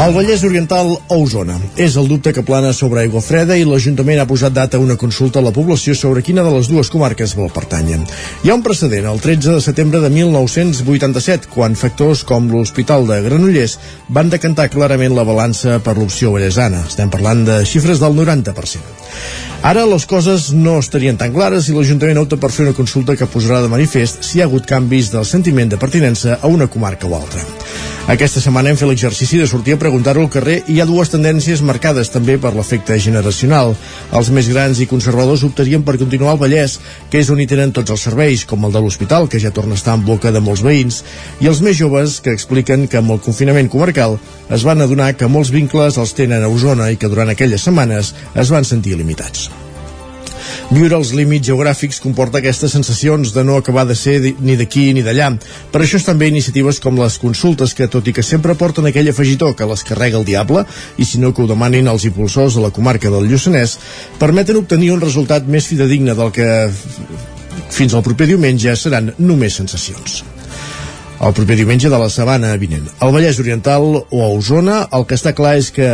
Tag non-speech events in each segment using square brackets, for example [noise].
El Vallès Oriental a Osona. És el dubte que plana sobre aigua freda i l'Ajuntament ha posat data a una consulta a la població sobre quina de les dues comarques vol pertànyer. Hi ha un precedent, el 13 de setembre de 1987, quan factors com l'Hospital de Granollers van decantar clarament la balança per l'opció vallesana. Estem parlant de xifres del 90%. Ara les coses no estarien tan clares i l'Ajuntament opta per fer una consulta que posarà de manifest si hi ha hagut canvis del sentiment de pertinença a una comarca o altra. Aquesta setmana hem fet l'exercici de sortir a preguntar-ho al carrer i hi ha dues tendències marcades també per l'efecte generacional. Els més grans i conservadors optarien per continuar al Vallès, que és on hi tenen tots els serveis, com el de l'hospital, que ja torna a estar en boca de molts veïns, i els més joves, que expliquen que amb el confinament comarcal es van adonar que molts vincles els tenen a Osona i que durant aquelles setmanes es van sentir limitats. Viure els límits geogràfics comporta aquestes sensacions de no acabar de ser ni d'aquí ni d'allà. Per això estan bé iniciatives com les consultes que, tot i que sempre porten aquell afegitó que les carrega el diable, i si no que ho demanin els impulsors de la comarca del Lluçanès, permeten obtenir un resultat més fidedigne del que fins al proper diumenge seran només sensacions el proper diumenge de la setmana vinent. Al Vallès Oriental o a Osona, el que està clar és que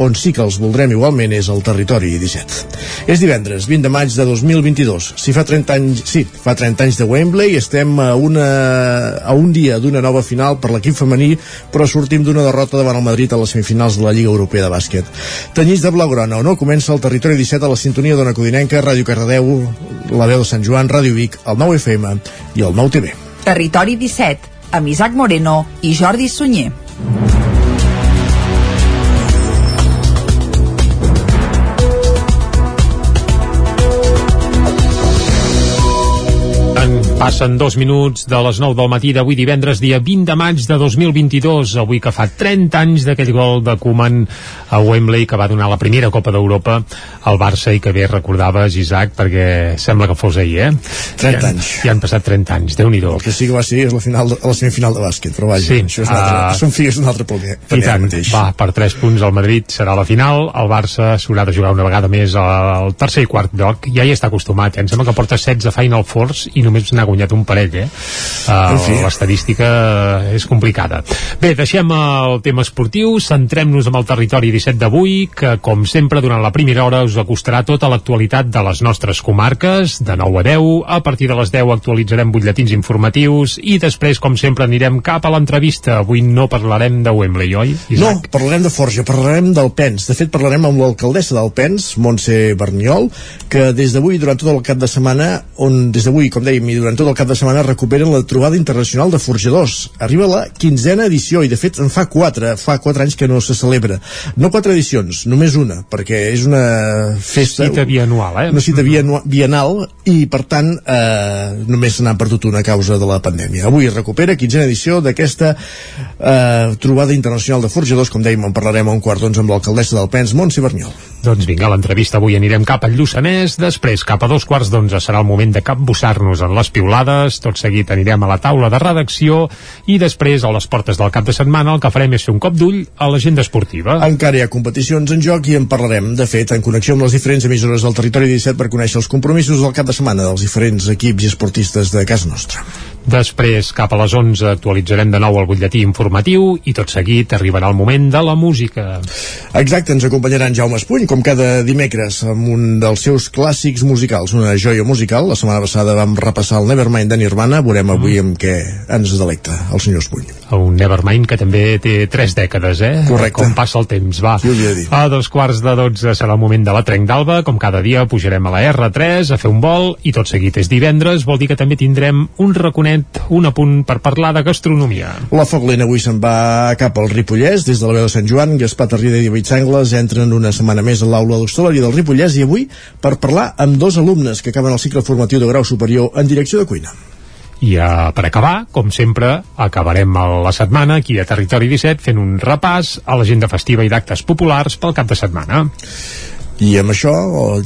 on sí que els voldrem igualment és el territori 17. És divendres, 20 de maig de 2022. Si fa 30 anys, sí, fa 30 anys de Wembley, estem a, una, a un dia d'una nova final per l'equip femení, però sortim d'una derrota davant el Madrid a les semifinals de la Lliga Europea de Bàsquet. Tenyits de Blaugrana o no, comença el territori 17 a la sintonia d'Ona Codinenca, Ràdio Cardedeu, la veu de Sant Joan, Ràdio Vic, el 9 FM i el 9 TV. Territori 17, amb Isaac Moreno i Jordi Sunyer. Passen dos minuts de les 9 del matí d'avui divendres, dia 20 de maig de 2022, avui que fa 30 anys d'aquell gol de Koeman a Wembley que va donar la primera Copa d'Europa al Barça i que bé recordaves, Isaac, perquè sembla que fos ahir, eh? 30 ja, anys. Ja han passat 30 anys, déu nhi El que sí que va ser és la, final, la semifinal de bàsquet, però vaja, sí, això és un altre, uh, són figues d'un altre planer. I tant, mateix. va, per 3 punts al Madrid serà la final, el Barça s'haurà de jugar una vegada més al tercer i quart lloc, ja hi està acostumat, eh? em sembla que porta 16 Final Fours i només n'ha guanyat un parell, eh? Uh, L'estadística és complicada. Bé, deixem el tema esportiu, centrem-nos en el territori 17 d'avui, que, com sempre, durant la primera hora us acostarà tota l'actualitat de les nostres comarques, de 9 a 10. A partir de les 10 actualitzarem butlletins informatius i després, com sempre, anirem cap a l'entrevista. Avui no parlarem de Wembley, oi, Isaac? No, parlarem de Forja, parlarem del Pens. De fet, parlarem amb l'alcaldessa del Pens, Montse Berniol, que des d'avui, durant tot el cap de setmana, on des d'avui, com dèiem, i durant tot el cap de setmana recuperen la trobada internacional de forjadors. Arriba la quinzena edició i de fet en fa quatre, fa quatre anys que no se celebra. No quatre edicions, només una, perquè és una festa... Cita bianual, eh? Una cita bienal i per tant eh, només se n'ha perdut una causa de la pandèmia. Avui es recupera quinzena edició d'aquesta eh, trobada internacional de forjadors, com dèiem, en parlarem a un quart d'onze amb l'alcaldessa del Pens, Montse Berniol. Doncs vinga, l'entrevista avui anirem cap al Lluçanès, després cap a dos quarts d'onze serà el moment de capbussar-nos en les piulades. Tot seguit anirem a la taula de redacció i després, a les portes del cap de setmana, el que farem és fer un cop d'ull a l'agenda esportiva. Encara hi ha competicions en joc i en parlarem, de fet, en connexió amb les diferents emissores del territori 17 per conèixer els compromisos del cap de setmana dels diferents equips i esportistes de casa nostra. Després, cap a les 11, actualitzarem de nou el butlletí informatiu i tot seguit arribarà el moment de la música. Exacte, ens acompanyaran Jaume Espuny, com cada dimecres, amb un dels seus clàssics musicals, una joia musical. La setmana passada vam repassar el Nevermind de Nirvana, veurem avui mm. amb què ens delecta el senyor Espuny. Un Nevermind que també té tres dècades, eh? Correcte. Com passa el temps, va. Sí, a dos quarts de dotze serà el moment de la Trenc d'Alba, com cada dia pujarem a la R3 a fer un vol i tot seguit és divendres, vol dir que també tindrem un raconet, un apunt per parlar de gastronomia. La Foc Lent avui se'n va cap al Ripollès, des de la veu de Sant Joan, Gaspar Tarrida i David Sangles entren una setmana més a l'aula d'hostaleria del Ripollès i avui per parlar amb dos alumnes que acaben el cicle formatiu de grau superior en direcció de cuina. I uh, per acabar, com sempre, acabarem la setmana aquí a Territori 17 fent un repàs a l'agenda festiva i d'actes populars pel cap de setmana. I amb això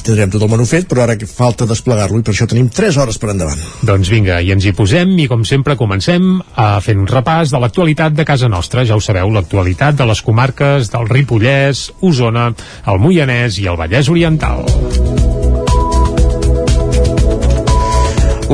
tindrem tot el menú fet, però ara falta desplegar-lo i per això tenim 3 hores per endavant. Doncs vinga, i ens hi posem i com sempre comencem a fer un repàs de l'actualitat de casa nostra. Ja ho sabeu, l'actualitat de les comarques del Ripollès, Osona, el Moianès i el Vallès Oriental.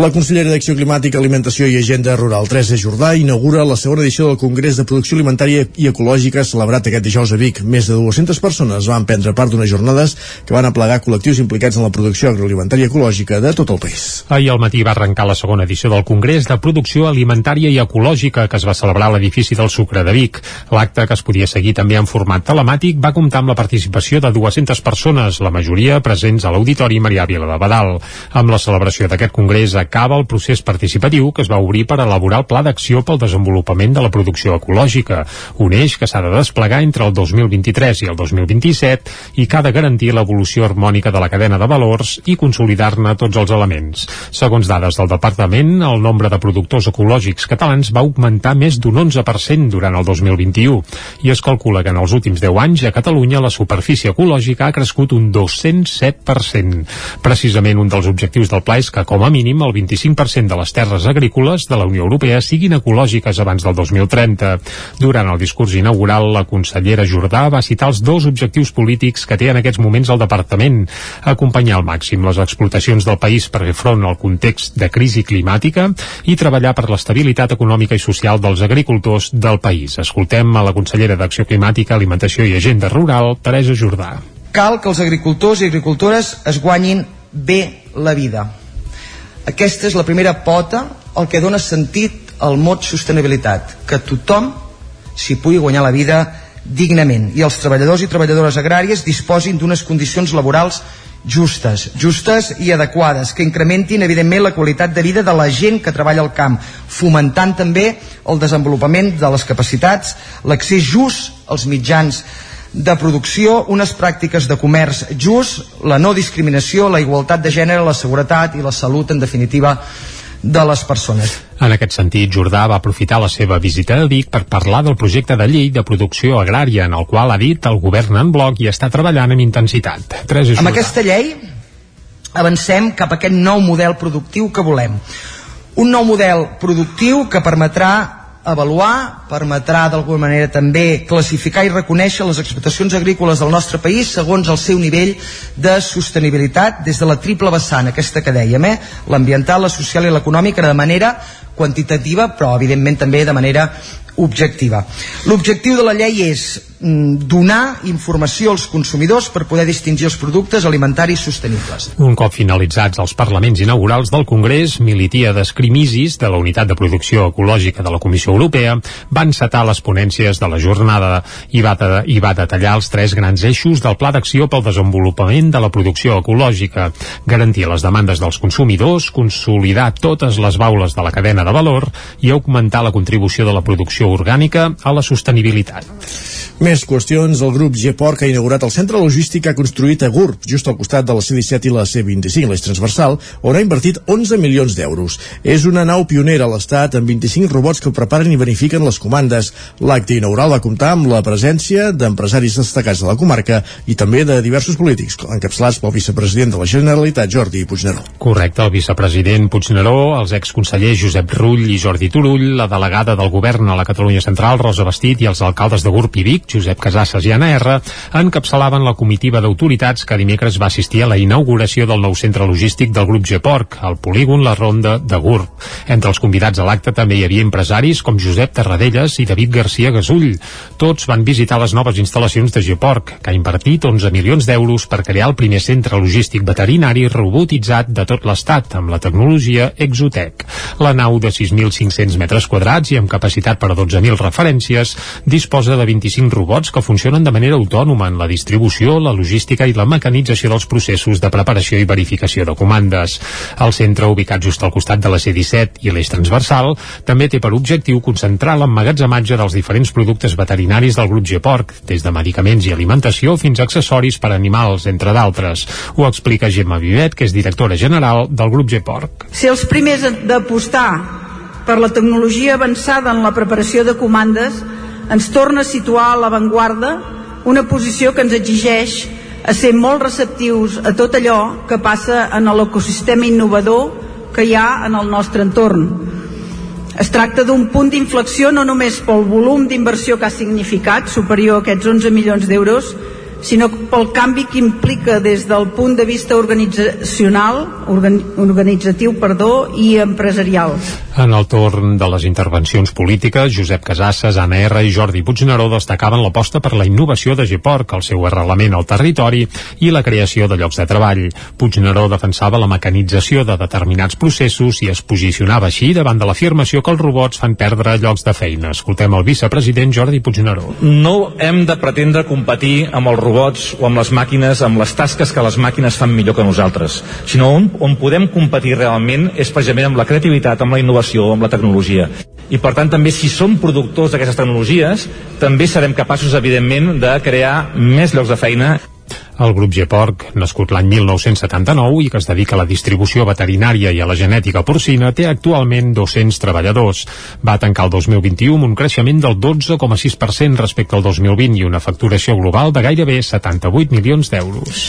La consellera d'Acció Climàtica, Alimentació i Agenda Rural, Teresa Jordà, inaugura la segona edició del Congrés de Producció Alimentària i Ecològica celebrat aquest dijous a Vic. Més de 200 persones van prendre part d'unes jornades que van aplegar col·lectius implicats en la producció agroalimentària ecològica de tot el país. Ahir al matí va arrencar la segona edició del Congrés de Producció Alimentària i Ecològica que es va celebrar a l'edifici del Sucre de Vic. L'acte, que es podia seguir també en format telemàtic, va comptar amb la participació de 200 persones, la majoria presents a l'Auditori Marià Vila de Badal. Amb la celebració d'aquest congrés acaba el procés participatiu que es va obrir per elaborar el Pla d'Acció pel Desenvolupament de la Producció Ecològica, un eix que s'ha de desplegar entre el 2023 i el 2027 i que ha de garantir l'evolució harmònica de la cadena de valors i consolidar-ne tots els elements. Segons dades del Departament, el nombre de productors ecològics catalans va augmentar més d'un 11% durant el 2021 i es calcula que en els últims 10 anys a Catalunya la superfície ecològica ha crescut un 207%. Precisament un dels objectius del pla és que, com a mínim, el 25% de les terres agrícoles de la Unió Europea siguin ecològiques abans del 2030. Durant el discurs inaugural, la consellera Jordà va citar els dos objectius polítics que té en aquests moments el departament. Acompanyar al màxim les explotacions del país per fer front al context de crisi climàtica i treballar per l'estabilitat econòmica i social dels agricultors del país. Escoltem a la consellera d'Acció Climàtica, Alimentació i Agenda Rural, Teresa Jordà. Cal que els agricultors i agricultores es guanyin bé la vida aquesta és la primera pota el que dona sentit al mot sostenibilitat, que tothom s'hi pugui guanyar la vida dignament i els treballadors i treballadores agràries disposin d'unes condicions laborals justes, justes i adequades, que incrementin evidentment la qualitat de vida de la gent que treballa al camp, fomentant també el desenvolupament de les capacitats, l'accés just als mitjans de producció, unes pràctiques de comerç just, la no discriminació, la igualtat de gènere, la seguretat i la salut, en definitiva, de les persones. En aquest sentit, Jordà va aprofitar la seva visita a Vic per parlar del projecte de llei de producció agrària, en el qual ha dit el govern en bloc i està treballant amb intensitat. Tres amb aquesta llei avancem cap a aquest nou model productiu que volem. Un nou model productiu que permetrà avaluar, permetrà d'alguna manera també classificar i reconèixer les explotacions agrícoles del nostre país segons el seu nivell de sostenibilitat des de la triple vessant, aquesta que dèiem, eh? l'ambiental, la social i l'econòmica de manera quantitativa però evidentment també de manera objectiva. L'objectiu de la llei és mm, donar informació als consumidors per poder distingir els productes alimentaris sostenibles. Un cop finalitzats els parlaments inaugurals del Congrés, Militia d'Escrimisis, de la Unitat de Producció Ecològica de la Comissió Europea, van setar les ponències de la jornada i va, i va detallar els tres grans eixos del Pla d'Acció pel Desenvolupament de la Producció Ecològica, garantir les demandes dels consumidors, consolidar totes les baules de la cadena de valor i augmentar la contribució de la producció orgànica a la sostenibilitat. Més qüestions. El grup Geport ha inaugurat el centre logístic que ha construït a Gurb, just al costat de la C-17 i la C-25, l'eix transversal, on ha invertit 11 milions d'euros. És una nau pionera a l'Estat amb 25 robots que preparen i verifiquen les comandes. L'acte inaugural va comptar amb la presència d'empresaris destacats de la comarca i també de diversos polítics, encapçalats pel vicepresident de la Generalitat, Jordi Puigneró. Correcte, el vicepresident Puigneró, els exconsellers Josep Rull i Jordi Turull, la delegada del govern a la Catalunya Central, Rosa Bastit, i els alcaldes de Gurb i Vic, Josep Casasses i Anna R, encapçalaven la comitiva d'autoritats que dimecres va assistir a la inauguració del nou centre logístic del grup Geporc, al polígon La Ronda de Gurb. Entre els convidats a l'acte també hi havia empresaris com Josep Terradellas i David Garcia Gasull. Tots van visitar les noves instal·lacions de Geporc, que ha invertit 11 milions d'euros per crear el primer centre logístic veterinari robotitzat de tot l'Estat, amb la tecnologia Exotec. La nau de 6.500 metres quadrats i amb capacitat per a 12.000 referències disposa de 25 robots que funcionen de manera autònoma en la distribució, la logística i la mecanització dels processos de preparació i verificació de comandes. El centre, ubicat just al costat de la C-17 i l'eix transversal, també té per objectiu concentrar l'emmagatzematge dels diferents productes veterinaris del grup Geporc, des de medicaments i alimentació fins a accessoris per a animals, entre d'altres. Ho explica Gemma Vivet, que és directora general del grup Geporc. Ser els primers d'apostar per la tecnologia avançada en la preparació de comandes ens torna a situar a l'avantguarda una posició que ens exigeix a ser molt receptius a tot allò que passa en l'ecosistema innovador que hi ha en el nostre entorn. Es tracta d'un punt d'inflexió no només pel volum d'inversió que ha significat, superior a aquests 11 milions d'euros, sinó pel canvi que implica des del punt de vista organitzacional, organ, organitzatiu perdó, i empresarial. En el torn de les intervencions polítiques, Josep Casasses, Anna R i Jordi Puigneró destacaven l'aposta per la innovació de Geport, el seu arrelament al territori i la creació de llocs de treball. Puigneró defensava la mecanització de determinats processos i es posicionava així davant de l'afirmació que els robots fan perdre llocs de feina. Escoltem el vicepresident Jordi Puigneró. No hem de pretendre competir amb els robots o amb les màquines, amb les tasques que les màquines fan millor que nosaltres, sinó on, on podem competir realment és precisament amb la creativitat, amb la innovació, amb la tecnologia. I per tant també si som productors d'aquestes tecnologies també serem capaços evidentment de crear més llocs de feina el grup Geporc, nascut l'any 1979 i que es dedica a la distribució veterinària i a la genètica porcina, té actualment 200 treballadors. Va tancar el 2021 amb un creixement del 12,6% respecte al 2020 i una facturació global de gairebé 78 milions d'euros.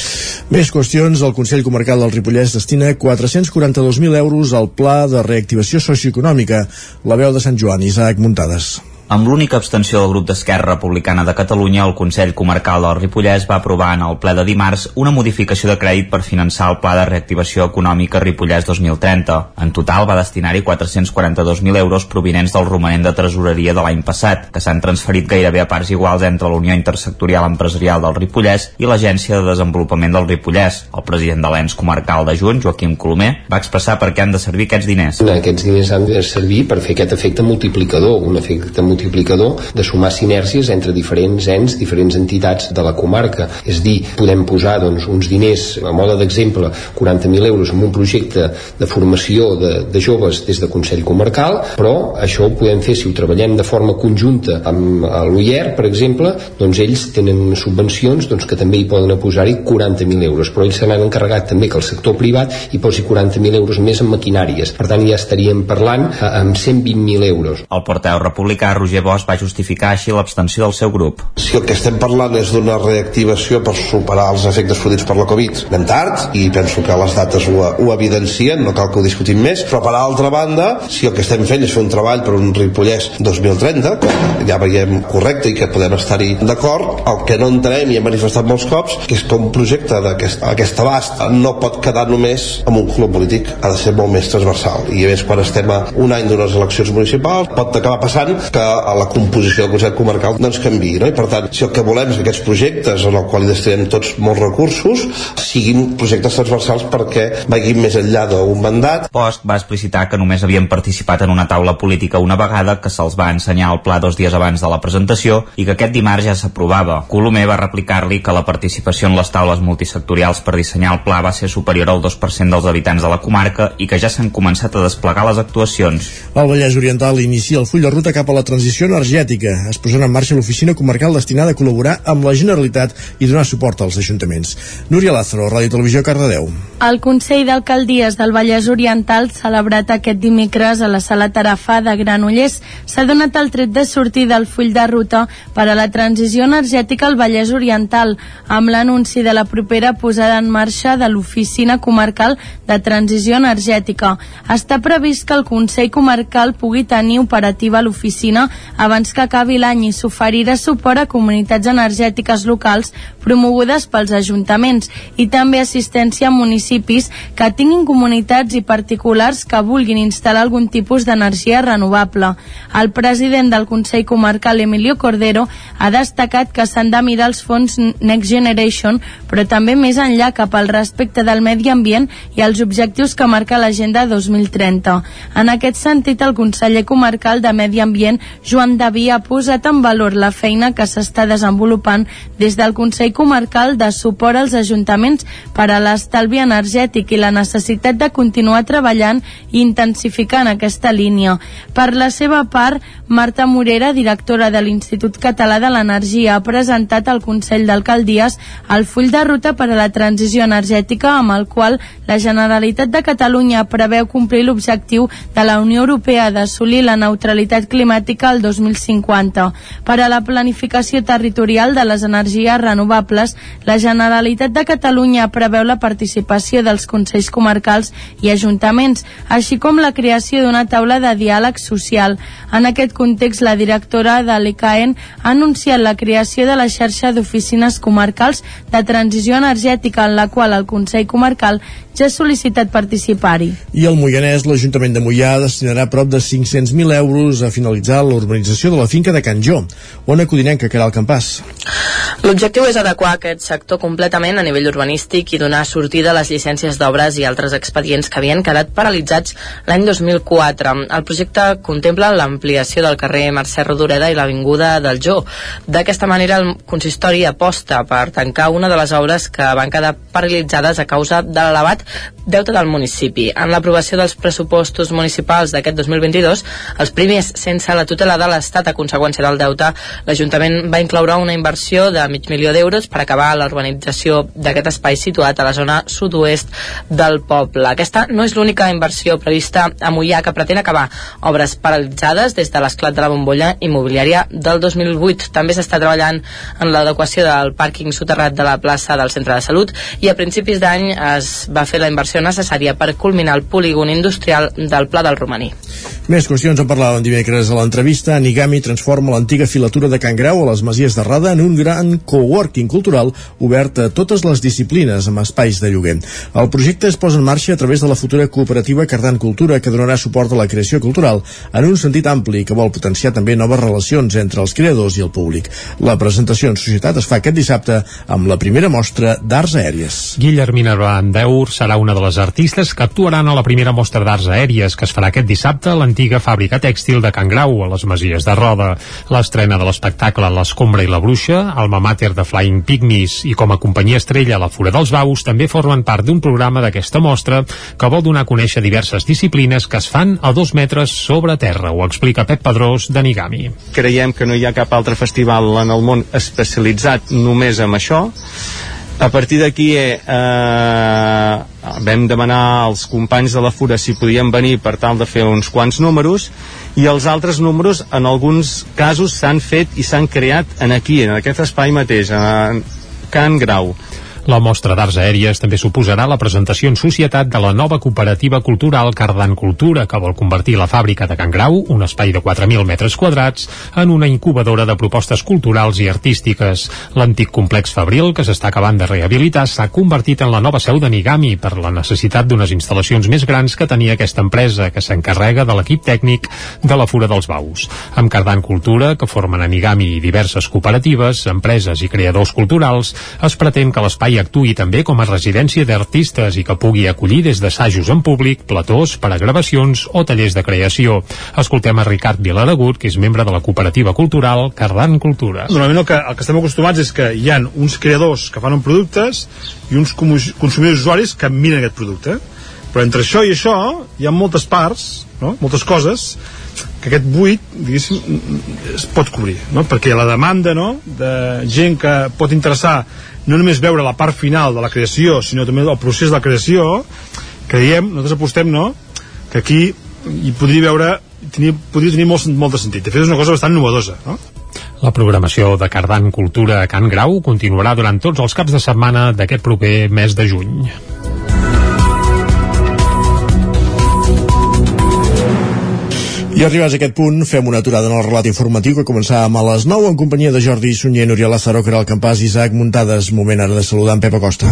Més qüestions. El Consell Comarcal del Ripollès destina 442.000 euros al Pla de Reactivació Socioeconòmica. La veu de Sant Joan, Isaac Muntades. Amb l'única abstenció del grup d'Esquerra Republicana de Catalunya, el Consell Comarcal del Ripollès va aprovar en el ple de dimarts una modificació de crèdit per finançar el Pla de Reactivació Econòmica Ripollès 2030. En total va destinar-hi 442.000 euros provinents del romanent de tresoreria de l'any passat, que s'han transferit gairebé a parts iguals entre la Unió Intersectorial Empresarial del Ripollès i l'Agència de Desenvolupament del Ripollès. El president de l'ENS comarcal de Junt, Joaquim Colomer, va expressar per què han de servir aquests diners. Aquests diners han de servir per fer aquest efecte multiplicador, un efecte multiplicador multiplicador de sumar sinergies entre diferents ens, diferents entitats de la comarca. És dir, podem posar doncs, uns diners, a moda d'exemple, 40.000 euros en un projecte de formació de, de joves des de Consell Comarcal, però això ho podem fer si ho treballem de forma conjunta amb l'UIER, per exemple, doncs ells tenen subvencions doncs, que també hi poden posar-hi 40.000 euros, però ells se n'han encarregat també que el sector privat hi posi 40.000 euros més en maquinàries. Per tant, ja estaríem parlant eh, amb 120.000 euros. El porteu republicà Roger Bosch va justificar així l'abstenció del seu grup. Si el que estem parlant és d'una reactivació per superar els efectes produïts per la Covid, anem tard i penso que les dates ho, ho evidencien, no cal que ho discutim més, però per altra banda, si el que estem fent és fer un treball per un Ripollès 2030, que ja veiem correcte i que podem estar-hi d'acord, el que no entenem i hem manifestat molts cops, que és que un projecte d'aquest aquest abast no pot quedar només amb un club polític, ha de ser molt més transversal. I a més, quan estem a un any d'unes eleccions municipals, pot acabar passant que a la composició del Consell Comarcal doncs canvi, no? I per tant, si el que volem és que aquests projectes en el qual hi destinem tots molts recursos siguin projectes transversals perquè vagin més enllà d'un mandat. Bosch va explicitar que només havien participat en una taula política una vegada que se'ls va ensenyar el pla dos dies abans de la presentació i que aquest dimarts ja s'aprovava. Colomer va replicar-li que la participació en les taules multisectorials per dissenyar el pla va ser superior al 2% dels habitants de la comarca i que ja s'han començat a desplegar les actuacions. El Vallès Oriental inicia el full de ruta cap a la transició transició energètica. Es posarà en marxa l'oficina comarcal destinada a col·laborar amb la Generalitat i donar suport als ajuntaments. Núria Lázaro, Ràdio Televisió, Cardedeu. El Consell d'Alcaldies del Vallès Oriental, celebrat aquest dimecres a la Sala Tarafà de Granollers, s'ha donat el tret de sortir del full de ruta per a la transició energètica al Vallès Oriental, amb l'anunci de la propera posada en marxa de l'Oficina Comarcal de Transició Energètica. Està previst que el Consell Comarcal pugui tenir operativa l'oficina abans que acabi l'any i s'oferirà suport a comunitats energètiques locals promogudes pels ajuntaments i també assistència a municipis que tinguin comunitats i particulars que vulguin instal·lar algun tipus d'energia renovable. El president del Consell Comarcal, Emilio Cordero, ha destacat que s'han de mirar els fons Next Generation, però també més enllà cap al respecte del medi ambient i els objectius que marca l'Agenda 2030. En aquest sentit, el conseller comarcal de Medi Ambient, Joan Daví ha posat en valor la feina que s'està desenvolupant des del Consell Comarcal de suport als ajuntaments per a l'estalvi energètic i la necessitat de continuar treballant i intensificant aquesta línia. Per la seva part, Marta Morera, directora de l'Institut Català de l'Energia, ha presentat al Consell d'Alcaldies el full de ruta per a la transició energètica amb el qual la Generalitat de Catalunya preveu complir l'objectiu de la Unió Europea d'assolir la neutralitat climàtica al 2050. Per a la planificació territorial de les energies renovables, la Generalitat de Catalunya preveu la participació dels Consells Comarcals i Ajuntaments, així com la creació d'una taula de diàleg social. En aquest context, la directora de l'ICAEN ha anunciat la creació de la xarxa d'oficines comarcals de transició energètica en la qual el Consell Comarcal ja ha sol·licitat participar-hi. I el Moianès, l'Ajuntament de Moià destinarà prop de 500.000 euros a finalitzar l'urbanització de la finca de Can Jo. On acudinem que quedarà el campàs? L'objectiu és adequar aquest sector completament a nivell urbanístic i donar sortida a les llicències d'obres i altres expedients que havien quedat paralitzats l'any 2004. El projecte contempla l'ampliació del carrer Mercè Rodoreda i l'Avinguda del Jo. D'aquesta manera, el consistori aposta per tancar una de les obres que van quedar paralitzades a causa de l'elevat deute del municipi. En l'aprovació dels pressupostos municipals d'aquest 2022, els primers sense la tutela de l'Estat a conseqüència del deute, l'Ajuntament va incloure una inversió de mig milió d'euros per acabar la urbanització d'aquest espai situat a la zona sud-oest del poble. Aquesta no és l'única inversió prevista a Mollà que pretén acabar obres paralitzades des de l'esclat de la bombolla immobiliària del 2008. També s'està treballant en l'adequació del pàrquing soterrat de la plaça del centre de salut i a principis d'any es va fer la inversió necessària per culminar el polígon industrial del Pla del Romaní. Més qüestions en parlàvem dimecres a l'entrevista. Nigami transforma l'antiga filatura de Can Grau a les Masies de Rada en un gran coworking cultural obert a totes les disciplines amb espais de lloguer. El projecte es posa en marxa a través de la futura cooperativa Cardan Cultura que donarà suport a la creació cultural en un sentit ampli que vol potenciar també noves relacions entre els creadors i el públic. La presentació en societat es fa aquest dissabte amb la primera mostra d'arts aèries. Guillermina Brandeur serà una de les artistes que actuaran a la primera mostra d'arts aèries que es farà aquest dissabte a l'antiga fàbrica tèxtil de Can Grau, a les Masies de Roda. L'estrena de l'espectacle L'Escombra i la Bruixa, Alma Mater de Flying Pygmies i com a companyia estrella La Fura dels Baus també formen part d'un programa d'aquesta mostra que vol donar a conèixer diverses disciplines que es fan a dos metres sobre terra, ho explica Pep Pedrós de Nigami. Creiem que no hi ha cap altre festival en el món especialitzat només en això a partir d'aquí eh, vam demanar als companys de la Fura si podien venir per tal de fer uns quants números i els altres números en alguns casos s'han fet i s'han creat en aquí, en aquest espai mateix, en Can Grau. La mostra d'arts aèries també suposarà la presentació en societat de la nova cooperativa cultural Cardan Cultura, que vol convertir la fàbrica de Can Grau, un espai de 4.000 metres quadrats, en una incubadora de propostes culturals i artístiques. L'antic complex Fabril, que s'està acabant de rehabilitar, s'ha convertit en la nova seu de Nigami per la necessitat d'unes instal·lacions més grans que tenia aquesta empresa, que s'encarrega de l'equip tècnic de la Fura dels Baus. Amb Cardan Cultura, que formen a Nigami diverses cooperatives, empreses i creadors culturals, es pretén que l'espai actuï també com a residència d'artistes i que pugui acollir des d'assajos en públic, platós per a gravacions o tallers de creació. Escoltem a Ricard Vilaragut, que és membre de la cooperativa cultural Cardan Cultura. Normalment el que, el que estem acostumats és que hi han uns creadors que fan productes i uns consumidors usuaris que miren aquest producte. Però entre això i això hi ha moltes parts, no? moltes coses que aquest buit, diguéssim, es pot cobrir, no? perquè la demanda no? de gent que pot interessar no només veure la part final de la creació, sinó també el procés de la creació, creiem, nosaltres apostem, no?, que aquí hi podria veure, tenir, podria tenir molt, molt de sentit. De fet, és una cosa bastant novedosa, no? La programació de Cardan Cultura a Can Grau continuarà durant tots els caps de setmana d'aquest proper mes de juny. I arribats a aquest punt, fem una aturada en el relat informatiu que començàvem a les 9 en companyia de Jordi Sunyer, Núria Lázaro, Caral Campàs, Isaac Muntades. Moment ara de saludar en Pep Acosta.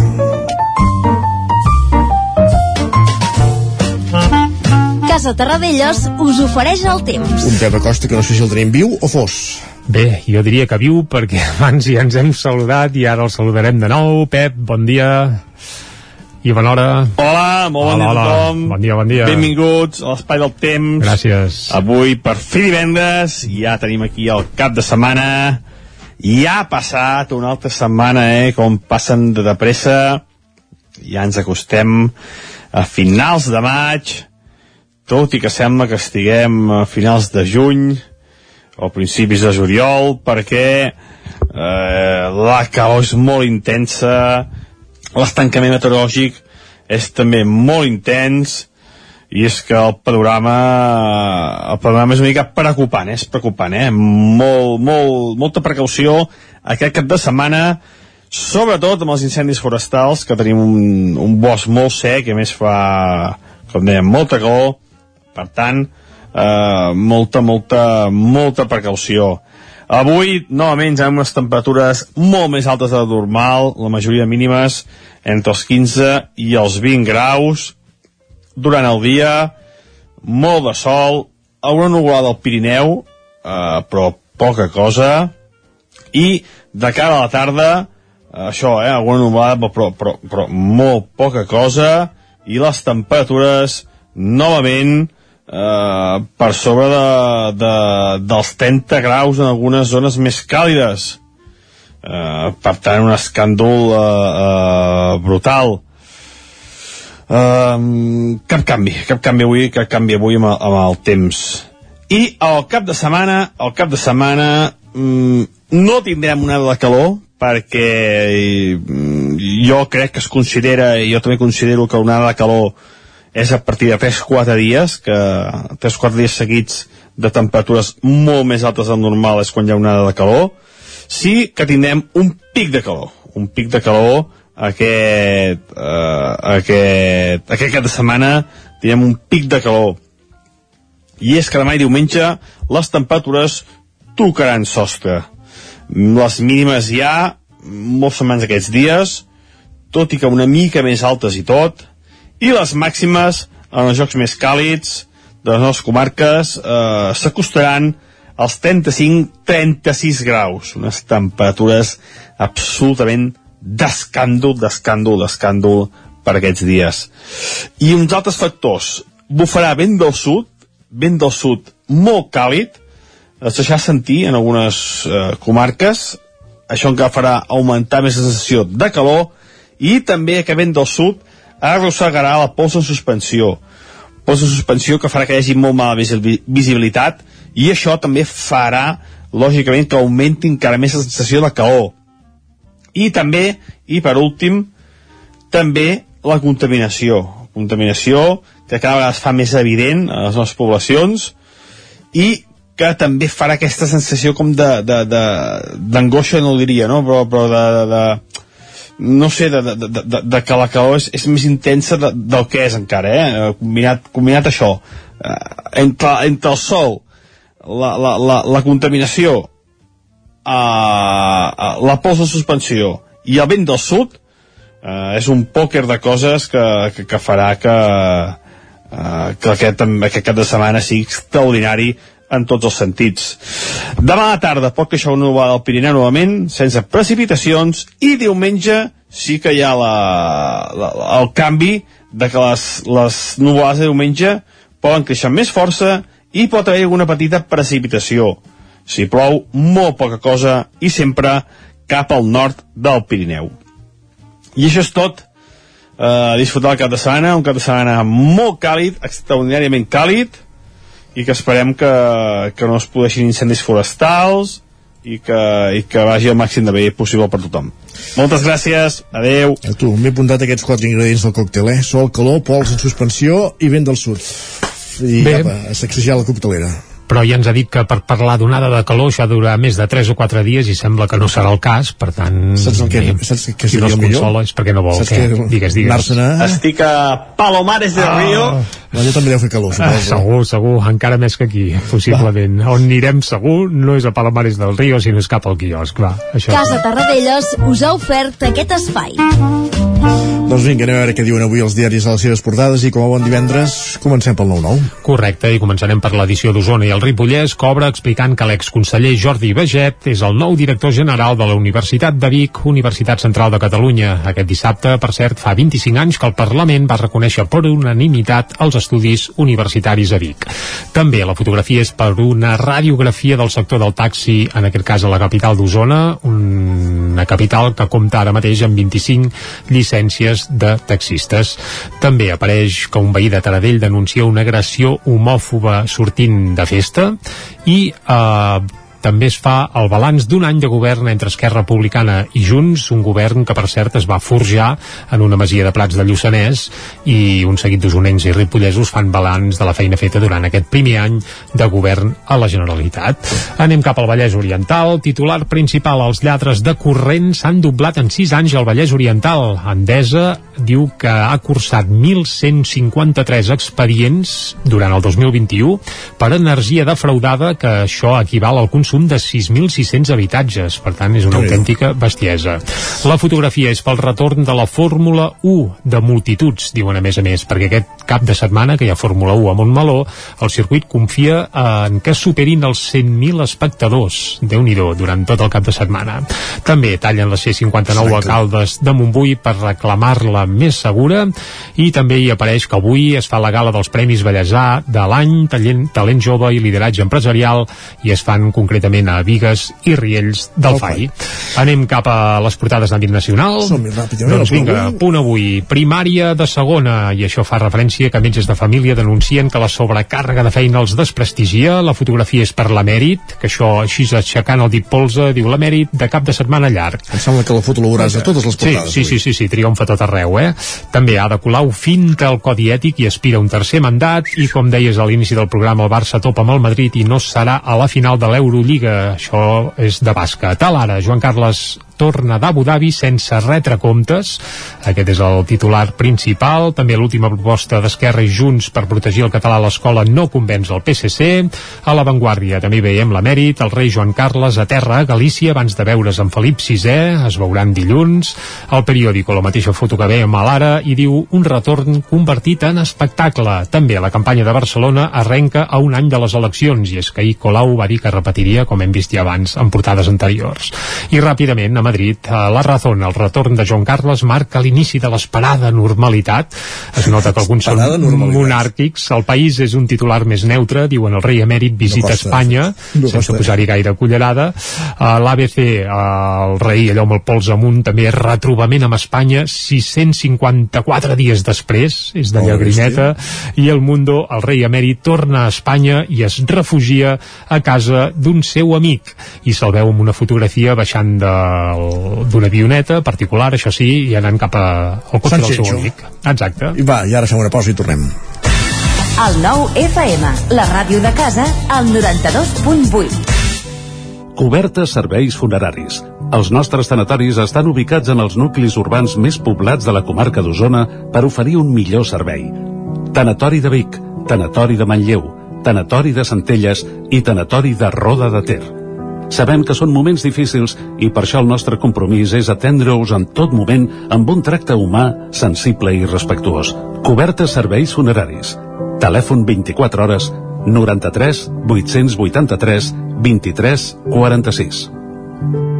Casa Terradellos us ofereix el temps. Un Pep Acosta que no sé si el tenim viu o fos. Bé, jo diria que viu perquè [laughs] abans ja ens hem saludat i ara el saludarem de nou. Pep, bon dia i bona hora. Hola, molt bon hola, dia a tothom. Bon dia, bon dia. Benvinguts a l'Espai del Temps. Gràcies. Avui, per fi divendres, ja tenim aquí el cap de setmana. Ja ha passat una altra setmana, eh, com passen de, de pressa. Ja ens acostem a finals de maig, tot i que sembla que estiguem a finals de juny o principis de juliol, perquè eh, la calor és molt intensa, l'estancament meteorològic és també molt intens i és que el panorama el panorama és una mica preocupant, eh? és preocupant, eh? Molt, molt, molta precaució aquest cap de setmana sobretot amb els incendis forestals que tenim un, un bosc molt sec i a més fa, com dèiem, molta calor per tant, eh, molta, molta, molta precaució avui, novament, ja amb unes temperatures molt més altes de normal la majoria mínimes entre els 15 i els 20 graus durant el dia, molt de sol, una nuvolada al Pirineu, eh, però poca cosa, i de cara a la tarda, eh, això, eh, alguna nuvolada, però, però, però molt poca cosa, i les temperatures, novament, eh, per sobre de, de, dels 30 graus en algunes zones més càlides. Eh, per tant, un escàndol eh, eh, brutal Um, cap canvi, cap canvi avui, cap canvi avui amb amb el temps. I al cap de setmana, al cap de setmana, um, no tindrem una de calor, perquè um, jo crec que es considera, jo també considero que una de calor és a partir de 3-4 dies, que 3-4 dies seguits de temperatures molt més altes del normal és quan hi ha una de calor, sí que tindrem un pic de calor, un pic de calor aquest, eh, aquest, aquest cap de setmana tenim un pic de calor. I és que demà i diumenge les temperatures tocaran sostre. Les mínimes ja molt setmanes aquests dies tot i que una mica més altes i tot i les màximes en els jocs més càlids de les nostres comarques eh, s'acostaran als 35-36 graus unes temperatures absolutament d'escàndol, d'escàndol, d'escàndol per aquests dies. I uns altres factors. Bufarà vent del sud, vent del sud molt càlid, es deixarà sentir en algunes eh, comarques, això encara farà augmentar més la sensació de calor, i també que vent del sud arrossegarà la pols en suspensió. Pols en suspensió que farà que hi hagi molt mala visibilitat, i això també farà, lògicament, que augmenti encara més la sensació de calor i també, i per últim, també la contaminació. Contaminació que cada vegada es fa més evident a les nostres poblacions i que també farà aquesta sensació com d'angoixa, no ho diria, no? però, però de, de, de no sé, de, de, de, de que la calor és, és més intensa de, del que és encara, eh? combinat, combinat això, eh, entre, entre el sol, la, la, la, la contaminació uh, la pols de suspensió i el vent del sud uh, és un pòquer de coses que, que, que farà que, uh, que aquest, aquest cap de setmana sigui extraordinari en tots els sentits. Demà a la tarda pot queixar una nova del Pirineu novament, sense precipitacions, i diumenge sí que hi ha la, la, el canvi de que les, les nuvolades de diumenge poden créixer més força i pot haver alguna petita precipitació. Si plou, molt poca cosa i sempre cap al nord del Pirineu. I això és tot. Uh, disfrutar el cap de setmana, un cap de setmana molt càlid, extraordinàriament càlid, i que esperem que, que no es produeixin incendis forestals i que, i que vagi el màxim de bé possible per tothom. Moltes gràcies, adeu. A tu, m'he apuntat aquests quatre ingredients del còctel, eh? Sol, calor, pols en suspensió i vent del sud. I Bé. cap a sacsejar la coctelera però ja ens ha dit que per parlar d'onada de calor això ha de durar més de 3 o 4 dies i sembla que no serà el cas, per tant... Saps el que, bé, saps que si no es consola és perquè no vol. Saps que, que digues, digues. Estic a Palomares de ah. Río. Allà també deu fer calor, suposo. Ah, segur, segur, encara més que aquí, possiblement. Va. On anirem segur no és a Palomares del Río, sinó és cap al quiosc, va. Això. Casa Tarradellas us ha ofert aquest espai. Doncs vinga, anem a veure què diuen avui els diaris a les seves portades i com a bon divendres comencem pel 9-9. Correcte, i començarem per l'edició d'Osona i el Ripollès cobra explicant que l'exconseller Jordi Beget és el nou director general de la Universitat de Vic, Universitat Central de Catalunya. Aquest dissabte, per cert, fa 25 anys que el Parlament va reconèixer per unanimitat els estudis universitaris a Vic. També la fotografia és per una radiografia del sector del taxi, en aquest cas a la capital d'Osona, una capital que compta ara mateix amb 25 llicències de taxistes. També apareix que un veí de Taradell denuncia una agressió homòfoba sortint de festa i eh, també es fa el balanç d'un any de govern entre Esquerra Republicana i Junts, un govern que per cert es va forjar en una masia de Prats de Lluçanès i un seguit d'usonencs i ripollesos fan balanç de la feina feta durant aquest primer any de govern a la Generalitat. Anem cap al Vallès Oriental. Titular principal, els lladres de corrent s'han doblat en 6 anys al Vallès Oriental. Endesa diu que ha cursat 1.153 expedients durant el 2021 per energia defraudada, que això equival al consum de 6.600 habitatges. Per tant, és una autèntica bestiesa. La fotografia és pel retorn de la Fórmula 1 de multituds, diuen a més a més, perquè aquest cap de setmana, que hi ha Fórmula 1 a Montmeló, el circuit confia en que superin els 100.000 espectadors, déu nhi durant tot el cap de setmana. També tallen la C-59 a Caldes de Montbui per reclamar-la més segura i també hi apareix que avui es fa la gala dels Premis Bellesà de l'any, talent, talent jove i lideratge empresarial i es fan concretament a Vigues i Riells del FAI. Anem cap a les portades d'àmbit nacional. Doncs vinga, punt avui. Primària de segona, i això fa referència que metges de família denuncien que la sobrecàrrega de feina els desprestigia. La fotografia és per l'emèrit, que això així aixecant el dit polze, diu l'emèrit de cap de setmana llarg. Em sembla que la foto la veuràs a totes les portades. Sí, sí, sí, sí, sí, triomfa tot arreu, eh? També Ada Colau finta el codi ètic i aspira un tercer mandat i, com deies a l'inici del programa, el Barça topa amb el Madrid i no serà a la final de l'Eurolliga. Això és de bàsquet. Tal ara, Joan Carles torna d'Abu Dhabi sense retre comptes. Aquest és el titular principal. També l'última proposta d'Esquerra i Junts per protegir el català a l'escola no convenç el PSC. A l'avantguàrdia també veiem l'emèrit, el rei Joan Carles a terra a Galícia abans de veure's amb Felip VI, es veuran dilluns. El periòdico, la mateixa foto que veiem a l'ara, i diu un retorn convertit en espectacle. També la campanya de Barcelona arrenca a un any de les eleccions, i és que ahir Colau va dir que repetiria, com hem vist ja abans, en portades anteriors. I ràpidament, a Madrid, a la Razón, el retorn de Joan Carles marca l'inici de l'esperada normalitat. Es nota que alguns són monàrquics. El país és un titular més neutre, diuen el rei emèrit visita no Espanya, no sense posar-hi gaire cullerada. Uh, L'ABC, el rei allò amb el pols amunt, també retrobament amb Espanya 654 dies després, és de llagrineta, i el Mundo, el rei emèrit, torna a Espanya i es refugia a casa d'un seu amic. I se'l veu amb una fotografia baixant d'una avioneta particular, això sí, i anant cap a, al cotxe del seu amic. Exacte. I va, i ara fem una pausa i tornem. El nou FM, la ràdio de casa, al 92.8. Cobertes serveis funeraris. Els nostres tanatoris estan ubicats en els nuclis urbans més poblats de la comarca d'Osona per oferir un millor servei. Tanatori de Vic, Tanatori de Manlleu, Tanatori de Centelles i Tanatori de Roda de Ter. Sabem que són moments difícils i per això el nostre compromís és atendre-us en tot moment amb un tracte humà, sensible i respectuós. Cobertes serveis funeraris. Telèfon 24 hores 93 883 23 46.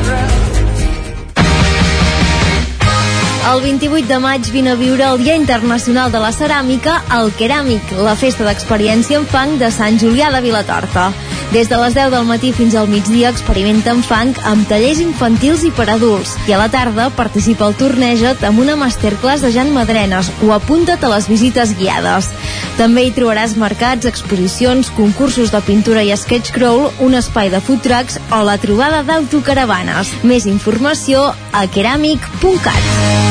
El 28 de maig vine a viure el Dia Internacional de la Ceràmica al Keràmic, la festa d'experiència en fang de Sant Julià de Vilatorta. Des de les 10 del matí fins al migdia experimenta en fang amb tallers infantils i per adults. I a la tarda participa al Torneja't amb una masterclass de Jan Madrenes o apunta't a les visites guiades. També hi trobaràs mercats, exposicions, concursos de pintura i sketch crawl, un espai de food trucks o la trobada d'autocaravanes. Més informació a keramic.cat.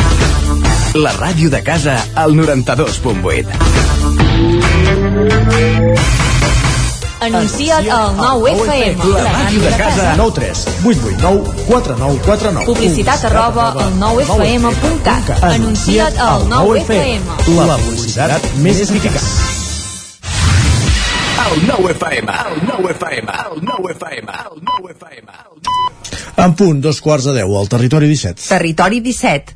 La ràdio de casa al 92.8. Anuncia't al 9FM. La ràdio de casa. 9 3 8 8 9 4 9 4 9. Publicitat arroba al 9FM.cat. Anuncia't al 9FM. La publicitat més eficaç. El nou FM. El nou FM. El nou FM. El nou FM. En punt, dos quarts de deu, al territori 17. Territori 17,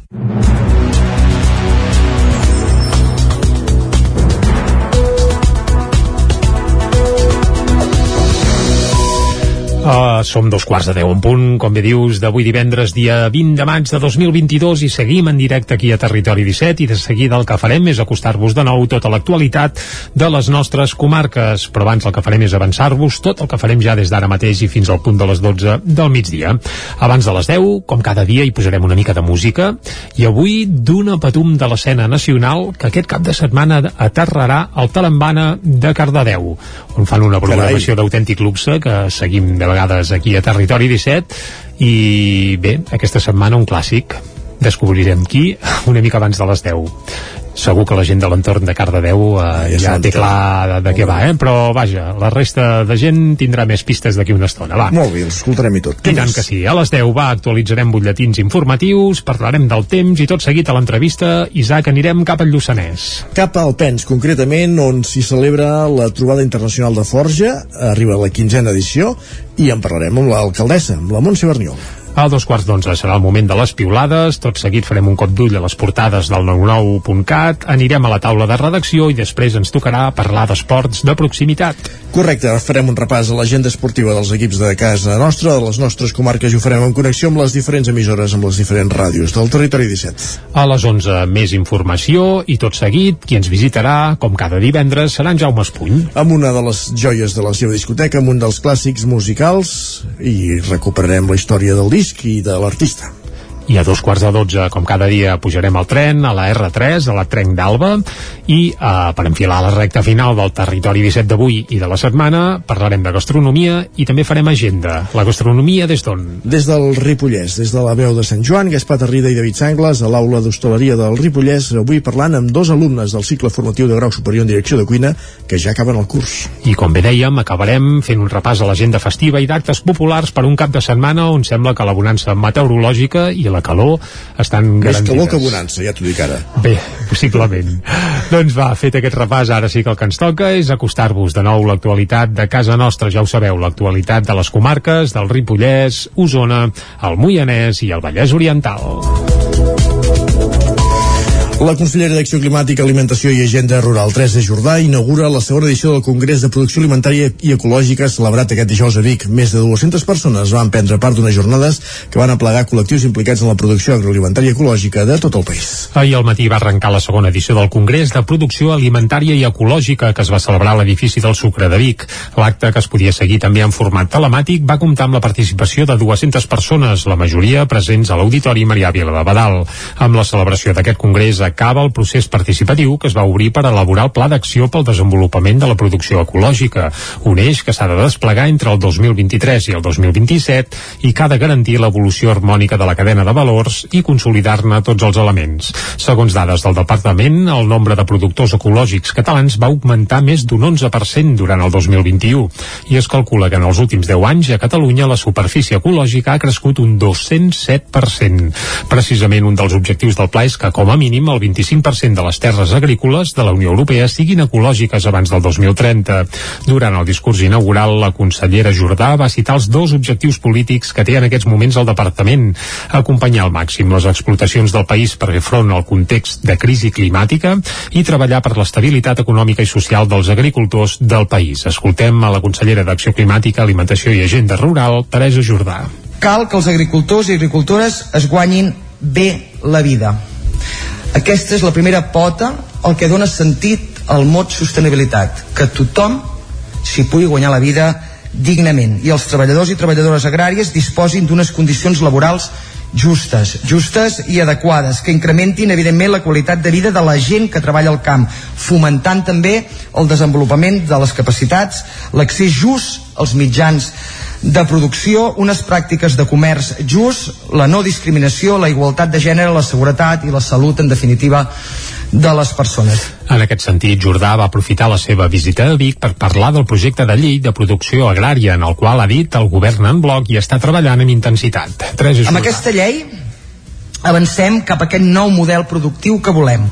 Uh, som dos quarts de deu en punt, com bé dius, d'avui divendres, dia 20 de maig de 2022 i seguim en directe aquí a Territori 17 i de seguida el que farem és acostar-vos de nou tota l'actualitat de les nostres comarques, però abans el que farem és avançar-vos tot el que farem ja des d'ara mateix i fins al punt de les 12 del migdia. Abans de les 10, com cada dia, hi posarem una mica de música i avui d'una patum de l'escena nacional que aquest cap de setmana aterrarà al Talembana de Cardedeu, on fan una programació d'autèntic luxe que seguim de vegades aquí a Territori 17 i bé, aquesta setmana un clàssic. Descobrirem qui una mica abans de les 10 segur que la gent de l'entorn de Cardedeu eh, ja, ja té clar de, de què va, eh? però vaja, la resta de gent tindrà més pistes d'aquí una estona, va. Molt bé, els escoltarem i tot. I tant que sí, a les 10 va, actualitzarem butlletins informatius, parlarem del temps i tot seguit a l'entrevista, Isaac, anirem cap al Lluçanès. Cap al Pens, concretament, on s'hi celebra la trobada internacional de Forja, arriba la quinzena edició, i en parlarem amb l'alcaldessa, amb la Montse Berniol. A dos quarts d'onze serà el moment de les piulades, tot seguit farem un cop d'ull a les portades del 99.cat, anirem a la taula de redacció i després ens tocarà parlar d'esports de proximitat. Correcte, farem un repàs a l'agenda esportiva dels equips de casa nostra, de les nostres comarques i ho farem en connexió amb les diferents emissores, amb les diferents ràdios del territori 17. A les 11 més informació i tot seguit, qui ens visitarà, com cada divendres, serà en Jaume Espuny. Amb una de les joies de la seva discoteca, amb un dels clàssics musicals i recuperarem la història del disc i de l'artista i a dos quarts de dotze, com cada dia, pujarem al tren, a la R3, a la Trenc d'Alba, i eh, per enfilar la recta final del territori 17 d'avui i de la setmana, parlarem de gastronomia i també farem agenda. La gastronomia des d'on? Des del Ripollès, des de la veu de Sant Joan, Gaspar Tarrida i David Sangles, a l'aula d'hostaleria del Ripollès, avui parlant amb dos alumnes del cicle formatiu de grau superior en direcció de cuina que ja acaben el curs. I com bé dèiem, acabarem fent un repàs a l'agenda festiva i d'actes populars per un cap de setmana on sembla que la bonança meteorològica i la calor estan Més garantides. calor que bonança, ja t'ho dic ara. Bé, possiblement. [laughs] doncs va, fet aquest repàs, ara sí que el que ens toca és acostar-vos de nou l'actualitat de casa nostra, ja ho sabeu, l'actualitat de les comarques del Ripollès, Osona, el Moianès i el Vallès Oriental. La consellera d'Acció Climàtica, Alimentació i Agenda Rural, Teresa Jordà, inaugura la segona edició del Congrés de Producció Alimentària i Ecològica celebrat aquest dijous a Vic. Més de 200 persones van prendre part d'unes jornades que van aplegar col·lectius implicats en la producció agroalimentària ecològica de tot el país. Ahir al matí va arrencar la segona edició del Congrés de Producció Alimentària i Ecològica que es va celebrar a l'edifici del Sucre de Vic. L'acte, que es podia seguir també en format telemàtic, va comptar amb la participació de 200 persones, la majoria presents a l'Auditori Marià Vila de Badal. Amb la celebració d'aquest congrés acaba el procés participatiu que es va obrir per elaborar el Pla d'Acció pel Desenvolupament de la Producció Ecològica, un eix que s'ha de desplegar entre el 2023 i el 2027 i que ha de garantir l'evolució harmònica de la cadena de valors i consolidar-ne tots els elements. Segons dades del Departament, el nombre de productors ecològics catalans va augmentar més d'un 11% durant el 2021 i es calcula que en els últims 10 anys a Catalunya la superfície ecològica ha crescut un 207%. Precisament un dels objectius del pla és que, com a mínim, el 25% de les terres agrícoles de la Unió Europea siguin ecològiques abans del 2030. Durant el discurs inaugural, la consellera Jordà va citar els dos objectius polítics que té en aquests moments el departament. Acompanyar al màxim les explotacions del país per fer front al context de crisi climàtica i treballar per l'estabilitat econòmica i social dels agricultors del país. Escoltem a la consellera d'Acció Climàtica, Alimentació i Agenda Rural, Teresa Jordà. Cal que els agricultors i agricultores es guanyin bé la vida. Aquesta és la primera pota, el que dona sentit al mot sostenibilitat, que tothom s'hi pugui guanyar la vida dignament i els treballadors i treballadores agràries disposin d'unes condicions laborals justes, justes i adequades, que incrementin evidentment la qualitat de vida de la gent que treballa al camp, fomentant també el desenvolupament de les capacitats, l'accés just als mitjans de producció, unes pràctiques de comerç just, la no discriminació, la igualtat de gènere, la seguretat i la salut, en definitiva, de les persones. En aquest sentit, Jordà va aprofitar la seva visita a Vic per parlar del projecte de llei de producció agrària en el qual ha dit el govern en bloc i està treballant amb intensitat. Tres amb aquesta llei avancem cap a aquest nou model productiu que volem.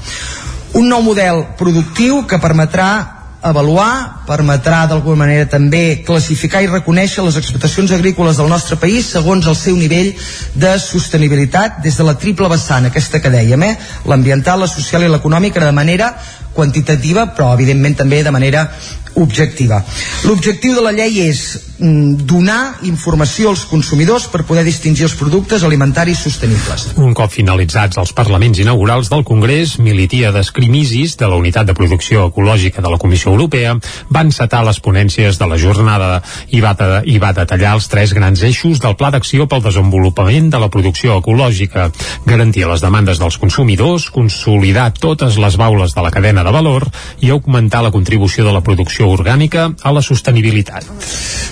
Un nou model productiu que permetrà avaluar, permetrà d'alguna manera també classificar i reconèixer les explotacions agrícoles del nostre país segons el seu nivell de sostenibilitat des de la triple vessant, aquesta que dèiem, eh? l'ambiental, la social i l'econòmica de manera quantitativa però evidentment també de manera objectiva. L'objectiu de la llei és mm, donar informació als consumidors per poder distingir els productes alimentaris sostenibles. Un cop finalitzats els parlaments inaugurals del Congrés, Militíades Crimisis, de la Unitat de Producció Ecològica de la Comissió Europea, van setar les ponències de la jornada i va, i va detallar els tres grans eixos del Pla d'Acció pel Desenvolupament de la Producció Ecològica, garantir les demandes dels consumidors, consolidar totes les baules de la cadena de valor i augmentar la contribució de la producció orgànica a la sostenibilitat.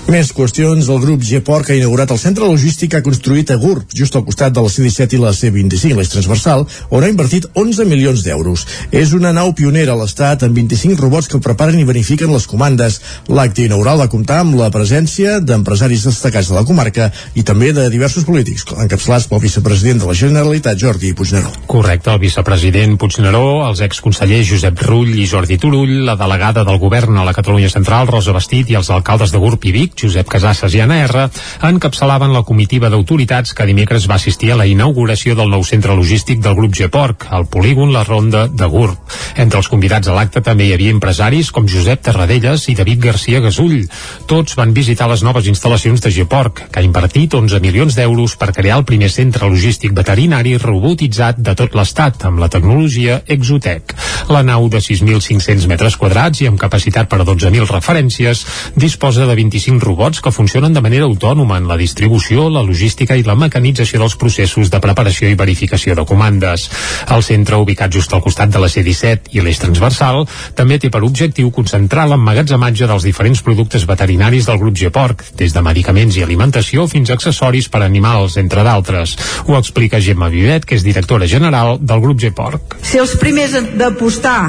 Més qüestions. El grup Geport que ha inaugurat el centre logístic ha construït a Gurb, just al costat de la C-17 i la C-25, l'eix transversal, on ha invertit 11 milions d'euros. És una nau pionera a l'Estat amb 25 robots que preparen i verifiquen les comandes. L'acte inaugural va comptar amb la presència d'empresaris destacats de la comarca i també de diversos polítics, encapçalats pel vicepresident de la Generalitat, Jordi Puigneró. Correcte, el vicepresident Puigneró, els exconsellers Josep Rull i Jordi Turull, la delegada del govern a la Catalunya Central, Rosa Bastit, i els alcaldes de Gurb i Vic, Josep Casasses i Anna R, encapçalaven la comitiva d'autoritats que dimecres va assistir a la inauguració del nou centre logístic del grup Geporc, al polígon La Ronda de Gurb. Entre els convidats a l'acte també hi havia empresaris com Josep Terradellas i David Garcia Gasull. Tots van visitar les noves instal·lacions de Geporc, que ha invertit 11 milions d'euros per crear el primer centre logístic veterinari robotitzat de tot l'Estat amb la tecnologia Exotec. La nau de 6.500 metres quadrats i amb capacitat per a 12.000 referències disposa de 25 robots que funcionen de manera autònoma en la distribució, la logística i la mecanització dels processos de preparació i verificació de comandes. El centre, ubicat just al costat de la C-17 i l'eix transversal, també té per objectiu concentrar l'emmagatzematge dels diferents productes veterinaris del grup Geporc, des de medicaments i alimentació fins a accessoris per a animals, entre d'altres. Ho explica Gemma Vivet, que és directora general del grup Geporc. Ser els primers d'apostar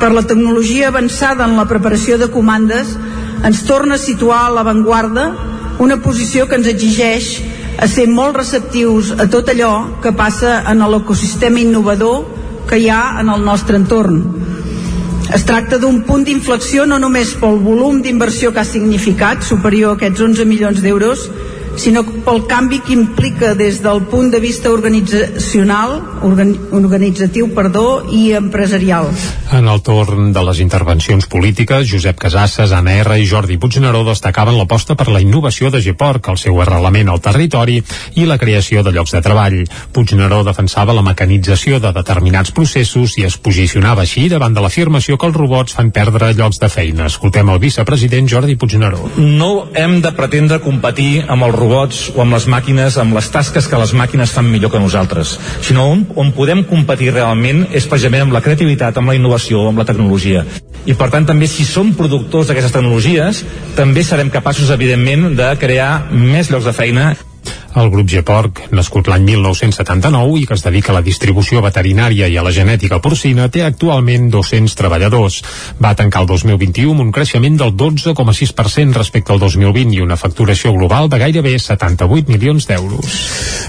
per la tecnologia avançada en la preparació de comandes ens torna a situar a l'avantguarda una posició que ens exigeix a ser molt receptius a tot allò que passa en l'ecosistema innovador que hi ha en el nostre entorn. Es tracta d'un punt d'inflexió no només pel volum d'inversió que ha significat, superior a aquests 11 milions d'euros, sinó pel canvi que implica des del punt de vista organitzacional, organi organitzatiu perdó, i empresarial. En el torn de les intervencions polítiques, Josep Casasses, Anna R i Jordi Puigneró destacaven l'aposta per la innovació de Geporc, el seu arrelament al territori i la creació de llocs de treball. Puigneró defensava la mecanització de determinats processos i es posicionava així davant de l'afirmació que els robots fan perdre llocs de feina. Escoltem el vicepresident Jordi Puigneró. No hem de pretendre competir amb els robots o amb les màquines, amb les tasques que les màquines fan millor que nosaltres, sinó on, on podem competir realment és precisament amb la creativitat, amb la innovació, amb la tecnologia. I per tant també si som productors d'aquestes tecnologies també serem capaços evidentment de crear més llocs de feina el grup Geporc, nascut l'any 1979 i que es dedica a la distribució veterinària i a la genètica porcina, té actualment 200 treballadors. Va tancar el 2021 amb un creixement del 12,6% respecte al 2020 i una facturació global de gairebé 78 milions d'euros.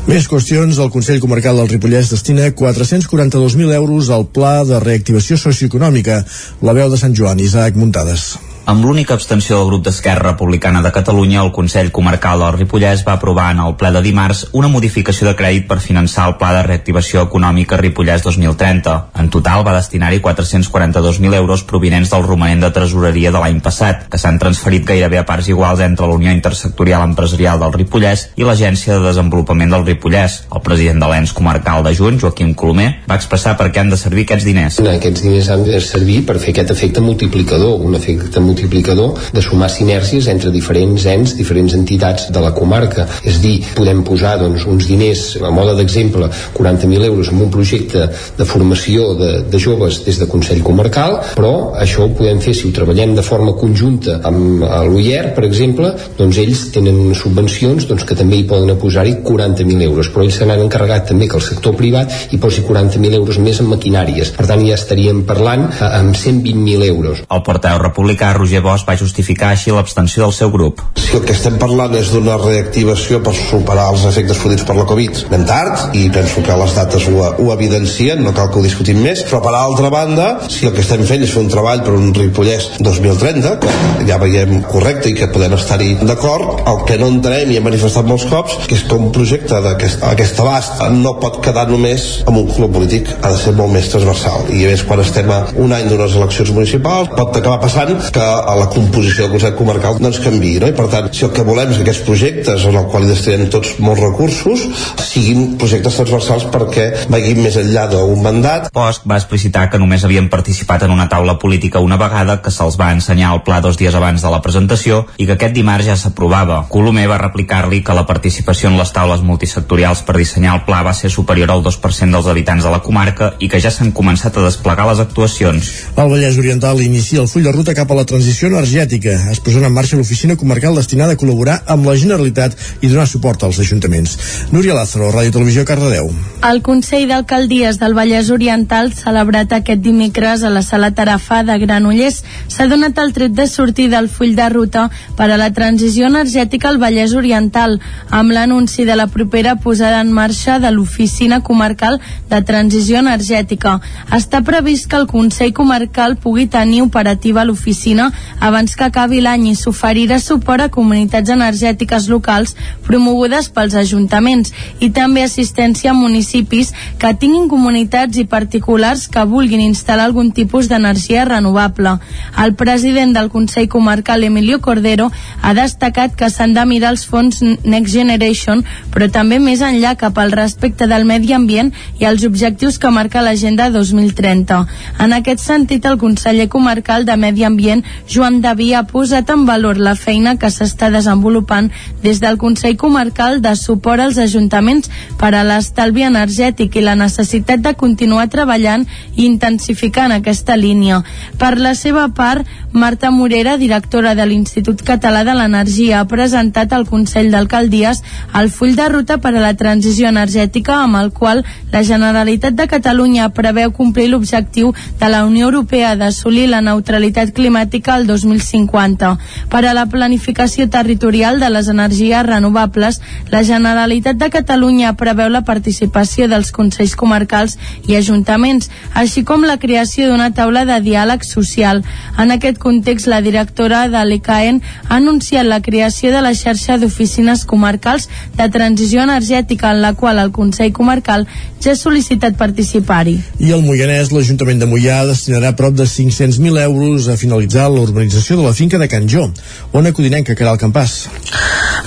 Més qüestions. El Consell Comarcal del Ripollès destina 442.000 euros al Pla de Reactivació Socioeconòmica. La veu de Sant Joan, Isaac Muntades. Amb l'única abstenció del grup d'Esquerra Republicana de Catalunya, el Consell Comarcal del Ripollès va aprovar en el ple de dimarts una modificació de crèdit per finançar el Pla de Reactivació Econòmica Ripollès 2030. En total va destinar-hi 442.000 euros provinents del romanent de tresoreria de l'any passat, que s'han transferit gairebé a parts iguals entre la Unió Intersectorial Empresarial del Ripollès i l'Agència de Desenvolupament del Ripollès. El president de l'ENS comarcal de Junt, Joaquim Colomer, va expressar per què han de servir aquests diners. Aquests diners han de servir per fer aquest efecte multiplicador, un efecte multiplicador de sumar sinergies entre diferents ens, diferents entitats de la comarca. És dir, podem posar doncs, uns diners, a moda d'exemple, 40.000 euros en un projecte de formació de, de joves des de Consell Comarcal, però això ho podem fer si ho treballem de forma conjunta amb l'UIER, per exemple, doncs ells tenen subvencions doncs, que també hi poden posar-hi 40.000 euros, però ells se n'han encarregat també que el sector privat hi posi 40.000 euros més en maquinàries. Per tant, ja estaríem parlant eh, amb 120.000 euros. El portaveu republicà Roger Bosch va justificar així l'abstenció del seu grup. Si el que estem parlant és d'una reactivació per superar els efectes produïts per la Covid, anem tard i penso que les dates ho, ho evidencien, no cal que ho discutim més, però per altra banda, si el que estem fent és fer un treball per un Ripollès 2030, que ja veiem correcte i que podem estar-hi d'acord, el que no entenem i hem manifestat molts cops, que és que un projecte d'aquest aquest abast no pot quedar només amb un club polític, ha de ser molt més transversal i a més quan estem a un any d'unes eleccions municipals pot acabar passant que a la composició del Consell Comarcal doncs canvi no? i per tant si el que volem és que aquests projectes en el qual hi destinem tots molts recursos siguin projectes transversals perquè vagin més enllà d'un mandat Bosch va explicitar que només havien participat en una taula política una vegada que se'ls va ensenyar el pla dos dies abans de la presentació i que aquest dimarts ja s'aprovava. Colomer va replicar-li que la participació en les taules multisectorials per dissenyar el pla va ser superior al 2% dels habitants de la comarca i que ja s'han començat a desplegar les actuacions. El Vallès Oriental inicia el full de ruta cap a la transició energètica. Es posarà en marxa l'oficina comarcal destinada a col·laborar amb la Generalitat i donar suport als ajuntaments. Núria Lázaro, Ràdio Televisió, Cardedeu. El Consell d'Alcaldies del Vallès Oriental, celebrat aquest dimecres a la Sala Tarafà de Granollers, s'ha donat el tret de sortir del full de ruta per a la transició energètica al Vallès Oriental, amb l'anunci de la propera posada en marxa de l'Oficina Comarcal de Transició Energètica. Està previst que el Consell Comarcal pugui tenir operativa l'oficina abans que acabi l'any i s'oferirà suport a comunitats energètiques locals promogudes pels ajuntaments i també assistència a municipis que tinguin comunitats i particulars que vulguin instal·lar algun tipus d'energia renovable. El president del Consell Comarcal, Emilio Cordero, ha destacat que s'han de mirar els fons Next Generation, però també més enllà cap al respecte del medi ambient i els objectius que marca l'Agenda 2030. En aquest sentit, el conseller comarcal de Medi Ambient, Joan Daví, ha posat en valor la feina que s'està desenvolupant des del Consell Comarcal de suport als ajuntaments per a l'estalvi energètic i la necessitat de continuar treballant i intensificant aquesta línia. Per la seva part, Marta Morera, directora de l'Institut Català de l'Energia, ha presentat al Consell d'Alcaldies el full de ruta per a la transició energètica amb el qual la Generalitat de Catalunya preveu complir l'objectiu de la Unió Europea d'assolir la neutralitat climàtica al 2050. Per a la planificació territorial de les energies renovables, la Generalitat de Catalunya preveu la participació dels Consells Comarcals i Ajuntaments, així com la creació d'una taula de diàleg social. En aquest context, la directora de l'ECAEN ha anunciat la creació de la xarxa d'oficines comarcals de transició energètica en la qual el Consell Comarcal ja ha sol·licitat participar-hi. I el Moianès, l'Ajuntament de Moià destinarà prop de 500.000 euros a finalitzar la de la finca de Can Jo. Ona Codinenca, Caral Campàs.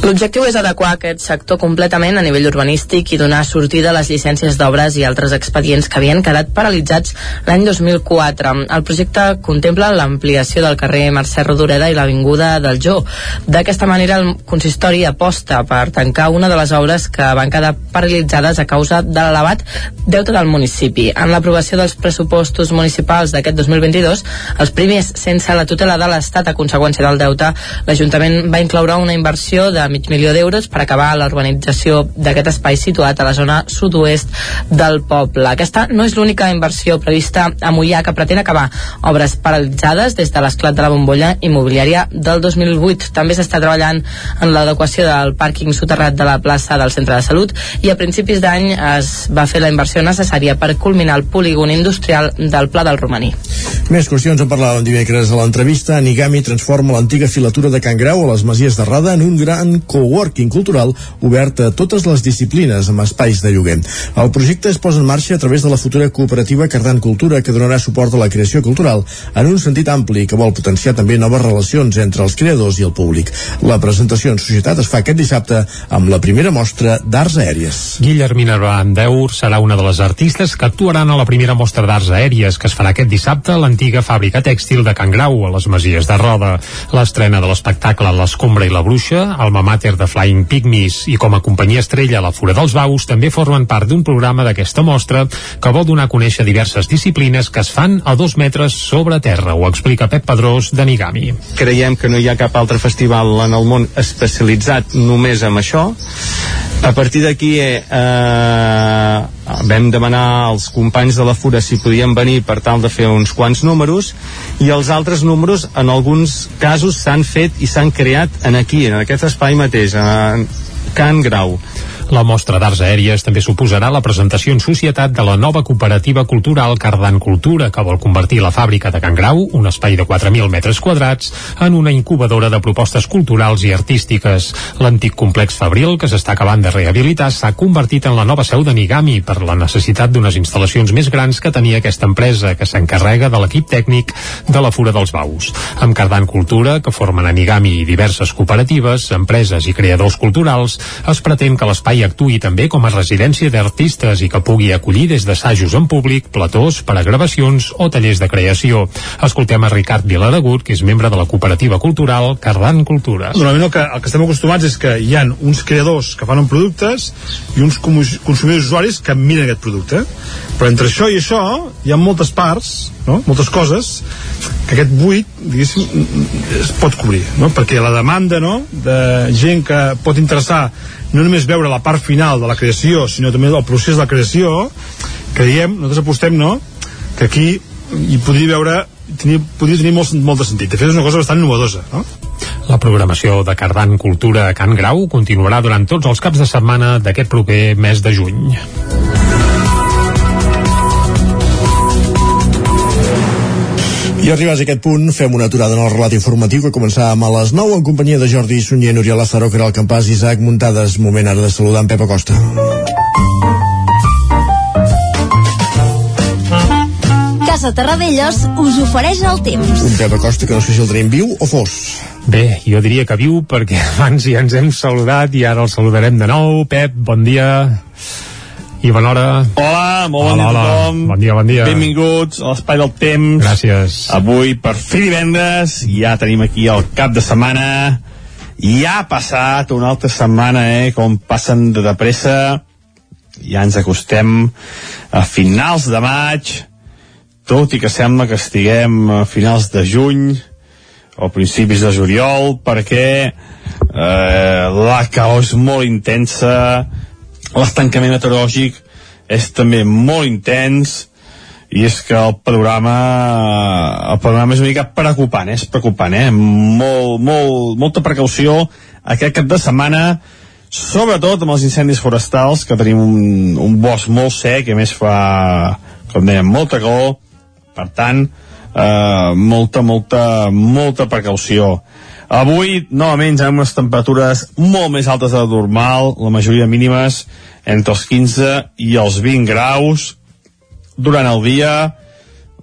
L'objectiu és adequar aquest sector completament a nivell urbanístic i donar sortida a les llicències d'obres i altres expedients que havien quedat paralitzats l'any 2004. El projecte contempla l'ampliació del carrer Mercè Rodoreda i l'Avinguda del Jo. D'aquesta manera, el consistori aposta per tancar una de les obres que van quedar paralitzades a causa de l'elevat deute del municipi. En l'aprovació dels pressupostos municipals d'aquest 2022, els primers sense la tutela de l'Estat a conseqüència del deute, l'Ajuntament va incloure una inversió de mig milió d'euros per acabar la urbanització d'aquest espai situat a la zona sud-oest del poble. Aquesta no és l'única inversió prevista a Mollà que pretén acabar obres paralitzades des de l'esclat de la bombolla immobiliària del 2008. També s'està treballant en l'adequació del pàrquing soterrat de la plaça del centre de salut i a principis d'any es va fer la inversió necessària per culminar el polígon industrial del Pla del Romaní. Més qüestions en parlàvem dimecres a l'entrevista. Anigami transforma l'antiga filatura de Can Grau a les Masies de Rada en un gran coworking cultural obert a totes les disciplines amb espais de lloguer. El projecte es posa en marxa a través de la futura cooperativa Cardan Cultura que donarà suport a la creació cultural en un sentit ampli que vol potenciar també noves relacions entre els creadors i el públic. La presentació en societat es fa aquest dissabte amb la primera mostra d'arts aèries. Guillermina Brandeur serà una de les artistes que actuaran a la primera mostra d'arts aèries que es farà aquest dissabte a l'antiga fàbrica tèxtil de Can Grau, a les Masies de Roda. L'estrena de l'espectacle L'escombra i la bruixa, alma mater de Flying Pygmies i com a companyia estrella La Fura dels Baus també formen part d'un programa d'aquesta mostra que vol donar a conèixer diverses disciplines que es fan a dos metres sobre terra, ho explica Pep Pedrós de Nigami. Creiem que no hi ha cap altre festival en el món especialitzat només en això. A partir d'aquí eh, vam demanar als companys de la Fura si podien venir per tal de fer uns quants números i els altres números en alguns casos s'han fet i s'han creat en aquí, en aquest espai mateix, en Can Grau. La mostra d'arts aèries també suposarà la presentació en societat de la nova cooperativa cultural Cardan Cultura, que vol convertir la fàbrica de Can Grau, un espai de 4.000 metres quadrats, en una incubadora de propostes culturals i artístiques. L'antic complex Fabril, que s'està acabant de rehabilitar, s'ha convertit en la nova seu de Nigami per la necessitat d'unes instal·lacions més grans que tenia aquesta empresa, que s'encarrega de l'equip tècnic de la Fura dels Baus. Amb Cardan Cultura, que formen a Nigami diverses cooperatives, empreses i creadors culturals, es pretén que l'espai actuï també com a residència d'artistes i que pugui acollir des d'assajos en públic, platós per a gravacions o tallers de creació. Escoltem a Ricard Vilaragut, que és membre de la cooperativa cultural Cardan Cultura. Normalment el que, el que estem acostumats és que hi han uns creadors que fan productes i uns consumidors usuaris que miren aquest producte. Però entre això i això hi ha moltes parts, no? moltes coses, que aquest buit, es pot cobrir, no? perquè la demanda no? de gent que pot interessar no només veure la part final de la creació, sinó també el procés de la creació, creiem, nosaltres apostem, no?, que aquí hi podria veure tenir, podria tenir molt, molt de sentit. De fet, és una cosa bastant innovadosa, no? La programació de Cardan Cultura Can Grau continuarà durant tots els caps de setmana d'aquest proper mes de juny. I arribats a aquest punt, fem una aturada en el relat informatiu que començàvem a les 9 en companyia de Jordi Sunyer, Oriol Lázaro, que era el campàs, Isaac Muntades. Moment ara de saludar en Pep Acosta. Casa Terradellos us ofereix el temps. Un Pep Acosta que no sé si el tenim viu o fos. Bé, jo diria que viu perquè [laughs] abans ja ens hem saludat i ara el saludarem de nou. Pep, bon dia i bona hora. Hola, molt bon hola, dia a hola. tothom. Bon dia, bon dia. Benvinguts a l'Espai del Temps. Gràcies. Avui, per fi divendres, ja tenim aquí el cap de setmana. Ja ha passat una altra setmana, eh, com passen de de pressa. Ja ens acostem a finals de maig, tot i que sembla que estiguem a finals de juny o principis de juliol, perquè eh, la calor és molt intensa, l'estancament meteorològic és també molt intens i és que el panorama el panorama és una mica preocupant eh? és preocupant, eh? Molt, molt, molta precaució aquest cap de setmana sobretot amb els incendis forestals que tenim un, un bosc molt sec i a més fa, com dèiem, molta calor per tant eh, molta, molta, molta precaució Avui, novament, ja unes temperatures molt més altes de normal, la majoria mínimes entre els 15 i els 20 graus. Durant el dia,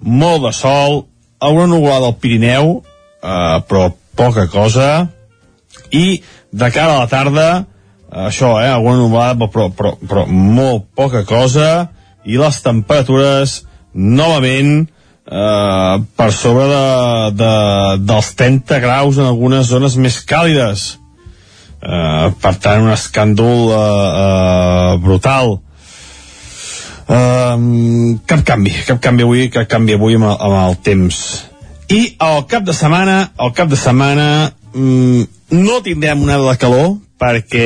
molt de sol, alguna nuvolada al Pirineu, eh, però poca cosa. I de cara a la tarda, eh, això, eh, alguna nuvolada, però, però, però molt poca cosa. I les temperatures, novament, eh, per sobre de, de, dels 30 graus en algunes zones més càlides. Eh, per tant un escàndol eh, eh, brutal. Eh, cap canvi cap canvi avui, cap canvi avui amb, amb el temps. I al cap de setmana al cap de setmana mm, no tindrem una de calor perquè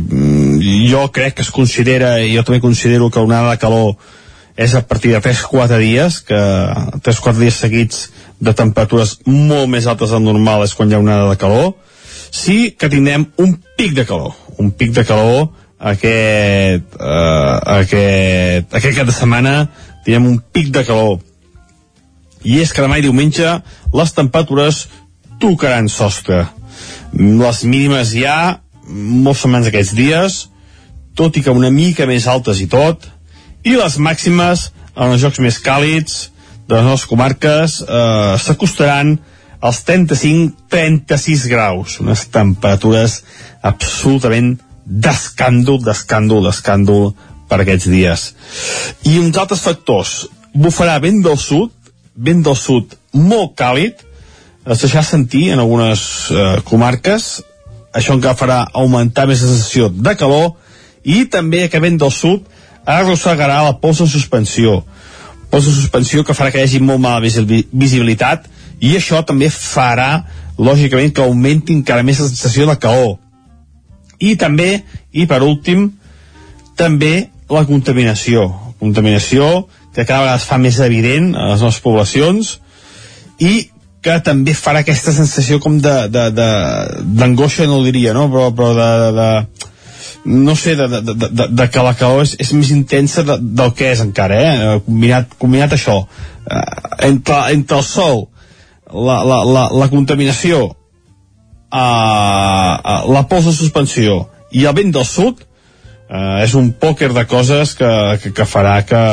mm, jo crec que es considera, jo també considero que una de calor és a partir de 3-4 dies, que 3-4 dies seguits de temperatures molt més altes del normal és quan hi ha onada de calor, sí que tindrem un pic de calor, un pic de calor aquest, eh, aquest, aquest cap de setmana tindrem un pic de calor. I és que demà i diumenge les temperatures tocaran sostre. Les mínimes ja molt semblants aquests dies tot i que una mica més altes i tot i les màximes en els jocs més càlids de les nostres comarques eh, s'acostaran als 35-36 graus. Unes temperatures absolutament d'escàndol, d'escàndol, d'escàndol per aquests dies. I uns altres factors. Bufarà vent del sud vent del sud molt càlid. Es deixarà sentir en algunes eh, comarques. Això encara farà augmentar més la sensació de calor. I també que vent del sud arrossegarà la pols de suspensió. Pols de suspensió que farà que hi hagi molt mala visibilitat i això també farà lògicament que augmenti encara més la sensació de calor i també, i per últim també la contaminació. Contaminació que cada vegada es fa més evident a les nostres poblacions i que també farà aquesta sensació com de d'angoixa no ho diria no? però, però de, de, de no sé, de, de, de, de que la calor és, és més intensa de, del que és encara, eh? combinat, combinat això eh, entre, entre el sol la, la, la, la contaminació eh, eh, la pols de suspensió i el vent del sud eh, és un pòquer de coses que, que, que farà que,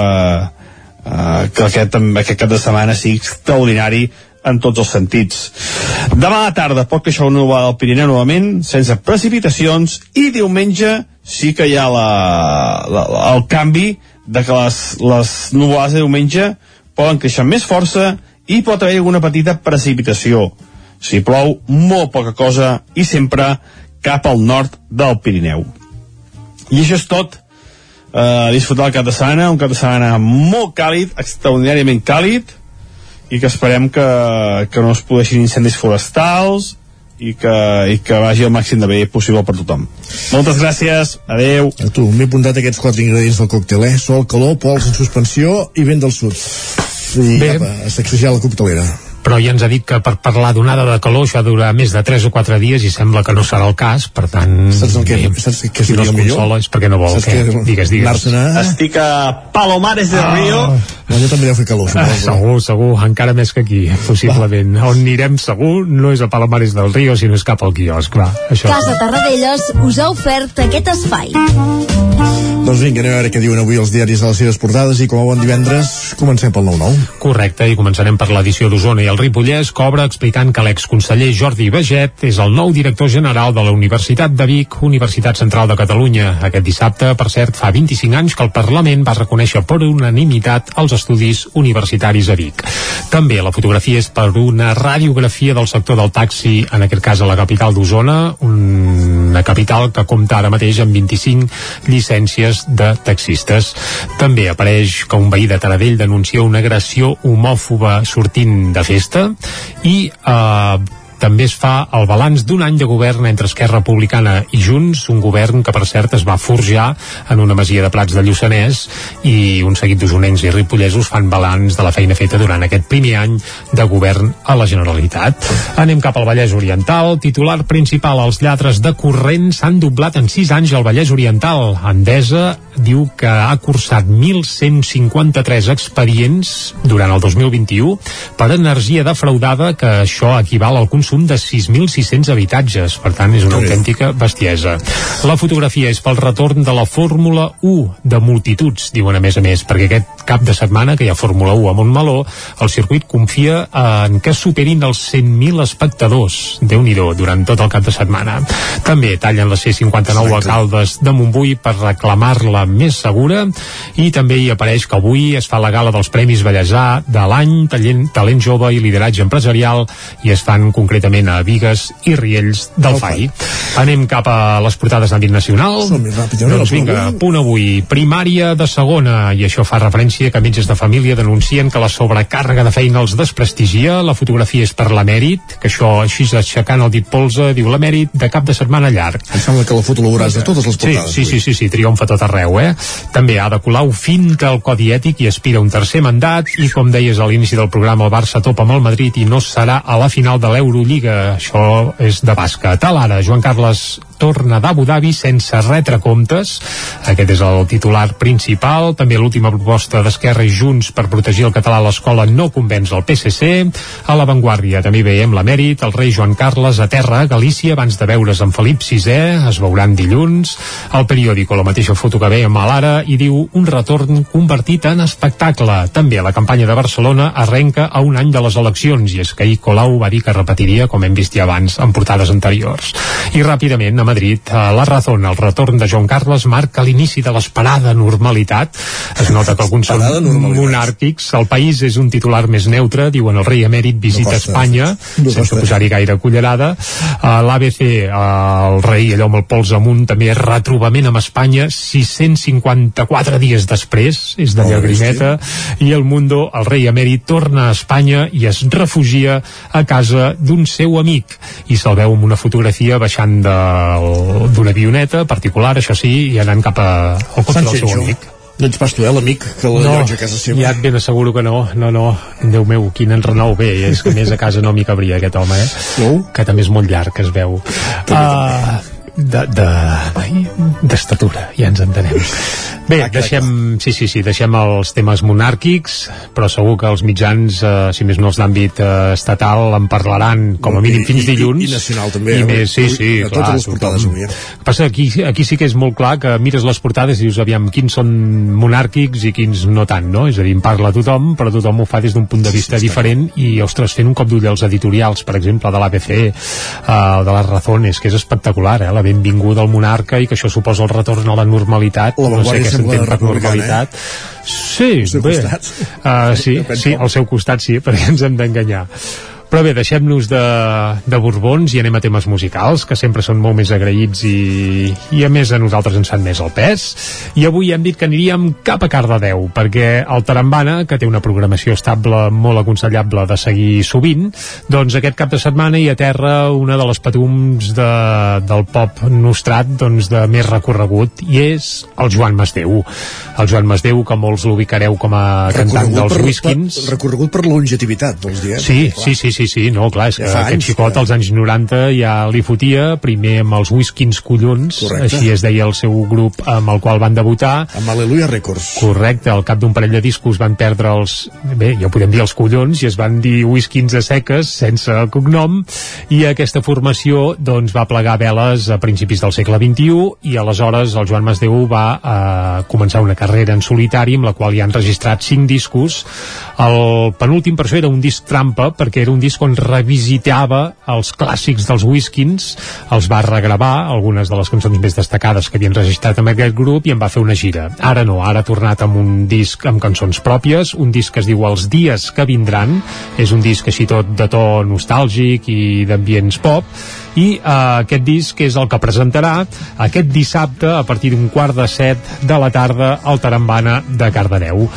eh, que aquest, aquest cap de setmana sigui extraordinari en tots els sentits. Demà a la tarda pot queixar una nova del Pirineu novament, sense precipitacions, i diumenge sí que hi ha la, la, la, el canvi de que les, les nuvolades de diumenge poden créixer amb més força i pot haver alguna petita precipitació. Si plou, molt poca cosa i sempre cap al nord del Pirineu. I això és tot. Uh, disfrutar el cap de setmana, un cap de setmana molt càlid, extraordinàriament càlid, i que esperem que, que no es produeixin incendis forestals i que, i que vagi el màxim de bé possible per tothom. Moltes gràcies, adeu. A tu, m'he apuntat aquests quatre ingredients del còctel, eh? Sol, calor, pols en suspensió i vent del sud. I Bé. apa, a sacsejar la coctelera però ja ens ha dit que per parlar d'onada de calor això ha de durar més de 3 o 4 dies i sembla que no serà el cas, per tant... Saps el que- bé, saps què si no es consola és perquè no vol. Saps Què? què? Digues, digues. A- Estic a Palomares del Ah. Río. Allà també deu fer calor, Ah, suposo. segur, segur, encara més que aquí, possiblement. On anirem segur no és a Palomares del Río, sinó és cap al quiosc, clar. Això. Casa Tarradellas us ha ofert aquest espai. Doncs vinga, anem a veure què diuen avui els diaris a les seves portades i com a bon divendres comencem pel 9-9. Correcte, i començarem per l'edició d'Osona i el Ripollès cobra explicant que l'exconseller Jordi Beget és el nou director general de la Universitat de Vic, Universitat Central de Catalunya. Aquest dissabte, per cert, fa 25 anys que el Parlament va reconèixer per unanimitat els estudis universitaris a Vic. També la fotografia és per una radiografia del sector del taxi, en aquest cas a la capital d'Osona, una capital que compta ara mateix amb 25 llicències de taxistes. També apareix que un veí de Taradell denuncia una agressió homòfoba sortint de festa i eh, també es fa el balanç d'un any de govern entre Esquerra Republicana i Junts, un govern que per cert es va forjar en una masia de Plats de Lluçanès i un seguit d'usonencs i ripollesos fan balanç de la feina feta durant aquest primer any de govern a la Generalitat. Anem cap al Vallès Oriental. Titular principal, els lladres de corrent s'han doblat en 6 anys al Vallès Oriental. Endesa diu que ha cursat 1.153 expedients durant el 2021 per energia defraudada, que això equival al consum de 6.600 habitatges. Per tant, és una autèntica bestiesa. La fotografia és pel retorn de la Fórmula 1 de multituds, diuen a més a més, perquè aquest cap de setmana que hi ha Fórmula 1 a Montmeló, el circuit confia en que superin els 100.000 espectadors. déu nhi durant tot el cap de setmana. També tallen la C-59 a Caldes de Montbui per reclamar-la més segura i també hi apareix que avui es fa la gala dels Premis Bellesà de l'any, talent, talent jove i lideratge empresarial i es fan concretament concretament a Vigues i Riells del FAI. Anem cap a les portades d'àmbit nacional. Doncs vinga, punt avui. Primària de segona, i això fa referència que metges de família denuncien que la sobrecàrrega de feina els desprestigia. La fotografia és per l'emèrit, que això així aixecant el dit polze, diu l'emèrit de cap de setmana llarg. Em sembla que la foto la veuràs de totes les portades. Sí, sí, sí, sí, sí triomfa tot arreu, eh? També Ada Colau finta el codi ètic i aspira un tercer mandat i, com deies a l'inici del programa, el Barça topa amb el Madrid i no serà a la final de l'Eurolliga. Això és de bàsquet. Tal ara, Joan Carles torna d'Abu Dhabi sense retre comptes. Aquest és el titular principal. També l'última proposta d'Esquerra i Junts per protegir el català a l'escola no convenç el PSC. A l'avantguàrdia també veiem l'emèrit, el rei Joan Carles a terra a Galícia abans de veure's amb Felip VI. Es veuran dilluns. El periòdico la mateixa foto que veiem a l'Ara i diu un retorn convertit en espectacle. També la campanya de Barcelona arrenca a un any de les eleccions i és que ahir Colau va dir que repetiria, com hem vist ja abans, en portades anteriors. I ràpidament, a Madrid, a la Razón, el retorn de Joan Carles marca l'inici de l'esperada normalitat. Es nota que alguns són monàrquics. El país és un titular més neutre, diuen el rei emèrit visita costa. Espanya, No sense posar-hi gaire cullerada. A L'ABC, el rei allò amb el pols amunt, també retrobament amb Espanya, 654 dies després, és de llagrimeta, i el Mundo, el rei emèrit, torna a Espanya i es refugia a casa d'un seu amic. I se'l veu amb una fotografia baixant d'una avioneta particular, això sí, i anant cap a, al cotxe del seu amic. No ets pas tu, eh, l'amic que l'allotja a casa seva. ja et ben asseguro que no, no, no, Déu meu, quin enrenou bé, és que més a casa no m'hi cabria aquest home, eh? No? Que també és molt llarg, que es veu. Uh, de, de, d'estatura, ja ens entenem. Bé, deixem, sí, sí, sí, deixem els temes monàrquics, però segur que els mitjans, eh, si més no els d'àmbit eh, estatal, en parlaran com a mínim fins I- i- dilluns. i nacional també, I eh? més, sí, sí, A totes clar. les portades avui, passa aquí, aquí sí que és molt clar que mires les portades i dius, aviam, quins són monàrquics i quins no tant, no? És a dir, en parla tothom, però tothom ho fa des d'un punt de vista diferent i, ostres, fent un cop d'ull als editorials, per exemple, de l'ABC, eh, de les razones, que és espectacular, eh? La benvinguda al monarca i que això suposa el retorn a la normalitat. La no sé què s'entén per republicana, normalitat. Sí, seu bé. costat. Uh, sí, sí, al seu costat sí, [laughs] perquè ens hem d'enganyar. Però bé, deixem-nos de, de Borbons i anem a temes musicals, que sempre són molt més agraïts i, i a més a nosaltres ens fan més el pes. I avui hem dit que aniríem cap a Cardedeu, perquè el Tarambana, que té una programació estable molt aconsellable de seguir sovint, doncs aquest cap de setmana hi aterra una de les patums de, del pop nostrat doncs, de més recorregut, i és el Joan Masdeu. El Joan Masdeu, que molts l'ubicareu com a cantant dels per, Whiskins. per, recorregut per longevitat, vols dir, eh? Sí, Clar. sí, sí, sí, sí, no, clar, és que Ja aquest anys, xicot als anys 90 ja li fotia, primer amb els Whiskins Collons, Correcte. així es deia el seu grup amb el qual van debutar. Amb Aleluia Records. Correcte, al cap d'un parell de discos van perdre els, bé, ja ho podem dir els collons, i es van dir Whiskins a seques, sense cognom, i aquesta formació doncs va plegar veles a principis del segle XXI, i aleshores el Joan Masdeu va eh, començar una carrera en solitari amb la qual ja han registrat cinc discos. El penúltim per això era un disc trampa, perquè era un disc on revisitava els clàssics dels Whiskins, els va regravar, algunes de les cançons més destacades que havien registrat amb aquest grup, i en va fer una gira. Ara no, ara ha tornat amb un disc amb cançons pròpies, un disc que es diu Els dies que vindran, és un disc així tot de to nostàlgic i d'ambients pop, i eh, aquest disc és el que presentarà aquest dissabte a partir d'un quart de set de la tarda al Tarambana de Cardedeu.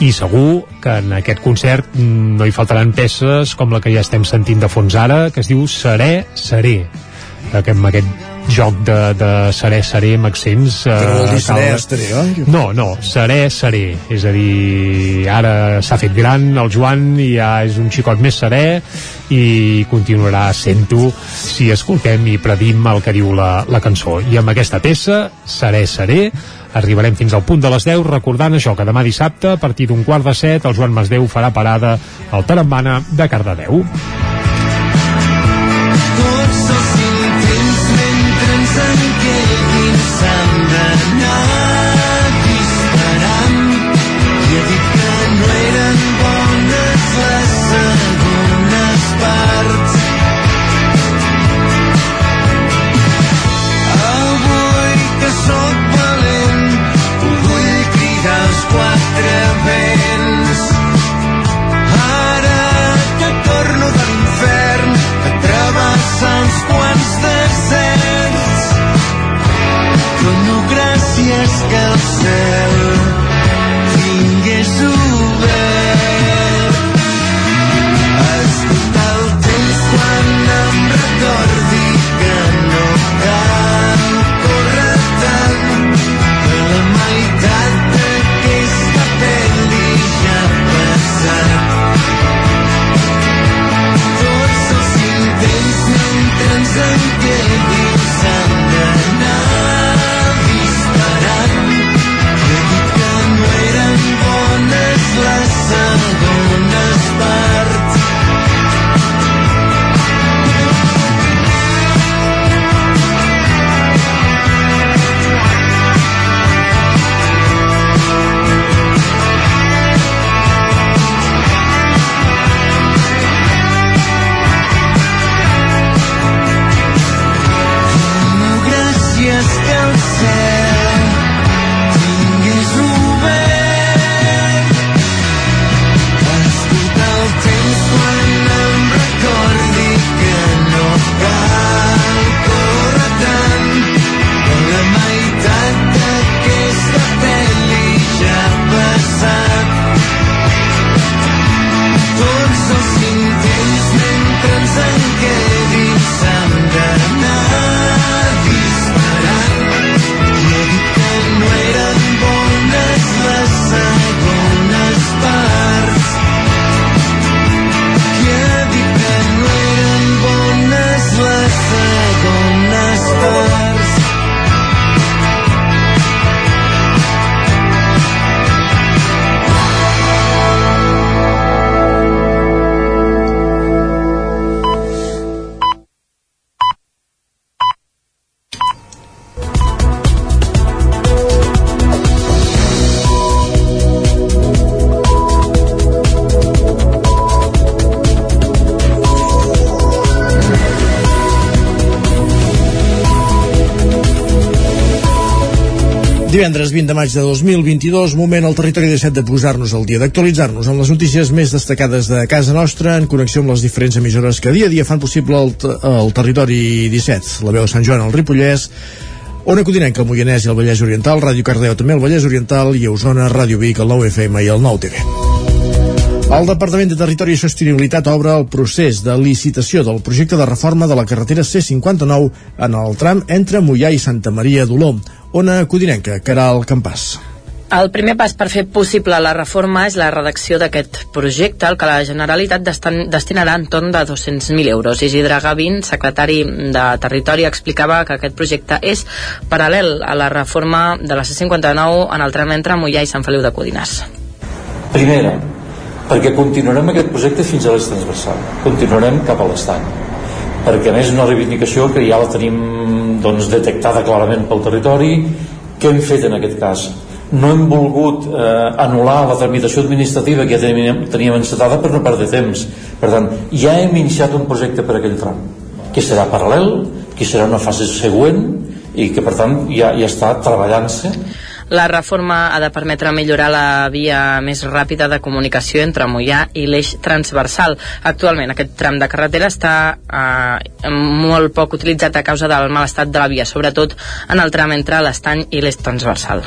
I segur que en aquest concert no hi faltaran peces com la que ja estem sentint de fons ara que es diu Seré, Seré. Aquest, aquest joc de, de seré, seré amb accents eh, no vol dir seré, cal- estaré, oi? no, no, seré, seré és a dir, ara s'ha fet gran el Joan i ja és un xicot més serè i continuarà sent-ho si escoltem i predim el que diu la, la cançó. I amb aquesta peça, seré, seré arribarem fins al punt de les 10 recordant això que demà dissabte a partir d'un quart de set el Joan Masdeu farà parada al Tarambana de Cardedeu que Divendres 20 de maig de 2022, moment al territori 17 de posar-nos al dia, d'actualitzar-nos amb les notícies més destacades de casa nostra en connexió amb les diferents emissores que dia a dia fan possible el, el territori 17. La veu de Sant Joan al Ripollès, Ona Codinenca, el Moianès i el Vallès Oriental, Ràdio Cardeu també el Vallès Oriental i Osona, Ràdio Vic, el 9 FM i el 9 TV. El Departament de Territori i Sostenibilitat obre el procés de licitació del projecte de reforma de la carretera C59 en el tram entre Mollà i Santa Maria d'Oló. Ona Codinenca, Caral Campàs. El primer pas per fer possible la reforma és la redacció d'aquest projecte, el que la Generalitat destinarà entorn de 200.000 euros. Isidre Gavín, secretari de Territori, explicava que aquest projecte és paral·lel a la reforma de la C59 en el tram entre Mollà i Sant Feliu de Codinàs. Primera, perquè continuarem aquest projecte fins a l'est transversal. Continuarem cap a l'estany. Perquè a més és una reivindicació que ja la tenim doncs, detectada clarament pel territori. Què hem fet en aquest cas? No hem volgut eh, anul·lar la tramitació administrativa que ja teníem, teníem encetada per no perdre temps. Per tant, ja hem iniciat un projecte per aquell tram, que serà paral·lel, que serà una fase següent i que per tant ja, ja està treballant-se La reforma ha de permetre millorar la via més ràpida de comunicació entre Mollà i l'eix transversal. Actualment aquest tram de carretera està eh, molt poc utilitzat a causa del mal estat de la via, sobretot en el tram entre l'estany i l'eix transversal.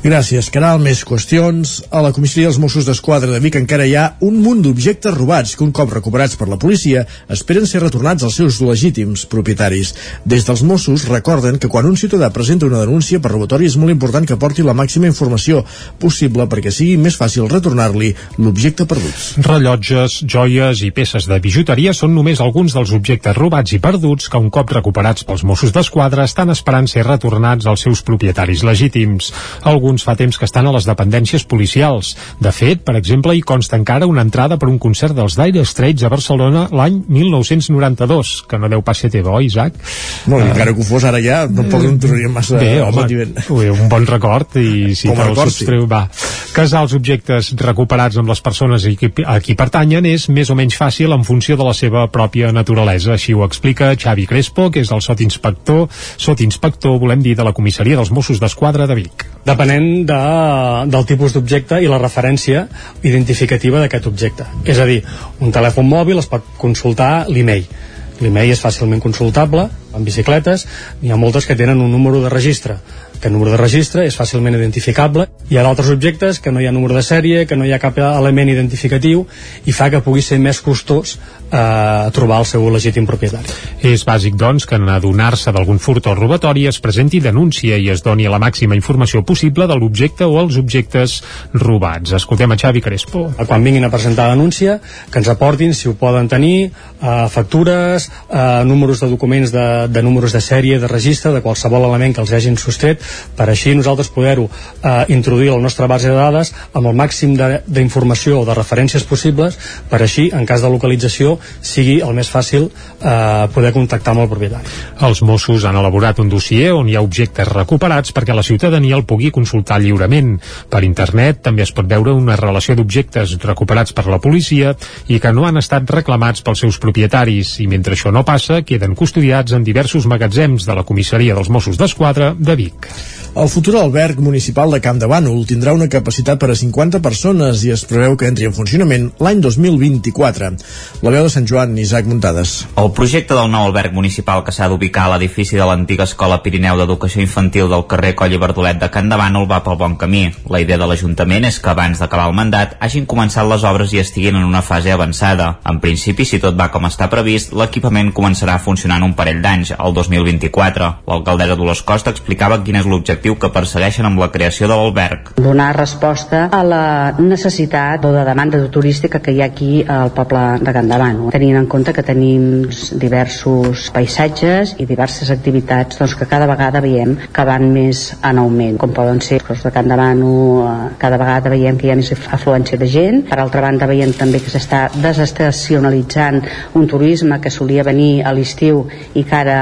Gràcies, Caral. Més qüestions. A la comissaria dels Mossos d'Esquadra de Vic encara hi ha un munt d'objectes robats que un cop recuperats per la policia esperen ser retornats als seus legítims propietaris. Des dels Mossos recorden que quan un ciutadà presenta una denúncia per robatori és molt important que porti la màxima informació possible perquè sigui més fàcil retornar-li l'objecte perdut. Rellotges, joies i peces de bijuteria són només alguns dels objectes robats i perduts que un cop recuperats pels Mossos d'Esquadra estan esperant ser retornats als seus propietaris legítims. Alguns fa temps que estan a les dependències policials. De fet, per exemple, hi consta encara una entrada per un concert dels Dire Straits a Barcelona l'any 1992, que no deu pas ser teva, oi, Isaac? No, uh, encara que ho fos ara ja, tampoc no em tornaria massa Bé, home, ui, un bon record i [laughs] si Com te'l record, sí. substreu, va. Casar els objectes recuperats amb les persones a qui, a qui pertanyen és més o menys fàcil en funció de la seva pròpia naturalesa. Així ho explica Xavi Crespo, que és el sotinspector, sotinspector, volem dir, de la comissaria dels Mossos d'Esquadra de Vic. depenent de, del tipus d'objecte i la referència identificativa d'aquest objecte. És a dir, un telèfon mòbil es pot consultar l'email. L'email és fàcilment consultable En bicicletes n'hi ha moltes que tenen un número de registre aquest número de registre és fàcilment identificable. Hi ha d'altres objectes que no hi ha número de sèrie, que no hi ha cap element identificatiu i fa que pugui ser més costós eh, trobar el seu legítim propietari. És bàsic, doncs, que en adonar-se d'algun furt o robatori es presenti denúncia i es doni la màxima informació possible de l'objecte o els objectes robats. Escoltem a Xavi Crespo. Quan vinguin a presentar denúncia, que ens aportin, si ho poden tenir, eh, factures, eh, números de documents de, de números de sèrie, de registre, de qualsevol element que els hagin sostret, per així nosaltres poder-ho eh, introduir a la nostra base de dades amb el màxim d'informació o de referències possibles per així, en cas de localització, sigui el més fàcil eh, poder contactar amb el propietari. Els Mossos han elaborat un dossier on hi ha objectes recuperats perquè la ciutadania el pugui consultar lliurement. Per internet també es pot veure una relació d'objectes recuperats per la policia i que no han estat reclamats pels seus propietaris i mentre això no passa queden custodiats en diversos magatzems de la comissaria dels Mossos d'Esquadra de Vic. El futur alberg municipal de Camp de Bànol tindrà una capacitat per a 50 persones i es preveu que entri en funcionament l'any 2024. La veu de Sant Joan, Isaac Muntades. El projecte del nou alberg municipal que s'ha d'ubicar a l'edifici de l'antiga Escola Pirineu d'Educació Infantil del carrer Coll i Bardolet de Camp de Bànol va pel bon camí. La idea de l'Ajuntament és que abans d'acabar el mandat hagin començat les obres i estiguin en una fase avançada. En principi, si tot va com està previst, l'equipament començarà a funcionar en un parell d'anys, el 2024. L'alcaldessa Dolors Costa explicava quin és l'objectiu l'objectiu que persegueixen amb la creació de l'alberg. Donar resposta a la necessitat o de demanda turística que hi ha aquí al poble de Candavano, tenint en compte que tenim diversos paisatges i diverses activitats doncs, que cada vegada veiem que van més en augment, com poden ser els de Candavano, eh, cada vegada veiem que hi ha més afluència de gent, per altra banda veiem també que s'està desestacionalitzant un turisme que solia venir a l'estiu i que ara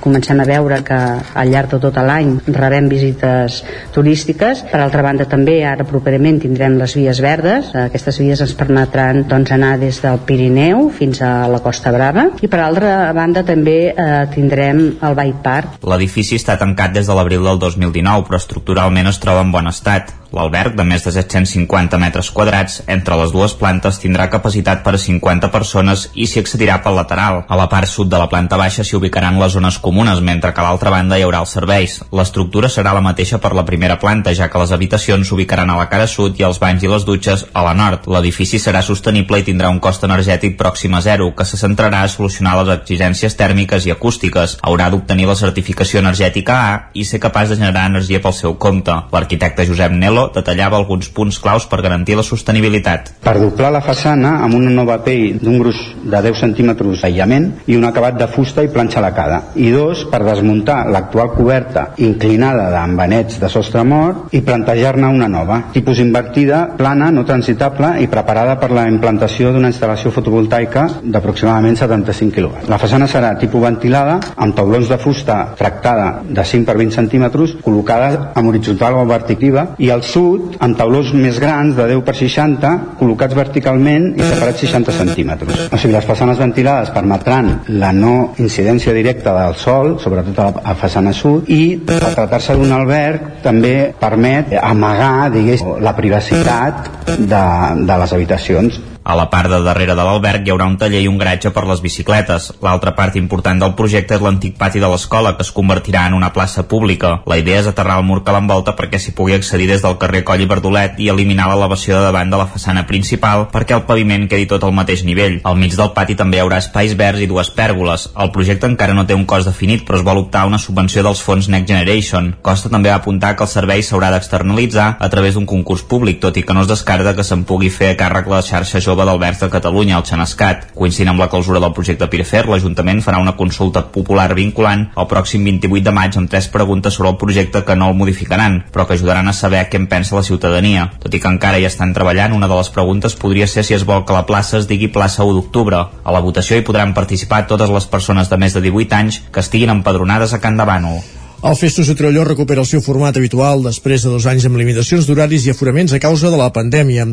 comencem a veure que al llarg de tot l'any rebem visites turístiques. Per altra banda també ara properament tindrem les vies verdes. Aquestes vies ens permetran doncs, anar des del Pirineu fins a la Costa Brava i per altra banda també eh, tindrem el Bike Park. L'edifici està tancat des de l'abril del 2019 però estructuralment es troba en bon estat. L'alberg, de més de 750 metres quadrats, entre les dues plantes tindrà capacitat per a 50 persones i s'hi accedirà pel lateral. A la part sud de la planta baixa s'hi ubicaran les zones comunes, mentre que a l'altra banda hi haurà els serveis. L'estructura serà la mateixa per la primera planta, ja que les habitacions s'ubicaran a la cara sud i els banys i les dutxes a la nord. L'edifici serà sostenible i tindrà un cost energètic pròxim a zero, que se centrarà a solucionar les exigències tèrmiques i acústiques. Haurà d'obtenir la certificació energètica A i ser capaç de generar energia pel seu compte. L'arquitecte Josep Nelo detallava alguns punts claus per garantir la sostenibilitat. Per doblar la façana amb una nova pell d'un gruix de 10 centímetres d'aïllament i un acabat de fusta i planxa lacada. I dos, per desmuntar l'actual coberta inclinada d'embanets de sostre mort i plantejar-ne una nova, tipus invertida, plana, no transitable i preparada per la implantació d'una instal·lació fotovoltaica d'aproximadament 75 kW. La façana serà tipus ventilada amb taulons de fusta tractada de 5 per 20 centímetres col·locada en horitzontal o verticativa i al sud amb taulons més grans de 10 per 60 col·locats verticalment i separats 60 centímetres. O sigui, les façanes ventilades permetran la no incidència directa del sol, sobretot a la façana sud, i per tractar-se d'un alberg també permet amagar, digués, la privacitat de, de les habitacions a la part de darrere de l'alberg hi haurà un taller i un garatge per les bicicletes. L'altra part important del projecte és l'antic pati de l'escola, que es convertirà en una plaça pública. La idea és aterrar el mur que l'envolta perquè s'hi pugui accedir des del carrer Coll i Verdolet i eliminar l'elevació de davant de la façana principal perquè el paviment quedi tot al mateix nivell. Al mig del pati també hi haurà espais verds i dues pèrgoles. El projecte encara no té un cost definit, però es vol optar a una subvenció dels fons Next Generation. Costa també va apuntar que el servei s'haurà d'externalitzar a través d'un concurs públic, tot i que no es descarta que se'n pugui fer a càrrec la xarxa jove d'Alberts de Catalunya, el Xenescat. Coincidint amb la clausura del projecte Pirefer, l'Ajuntament farà una consulta popular vinculant el pròxim 28 de maig amb tres preguntes sobre el projecte que no el modificaran, però que ajudaran a saber què en pensa la ciutadania. Tot i que encara hi estan treballant, una de les preguntes podria ser si es vol que la plaça es digui plaça 1 d'octubre. A la votació hi podran participar totes les persones de més de 18 anys que estiguin empadronades a Can Davano. El Festus de Trolló recupera el seu format habitual després de dos anys amb limitacions d'horaris i aforaments a causa de la pandèmia.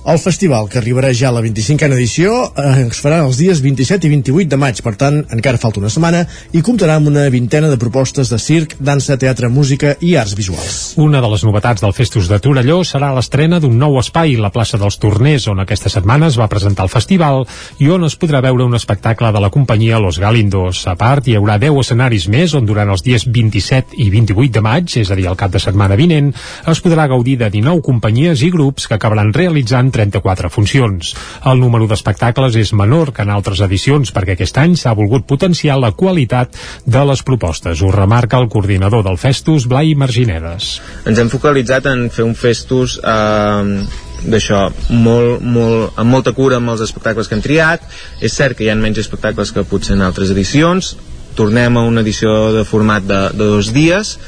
El festival, que arribarà ja a la 25a edició, eh, es farà els dies 27 i 28 de maig, per tant, encara falta una setmana, i comptarà amb una vintena de propostes de circ, dansa, teatre, música i arts visuals. Una de les novetats del Festus de Torelló serà l'estrena d'un nou espai, la plaça dels Torners, on aquesta setmana es va presentar el festival i on es podrà veure un espectacle de la companyia Los Galindos. A part, hi haurà 10 escenaris més on durant els dies 27 i 28 de maig, és a dir, el cap de setmana vinent, es podrà gaudir de 19 companyies i grups que acabaran realitzant 34 funcions. El número d'espectacles és menor que en altres edicions perquè aquest any s'ha volgut potenciar la qualitat de les propostes. Ho remarca el coordinador del Festus, Blai Marginedes. Ens hem focalitzat en fer un Festus eh, d'això, molt, molt, amb molta cura amb els espectacles que hem triat és cert que hi ha menys espectacles que potser en altres edicions tornem a una edició de format de, de dos dies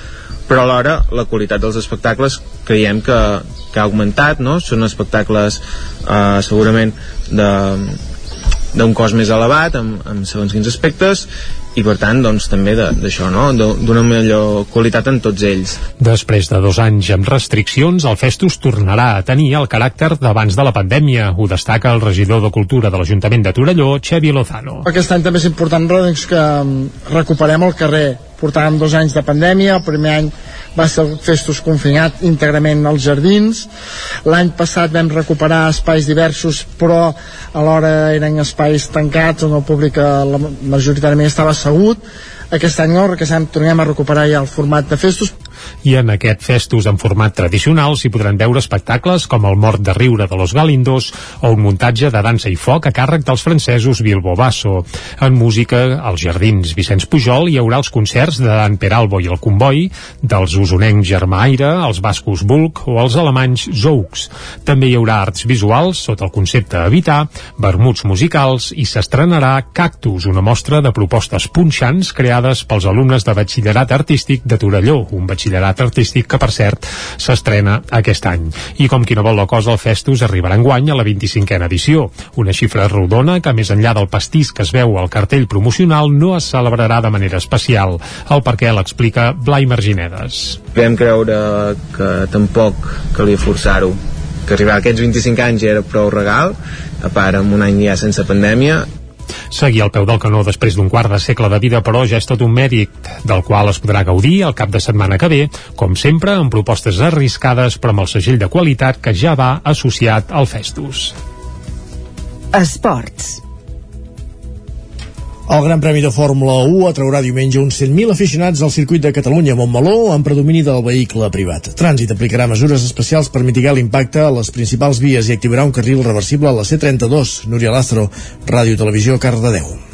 però alhora la qualitat dels espectacles creiem que, que ha augmentat no? són espectacles eh, segurament de d'un cost més elevat amb, amb segons quins aspectes i per tant doncs també d'això no? d'una millor qualitat en tots ells. Després de dos anys amb restriccions el Festus tornarà a tenir el caràcter d'abans de la pandèmia. Ho destaca el regidor de Cultura de l'Ajuntament de Torelló Xevi Lozano. Aquest any també és important doncs, que recuperem el carrer. Portàvem dos anys de pandèmia el primer any va ser el Festus confinat íntegrament als jardins. L'any passat vam recuperar espais diversos però alhora eren espais tancats on el públic eh, majoritàriament estava assegut aquest any no, any tornem a recuperar ja el format de Festus i en aquest festus en format tradicional s'hi podran veure espectacles com el Mort de Riure de los Galindos o un muntatge de dansa i foc a càrrec dels francesos Bilbo Basso. En música, als Jardins Vicenç Pujol hi haurà els concerts de Dan Peralbo i el Comboi, dels usonencs Germà Aire, els bascos Bulk o els alemanys Zouks. També hi haurà arts visuals sota el concepte Habitar, vermuts musicals i s'estrenarà Cactus, una mostra de propostes punxants creades pels alumnes de batxillerat artístic de Torelló, un batxillerat artístic que, per cert, s'estrena aquest any. I com qui no vol la cosa, el Festus arribarà en guany a la 25a edició. Una xifra rodona que, més enllà del pastís que es veu al cartell promocional, no es celebrarà de manera especial. El per què l'explica Blai Marginedes. Vam creure que tampoc calia forçar-ho que arribar a aquests 25 anys ja era prou regal, a part amb un any ja sense pandèmia, Seguir al peu del canó després d'un quart de segle de vida, però, ja és tot un mèrit, del qual es podrà gaudir el cap de setmana que ve, com sempre, amb propostes arriscades, però amb el segell de qualitat que ja va associat al Festus. Esports. El Gran Premi de Fórmula 1 atraurà diumenge uns 100.000 aficionats al circuit de Catalunya a Montmeló amb predomini del vehicle privat. Trànsit aplicarà mesures especials per mitigar l'impacte a les principals vies i activarà un carril reversible a la C32. Núria Lázaro, Ràdio Televisió, Cardedeu.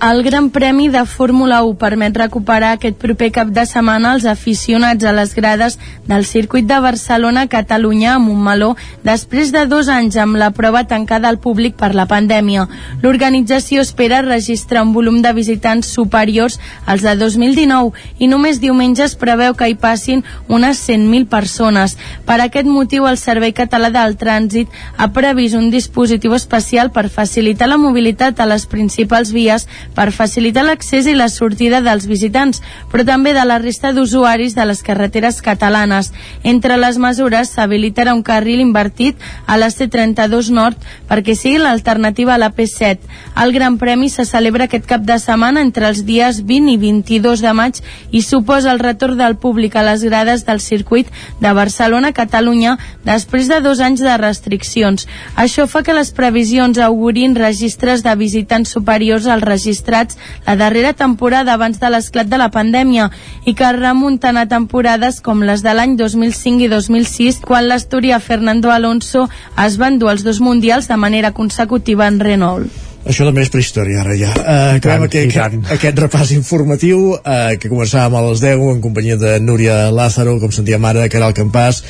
El Gran Premi de Fórmula 1 permet recuperar aquest proper cap de setmana els aficionats a les grades del circuit de Barcelona-Catalunya a Montmeló després de dos anys amb la prova tancada al públic per la pandèmia. L'organització espera registrar un volum de visitants superiors als de 2019 i només diumenge es preveu que hi passin unes 100.000 persones. Per aquest motiu, el Servei Català del Trànsit ha previst un dispositiu especial per facilitar la mobilitat a les principals vies per facilitar l'accés i la sortida dels visitants, però també de la resta d'usuaris de les carreteres catalanes. Entre les mesures s'habilitarà un carril invertit a la C32 Nord perquè sigui l'alternativa a la P7. El Gran Premi se celebra aquest cap de setmana entre els dies 20 i 22 de maig i suposa el retorn del públic a les grades del circuit de Barcelona-Catalunya després de dos anys de restriccions. Això fa que les previsions augurin registres de visitants superiors al registre registrats la darrera temporada abans de l'esclat de la pandèmia i que remunten a temporades com les de l'any 2005 i 2006 quan l'asturià Fernando Alonso es va endur els dos mundials de manera consecutiva en Renault. Això també és prehistòria, ara ja. Uh, acabem aquest, aquest, aquest repàs informatiu uh, que començàvem a les 10 en companyia de Núria Lázaro, com sentíem ara, Caral Campàs,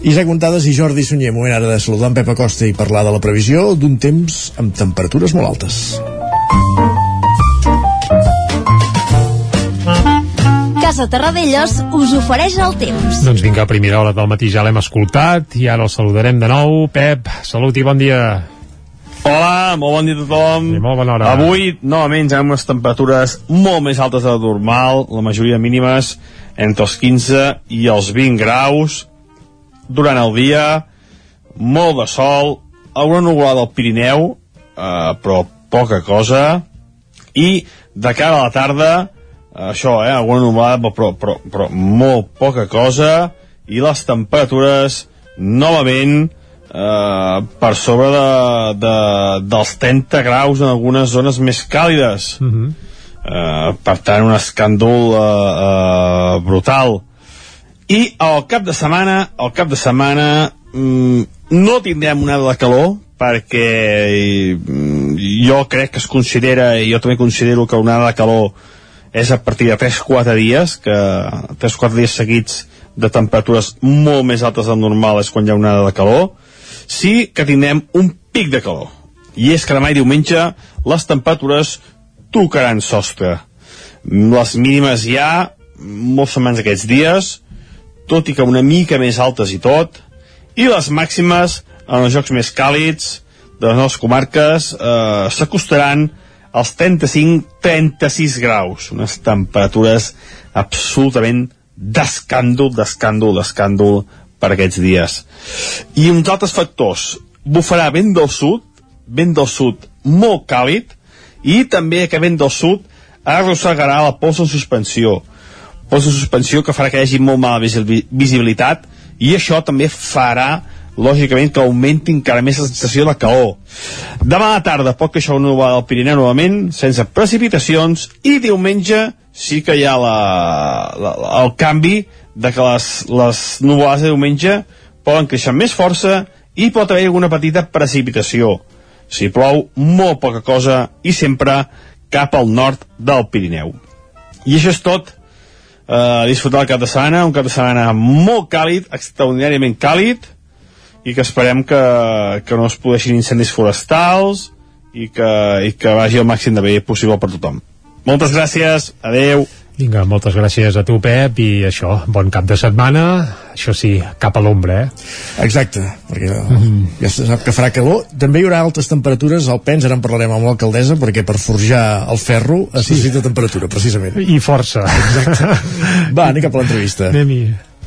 Isaac Montades i Jordi Sunyer. Moment ara de saludar en Pep Acosta i parlar de la previsió d'un temps amb temperatures molt altes. Casa Terradellos us ofereix el temps. Doncs vinga, a primera hora del matí ja l'hem escoltat i ara el saludarem de nou. Pep, salut i bon dia. Hola, molt bon dia a tothom. I molt bona hora. Avui, novament, ja amb unes temperatures molt més altes de normal, la majoria mínimes entre els 15 i els 20 graus. Durant el dia, molt de sol, alguna nuvolada al Pirineu, eh, però poca cosa, i de cara a la tarda, això, eh, alguna nuvolada, però, però, però molt poca cosa, i les temperatures, novament, eh, per sobre de, de, dels 30 graus en algunes zones més càlides. Mm -hmm. eh, per tant, un escàndol eh, eh, brutal. I al cap de setmana, al cap de setmana, mm, no tindrem una de calor, perquè mm, jo crec que es considera, i jo també considero que una de calor és a partir de 3-4 dies, que 3-4 dies seguits de temperatures molt més altes del normal és quan hi ha una de calor, sí que tindrem un pic de calor. I és que demà i diumenge les temperatures tocaran sostre. Les mínimes ja, molt semblants aquests dies, tot i que una mica més altes i tot, i les màximes en els jocs més càlids de les nostres comarques eh, s'acostaran als 35-36 graus, unes temperatures absolutament d'escàndol, d'escàndol, d'escàndol per aquests dies. I uns altres factors. Bufarà vent del sud, vent del sud molt càlid, i també aquest vent del sud arrossegarà la pols en suspensió. Pols en suspensió que farà que hi hagi molt mala visibilitat i això també farà lògicament que augmenti encara més la sensació de calor. Demà a la tarda pot que això va al Pirineu novament, sense precipitacions, i diumenge sí que hi ha la, la, el canvi de que les, les nuvolades de diumenge poden créixer amb més força i pot haver alguna petita precipitació. Si plou, molt poca cosa i sempre cap al nord del Pirineu. I això és tot. Uh, disfrutar el cap de setmana, un cap de setmana molt càlid, extraordinàriament càlid, i que esperem que, que no es produeixin incendis forestals i que, i que vagi el màxim de bé possible per tothom. Moltes gràcies, adeu. Vinga, moltes gràcies a tu, Pep, i això, bon cap de setmana, això sí, cap a l'ombra, eh? Exacte, perquè mm. ja se sap que farà calor. També hi haurà altes temperatures al Pens, ara en parlarem amb l'alcaldessa, perquè per forjar el ferro es necessita temperatura, precisament. I força. Exacte. [laughs] Va, anem cap a l'entrevista. Anem-hi.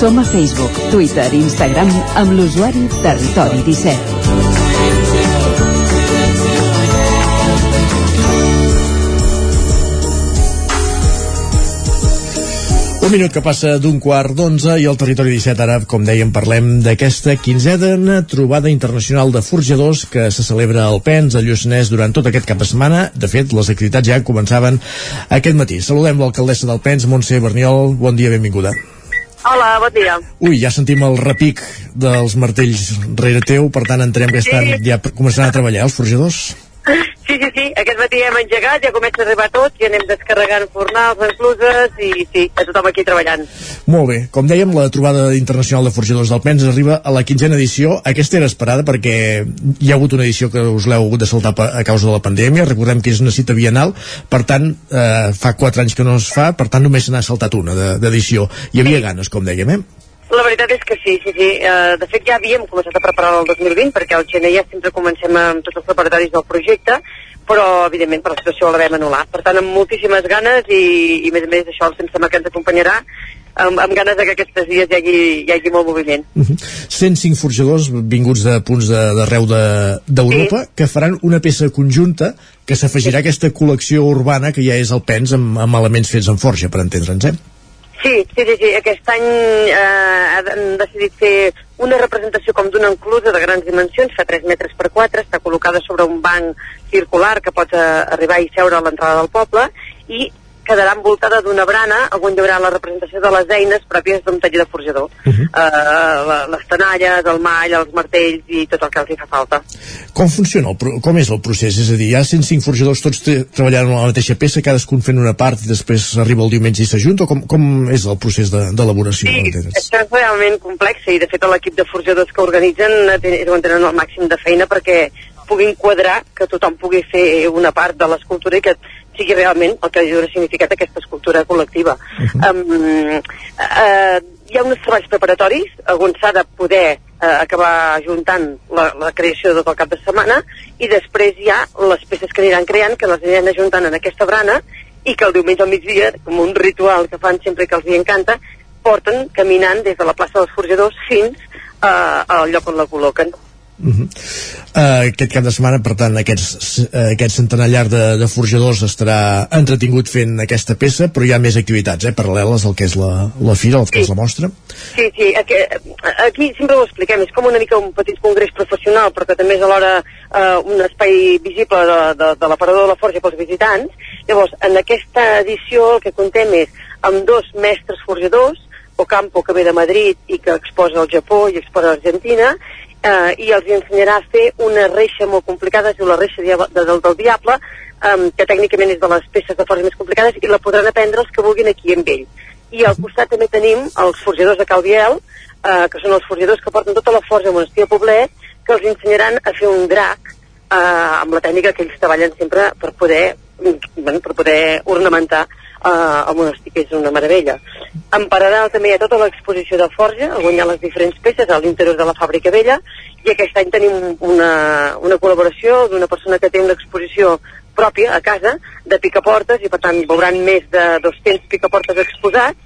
Som a Facebook, Twitter i Instagram amb l'usuari Territori 17. Un minut que passa d'un quart d'onze i al territori 17 ara, com dèiem, parlem d'aquesta quinzena trobada internacional de forjadors que se celebra al PENS, a Lluçanès, durant tot aquest cap de setmana. De fet, les activitats ja començaven aquest matí. Saludem l'alcaldessa del PENS, Montse Berniol. Bon dia, benvinguda. Hola, bon dia. Ui, ja sentim el repic dels martells rere teu, per tant entenem que estan Sí. ja començant a treballar els forjadors. Sí, sí, sí, aquest matí hem engegat, ja comença a arribar tot i anem descarregant fornals, encluses i sí, a tothom aquí treballant. Molt bé, com dèiem, la trobada internacional de forjadors del PENS arriba a la quinzena edició. Aquesta era esperada perquè hi ha hagut una edició que us l'heu hagut de saltar a causa de la pandèmia. Recordem que és una cita bienal, per tant, eh, fa quatre anys que no es fa, per tant només se n'ha saltat una de- d'edició. Hi havia ganes, com dèiem, eh? La veritat és que sí, sí, sí. Uh, de fet, ja havíem començat a preparar el 2020, perquè al gener ja sempre comencem amb tots els preparatoris del projecte, però, evidentment, per la situació la vam anul·lar. Per tant, amb moltíssimes ganes i, i a més a més, això el Sense que ens acompanyarà, amb, amb ganes de que aquests dies hi hagi, hi hagi molt moviment. Uh -huh. 105 forjadors vinguts de punts de- d'arreu de- d'Europa que faran una peça conjunta que s'afegirà a aquesta col·lecció urbana que ja és el PENS amb, amb elements fets en forja, per entendre'ns, eh? Sí, sí, sí, sí. aquest any eh, han decidit fer una representació com d'una enclusa de grans dimensions, fa 3 metres per 4, està col·locada sobre un banc circular que pots eh, arribar i seure a l'entrada del poble i quedarà envoltada d'una brana on hi haurà la representació de les eines pròpies d'un taller de forjador. Uh -huh. uh, les tenalles, el mall, els martells i tot el que els hi fa falta. Com funciona, el, com és el procés? És a dir, hi ha 105 forjadors tots tre- treballant en la mateixa peça, cadascun fent una part i després arriba el diumenge i s'ajunta, o com, com és el procés de- d'elaboració? Sí, de, això és realment complex i de fet l'equip de forjadors que organitzen eh, és on tenen el màxim de feina perquè puguin quadrar que tothom pugui fer una part de l'escultura i que sigui realment el que dona significat aquesta escultura col·lectiva. um, uh, hi ha uns treballs preparatoris on s'ha de poder uh, acabar juntant la, la creació de tot el cap de setmana i després hi ha les peces que aniran creant que les aniran ajuntant en aquesta brana i que el diumenge al migdia, com un ritual que fan sempre que els hi encanta, porten caminant des de la plaça dels forjadors fins uh, al lloc on la col·loquen. Uh -huh. uh, aquest cap de setmana, per tant, aquests, uh, aquest centenar llarg de, de forjadors estarà entretingut fent aquesta peça, però hi ha més activitats, eh, paral·leles al que és la, la fira, al que és la mostra. Sí, sí, aquí, aquí sempre ho expliquem, és com una mica un petit congrés professional, però que també és alhora eh, un espai visible de, de, de l'aparador de la Forja pels visitants. Llavors, en aquesta edició el que contem és amb dos mestres forjadors, Ocampo, que ve de Madrid i que exposa al Japó i exposa a l'Argentina, eh, i els ensenyarà a fer una reixa molt complicada, es diu la reixa dia- de, del, del diable, eh, que tècnicament és de les peces de forja més complicades, i la podran aprendre els que vulguin aquí amb ell. I al costat també tenim els forjadors de Calviel, eh, que són els forjadors que porten tota la forja a Monestir de Poblet, que els ensenyaran a fer un drac eh, amb la tècnica que ells treballen sempre per poder, mm, bueno, per poder ornamentar eh, el monestir, que és una meravella. En paral·lel també hi ha tota l'exposició de forja, hi ha les diferents peces a l'interior de la fàbrica vella, i aquest any tenim una, una col·laboració d'una persona que té una exposició pròpia a casa de picaportes i per tant veuran més de 200 picaportes exposats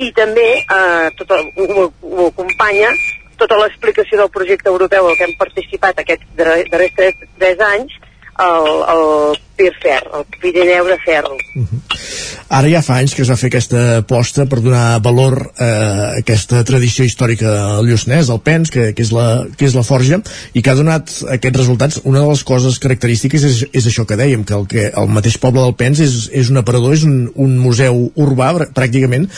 i també eh, tot el, ho, ho acompanya tota l'explicació del projecte europeu al que hem participat aquests darrers tres, tres anys el, el PIR Fer, el Pirineu de Ferro. Ara ja fa anys que es va fer aquesta aposta per donar valor a aquesta tradició històrica del Lluçanès, el Pens, que, que, és la, que és la forja, i que ha donat aquests resultats. Una de les coses característiques és, és això que dèiem, que el, que el mateix poble del Pens és, és un aparador, és un, un museu urbà, pr- pràcticament,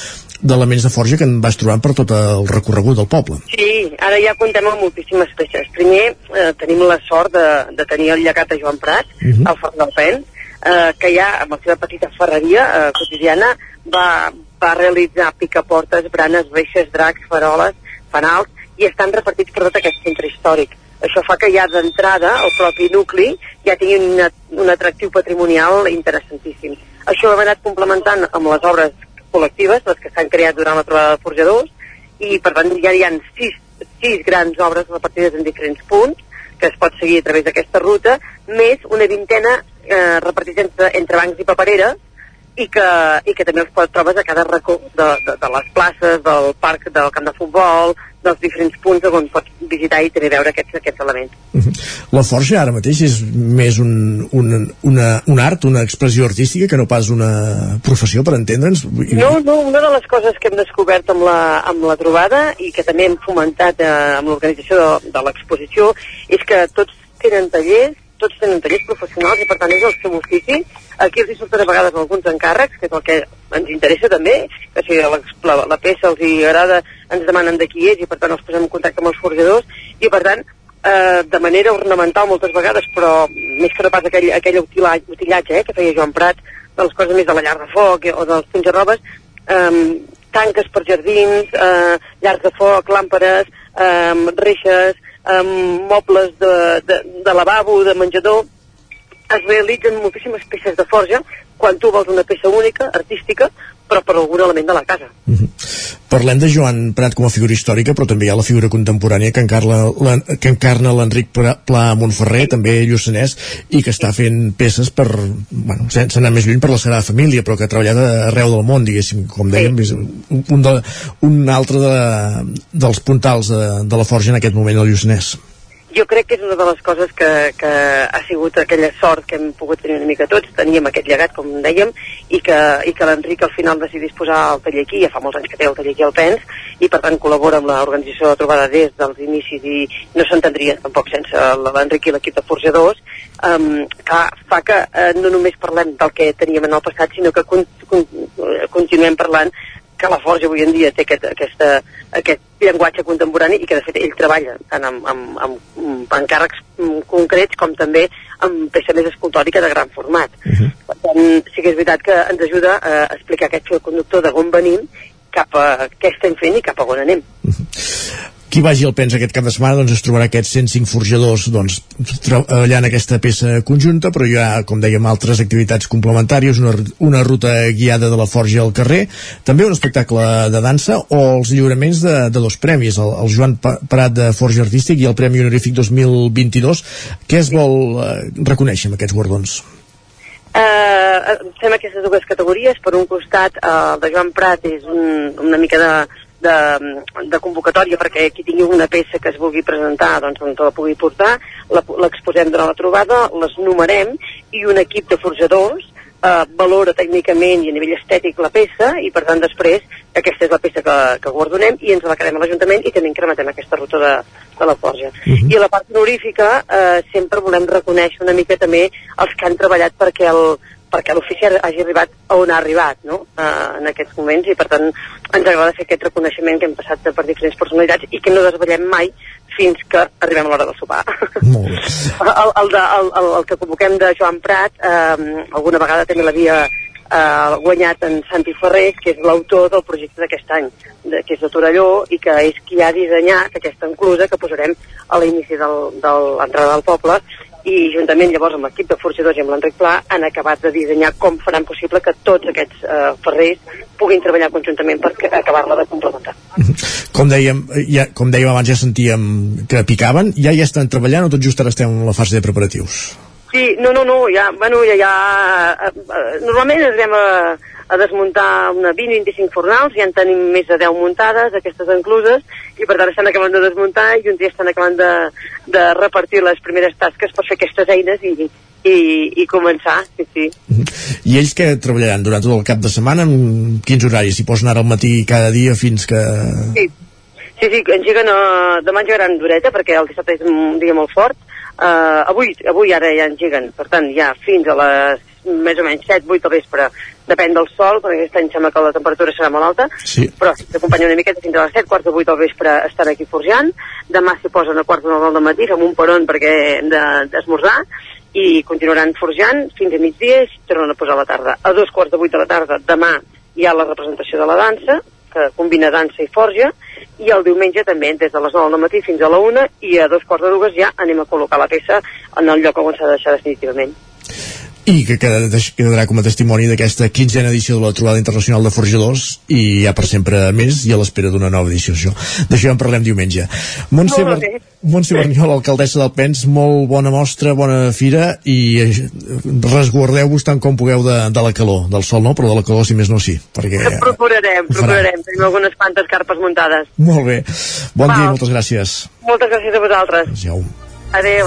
d'elements de forja que en vas trobant per tot el recorregut del poble. Sí, ara ja comptem amb moltíssimes peces. Primer, eh, tenim la sort de, de tenir el llegat a Joan Prat, uh Mhm. -huh. al Fort del Pens, eh, que ja amb la seva petita ferreria eh, quotidiana va, va realitzar picaportes, branes, reixes, dracs, faroles, fanals, i estan repartits per tot aquest centre històric. Això fa que ja d'entrada el propi nucli ja tingui una, un atractiu patrimonial interessantíssim. Això ho hem anat complementant amb les obres col·lectives, les que s'han creat durant la trobada de forjadors, i per tant ja hi ha sis, sis grans obres repartides en diferents punts, que es pot seguir a través d'aquesta ruta, més una vintena eh, repartits entre, entre bancs i papereres, i que, i que també els trobes a cada racó de, de, de les places, del parc del camp de futbol, dels diferents punts on pots visitar i també veure aquests, aquests elements. La forja ara mateix és més un, un, una, un art, una expressió artística que no pas una professió, per entendre'ns. No, no, una de les coses que hem descobert amb la, amb la trobada i que també hem fomentat eh, amb l'organització de, de l'exposició és que tots tenen tallers, tots tenen tallers professionals i per tant és el seu ofici. Aquí els hi surten a vegades alguns encàrrecs, que és el que ens interessa també, que si la, la, la peça els hi agrada ens demanen de qui és i per tant els posem en contacte amb els forjadors i per tant eh, de manera ornamental moltes vegades, però més que no pas aquell, aquell utillatge, eh, que feia Joan Prat, de les coses més de la llar de foc eh, o dels penjarrobes, eh, tanques per jardins, eh, llars de foc, làmperes, eh, reixes, eh, mobles de, de, de lavabo, de menjador, es realitzen moltíssimes peces de forja. Quan tu vols una peça única, artística, però per algun element de la casa. Parlem de Joan Prat com a figura històrica, però també hi ha la figura contemporània que encarna, la, que encarna l'Enric Pla, Montferrer, també lluçanès, i que està fent peces per, bueno, sense anar més lluny per la Sagrada Família, però que ha treballat arreu del món, diguéssim, com dèiem, un, un, de, un altre de, dels puntals de, de la forja en aquest moment al lluçanès. Jo crec que és una de les coses que, que ha sigut aquella sort que hem pogut tenir una mica tots, teníem aquest llegat, com dèiem, i que, i que l'Enric al final decidís posar el taller aquí, ja fa molts anys que té el taller aquí al PENS, i per tant col·labora amb l'organització de trobada des dels inicis i no s'entendria tampoc sense l'Enric i l'equip de forjadors, um, que fa que uh, no només parlem del que teníem en el passat, sinó que con, con, continuem parlant que la Forja avui en dia té aquest, aquesta, aquest llenguatge contemporani i que de fet ell treballa tant amb, amb, amb, amb encàrrecs concrets com també amb peça més escultòrica de gran format. Uh -huh. Per tant, sí que és veritat que ens ajuda a explicar aquest fil conductor d'on venim cap a què estem fent i cap a on anem. Uh -huh qui vagi al PENS aquest cap de setmana doncs es trobarà aquests 105 forjadors doncs, treballant aquesta peça conjunta però hi ha, com dèiem, altres activitats complementàries, una, una ruta guiada de la forja al carrer, també un espectacle de dansa o els lliuraments de, de dos premis, el, el Joan Parat de Forja Artístic i el Premi Honorífic 2022 què es vol eh, reconèixer amb aquests guardons? Uh, fem aquestes dues categories per un costat uh, el de Joan Prat és un, una mica de de, de convocatòria perquè qui tingui una peça que es vulgui presentar doncs, doncs la pugui portar, l'exposem durant la trobada, les numerem i un equip de forjadors eh, valora tècnicament i a nivell estètic la peça i per tant després aquesta és la peça que, que guardonem i ens la quedem a l'Ajuntament i també incrementem aquesta ruta de, de la forja. Uh mhm. -huh. I a la part honorífica eh, sempre volem reconèixer una mica també els que han treballat perquè el, perquè l'ofici hagi arribat on ha arribat no? uh, en aquests moments i per tant ens agrada fer aquest reconeixement que hem passat per diferents personalitats i que no desvetllem mai fins que arribem a l'hora del sopar. Molt bé. [laughs] el, el, de, el, el, el que convoquem de Joan Prat, eh, alguna vegada també l'havia eh, guanyat en Santi Ferrés, que és l'autor del projecte d'aquest any, de, que és de Torelló, i que és qui ha dissenyat aquesta enclusa que posarem a l'inici de l'entrada del poble, i juntament llavors amb l'equip de forjadors i amb l'Enric Pla han acabat de dissenyar com faran possible que tots aquests eh, ferrers puguin treballar conjuntament per acabar-la de complementar. [laughs] Com dèiem, ja, com dèiem abans ja sentíem que picaven, ja hi estan treballant o tot just ara estem en la fase de preparatius? Sí, no, no, no, ja, bueno, ja, ja eh, eh, normalment ens anem a, a desmuntar una 20-25 fornals, ja en tenim més de 10 muntades, aquestes encluses, i per tant estan acabant de desmuntar i uns dies estan acabant de, de repartir les primeres tasques per fer aquestes eines i, i, i començar, sí, sí. I ells que treballaran durant tot el cap de setmana, en quins horaris? Si posen ara al matí cada dia fins que... Sí, sí, sí engeguen, uh, demà engegaran d'horeta perquè el dissabte és un dia molt fort, Uh, avui, avui ara ja engeguen, per tant, ja fins a les més o menys 7-8 del vespre, depèn del sol, perquè aquest any sembla que la temperatura serà molt alta, sí. però s'acompanya una miqueta fins a les 7, quarts de 8 del vespre estan aquí forjant, demà s'hi posen a quarts de 9 del matí, fem un peron perquè hem d'esmorzar, i continuaran forjant fins a migdia i tornen a posar a la tarda. A dos quarts de 8 de la tarda, demà, hi ha la representació de la dansa, que combina dansa i forja, i el diumenge també, des de les 9 del matí fins a la 1, i a dos quarts de dues ja anem a col·locar la peça en el lloc on s'ha de deixar definitivament i que quedarà com a testimoni d'aquesta quinzena edició de la trobada internacional de forjadors i ja per sempre més i a l'espera d'una nova edició això. d'això ja en parlem diumenge. Montse, Bar Montse Berniol, alcaldessa del Pens molt bona mostra, bona fira i eh, resguardeu-vos tant com pugueu de, de la calor, del sol no, però de la calor si més no sí perquè procurarem, procurarem. Tenim algunes quantes carpes muntades. Molt bé, bon Val. dia i moltes gràcies. Moltes gràcies a vosaltres. Adéu adéu,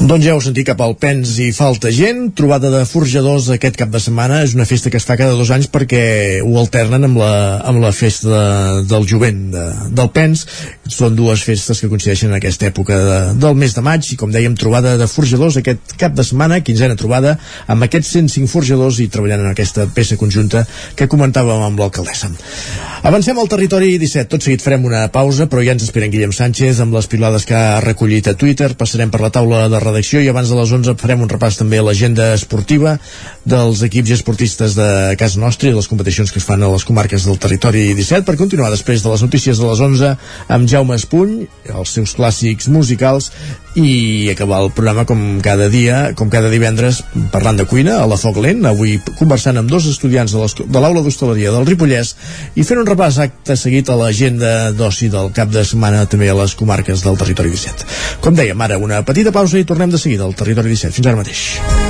Doncs ja heu sentit cap al Pens i falta gent, trobada de forjadors aquest cap de setmana, és una festa que es fa cada dos anys perquè ho alternen amb la, amb la festa de, del jovent de, del Pens, són dues festes que coincideixen en aquesta època de, del mes de maig i com dèiem trobada de forjadors aquest cap de setmana, quinzena trobada amb aquests 105 forjadors i treballant en aquesta peça conjunta que comentàvem amb l'alcaldessa. Avancem al territori 17, tot seguit farem una pausa però ja ens esperen Guillem Sánchez amb les pilades que ha recollit a Twitter, passarem per la taula de redacció i abans de les 11 farem un repàs també a l'agenda esportiva dels equips i esportistes de casa nostra i les competicions que es fan a les comarques del territori 17 per continuar després de les notícies de les 11 amb Jaume Espuny, els seus clàssics musicals i acabar el programa com cada dia, com cada divendres parlant de cuina a la Foc Lent, avui conversant amb dos estudiants de l'aula d'hostaleria del Ripollès i fent un repàs acte seguit a l'agenda d'oci del cap de setmana també a les comarques del territori 17. Com dèiem, ara una petita pausa i tornem de seguida al Territori 17. Fins ara mateix.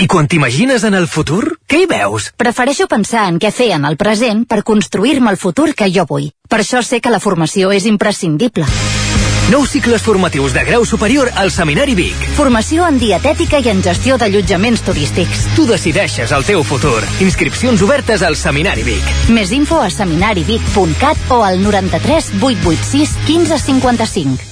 I quan t'imagines en el futur, què hi veus? Prefereixo pensar en què fer en el present per construir-me el futur que jo vull. Per això sé que la formació és imprescindible. Nous cicles formatius de grau superior al Seminari Vic. Formació en dietètica i en gestió d'allotjaments turístics. Tu decideixes el teu futur. Inscripcions obertes al Seminari Vic. Més info a seminarivic.cat o al 93 886 1555.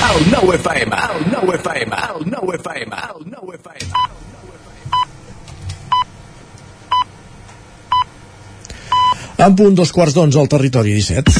El 9 FM, el 9 FM, el 9 FM, el 9 FM. En punt dos quarts d'onze al territori 17.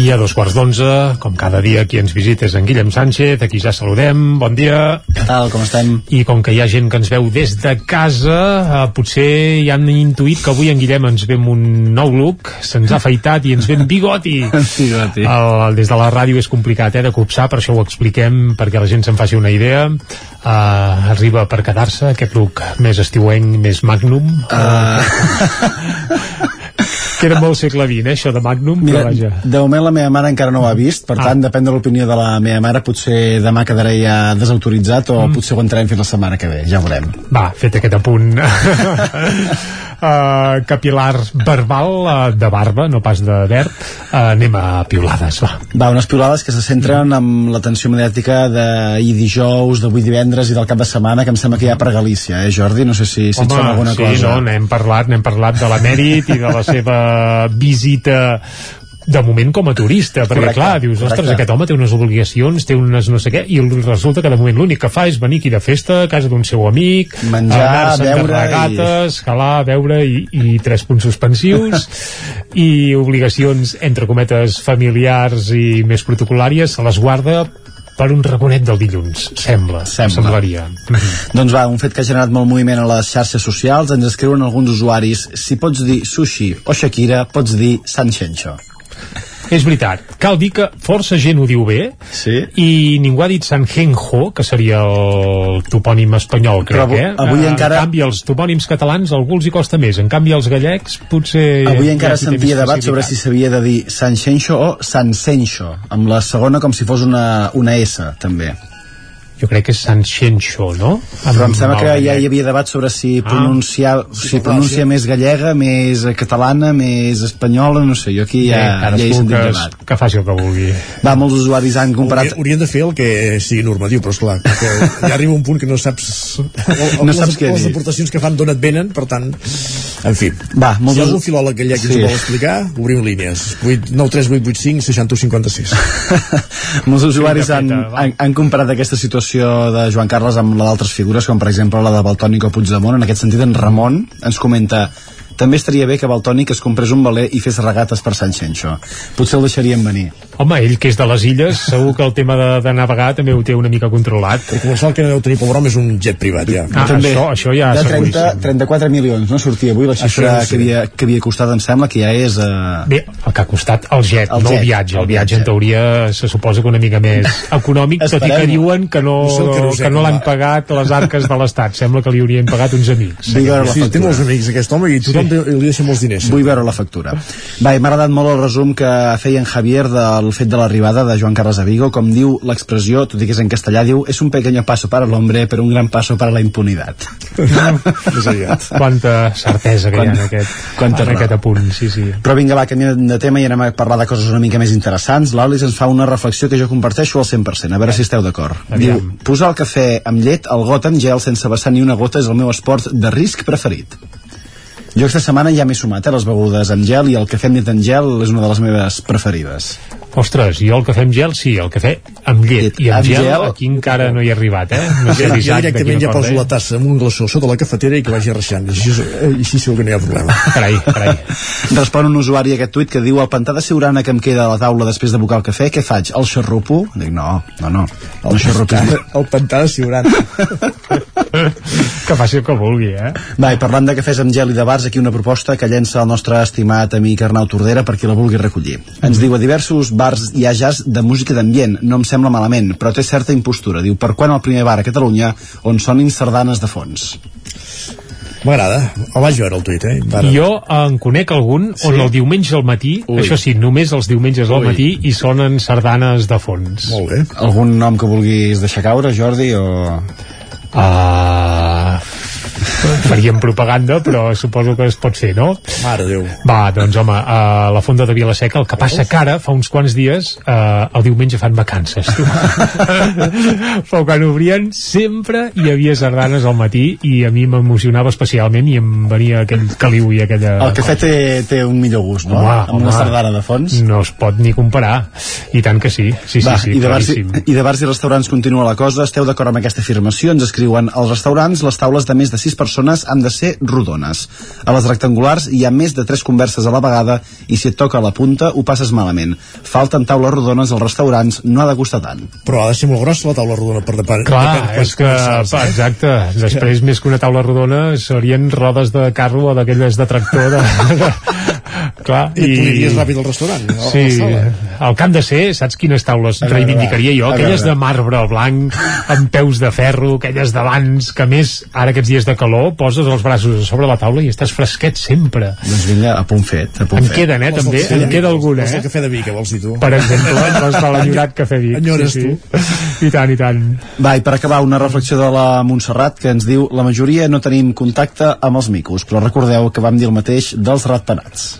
I a dos quarts d'onze, com cada dia qui ens visita és en Guillem Sánchez, aquí ja saludem, bon dia. Tal, com estem? I com que hi ha gent que ens veu des de casa, eh, potser ja han intuït que avui en Guillem ens ve un nou look, se'ns ha afeitat i ens ve bigoti. [laughs] bigoti. El, des de la ràdio és complicat eh, de copsar, per això ho expliquem, perquè la gent se'n faci una idea. Uh, arriba per quedar-se aquest look més estiuenc, més magnum. Uh... [laughs] [laughs] Queda molt segle XX, eh, això de Magnum, Mira, però vaja. de moment la meva mare encara no ho ha vist, per Ah. tant, depèn de l'opinió de la meva mare, potser demà quedaré ja desautoritzat o mm. potser ho entrarem fins la setmana que ve, ja ho veurem. Va, fet aquest apunt [laughs] uh, capilar verbal uh, de barba, no pas de verd, uh, anem a piulades, va. Va, unes piulades que se centren amb l'atenció mediàtica d'ahir dijous, d'avui divendres i del cap de setmana, que em sembla que hi ha per Galícia, eh, Jordi? No sé si, si et sona alguna sí, cosa. no, n'hem parlat, n'hem parlat de l'emèrit i de la seva visita de moment com a turista, perquè Correcte, clar, dius, ostres, correcte. aquest home té unes obligacions, té unes no sé què, i resulta que de moment l'únic que fa és venir aquí de festa a casa d'un seu amic, Menjar, beure i- regates, calar, beure i, i tres punts suspensius [laughs] i obligacions, entre cometes, familiars i més protocolàries, se les guarda per un raconet del dilluns, sembla, Sembla. semblaria. Doncs va, un fet que ha generat molt moviment a les xarxes socials, ens escriuen alguns usuaris, si pots dir sushi o Shakira, pots dir San Xenxo. És veritat. Cal dir que força gent ho diu bé sí. i ningú ha dit Sanjenjo, que seria el topònim espanyol, crec, Però eh? avui Eh, encara- En canvi, els topònims catalans algú els hi costa més. En canvi, els gallecs potser... Avui encara ja sentia debat sobre si s'havia de dir Sanxenxo o Sansenxo, amb la segona com si fos una, una S, també. Jo crec que és Sanxenxo, no? Però em sembla que ja hi havia debat sobre si Ah. pronunciar, si pronuncia més gallega, més catalana, més espanyola, no sé, jo aquí ja, Bé, ja he cadascú sentit que, debat. que faci el que vulgui. Va, molts usuaris han comparat... Hauria- Haurien de fer el que sigui normatiu, però esclar, que ja arriba un punt que no saps... No les, saps què Les dir. aportacions que fan d'on et venen, per tant... En fi, Va, molts si hi ha algun filòleg gallec que ens Sí. ho vol explicar, obrim línies. 8, 9 3 8 8 5 60 56. Molts usuaris han, han, han comparat aquesta situació de Joan Carles amb la d'altres figures, com per exemple la de Baltònic o Puigdemont. En aquest sentit, en Ramon ens comenta també estaria bé que Baltònic es comprés un valer i fes regates per Sant Xenxo. Potser el deixarien venir. Home, ell que és de les illes, segur que el tema de, de navegar també ho té una mica controlat. Per començar, el que deu tenir pel brom és un jet privat, ja. Ah, això, això ja de 30, seguríssim. 34 milions, no sortia avui la xifra no sé. que, havia, que havia costat, em sembla que ja és... Uh... Bé, el que ha costat el jet, El no jet, el viatge. El, el viatge, en teoria, se suposa que una mica més [laughs] econòmic, tot i que diuen que no, No que no l'han pagat les arques de l'Estat. Sembla que li haurien pagat uns amics. Sí, té molts amics aquest home i tothom sí. li deixa molts diners. Vull veure la factura. Va, i m'ha agradat molt el resum que feia en Javier del fet de l'arribada de Joan Carles a Vigo. Com diu l'expressió, tot i que és en castellà, diu és un pequeño paso para el hombre, pero un gran paso para la impunidad. [laughs] Aviat. Quanta certesa que hi ha en Quanta- aquest, quanta en raó. aquest apunt, sí, sí. Però vinga, va, canviem de tema i anem a parlar de coses una mica més interessants. L'Àlex ens fa una reflexió que jo comparteixo al 100%, a veure si esteu d'acord. Diu, posar el cafè amb llet al got en gel sense vessar ni una gota és el meu esport de risc preferit. Jo aquesta setmana ja m'he sumat a les begudes amb gel i el cafè amb llet en gel és una de les meves preferides. Ostres, jo el cafè amb gel, sí, el cafè amb llet i amb, Amb gel, gel? aquí encara no hi he arribat, eh? [laughs] No sé Jo, directament ja poso la tassa amb un glaçó sota la cafetera i que vagi reixant. I així, eh, i així segur que no hi ha problema. [laughs] Carai, carai. Respon un usuari a aquest tuit que diu el pantà de siurana que em queda a la taula després de bucar el cafè, què faig? El xarrupo? Dic, no, no, no. El xarrupo. El pantà de Siurana. [laughs] que faci el que vulgui, eh? Va, i parlant de cafès amb gel i de bars, aquí una proposta que llença el nostre estimat amic Arnau Tordera per qui la vulgui recollir. Ens diu a diversos bars hi ha jazz de música d'ambient, no em sembla malament, però té certa impostura. Diu, per quan el primer bar a Catalunya on sonin sardanes de fons? M'agrada. El vaig veure el tuit, eh? Jo en conec algun on Sí? el diumenge al matí, Ui. això sí, només els diumenges al Ui. matí i sonen sardanes de fons. Molt bé. Algun nom que vulguis deixar caure, Jordi, o... Uh, faríem propaganda, però suposo que es pot fer, no? Mare Déu. Va, doncs home, a la Fonda de Vilaseca, el que passa que ara, fa uns quants dies, eh, el diumenge fan vacances, [laughs] tu. Però quan obrien, sempre hi havia sardanes al matí i a mi m'emocionava especialment i em venia aquell caliu i aquella... El cafè té, té un millor gust, no? Home, amb una sardana de fons. No es pot ni comparar. I tant que sí, sí, Va, sí, sí, i, de bars, i, de bars i restaurants continua la cosa. Esteu d'acord amb aquesta afirmació? Ens escriuen als restaurants les taules de més de 6 persones han de ser rodones. A les rectangulars hi ha més de 3 converses a la vegada i si et toca a la punta ho passes malament. Falten taules rodones als restaurants, no ha de costar tant. Però ha de ser molt grossa la taula rodona per depèn. Clar, és que, pa, exacte, després [laughs] més que una taula rodona serien rodes de carro o d'aquelles de tractor [laughs] de, de, clar, I et poliries ràpid al restaurant. la Sí, el que han de ser, saps quines taules A veure, reivindicaria jo? Aquelles de marbre blanc, amb peus de ferro, aquelles d'abans, que més, ara aquests dies de calor, poses els braços a sobre la taula i estàs fresquet sempre. Doncs vinga, a punt fet. A punt En fet. queden, eh, també, en queda alguna, eh? cafè de Vic, vols dir tu? Per exemple, les [laughs] de l'enyorat Cafè Vic. Enyores sí, sí. I tant, i tant. Va, i per acabar, una reflexió de la Montserrat que ens diu la majoria no tenim contacte amb els micos, però recordeu que vam dir el mateix dels ratpenats.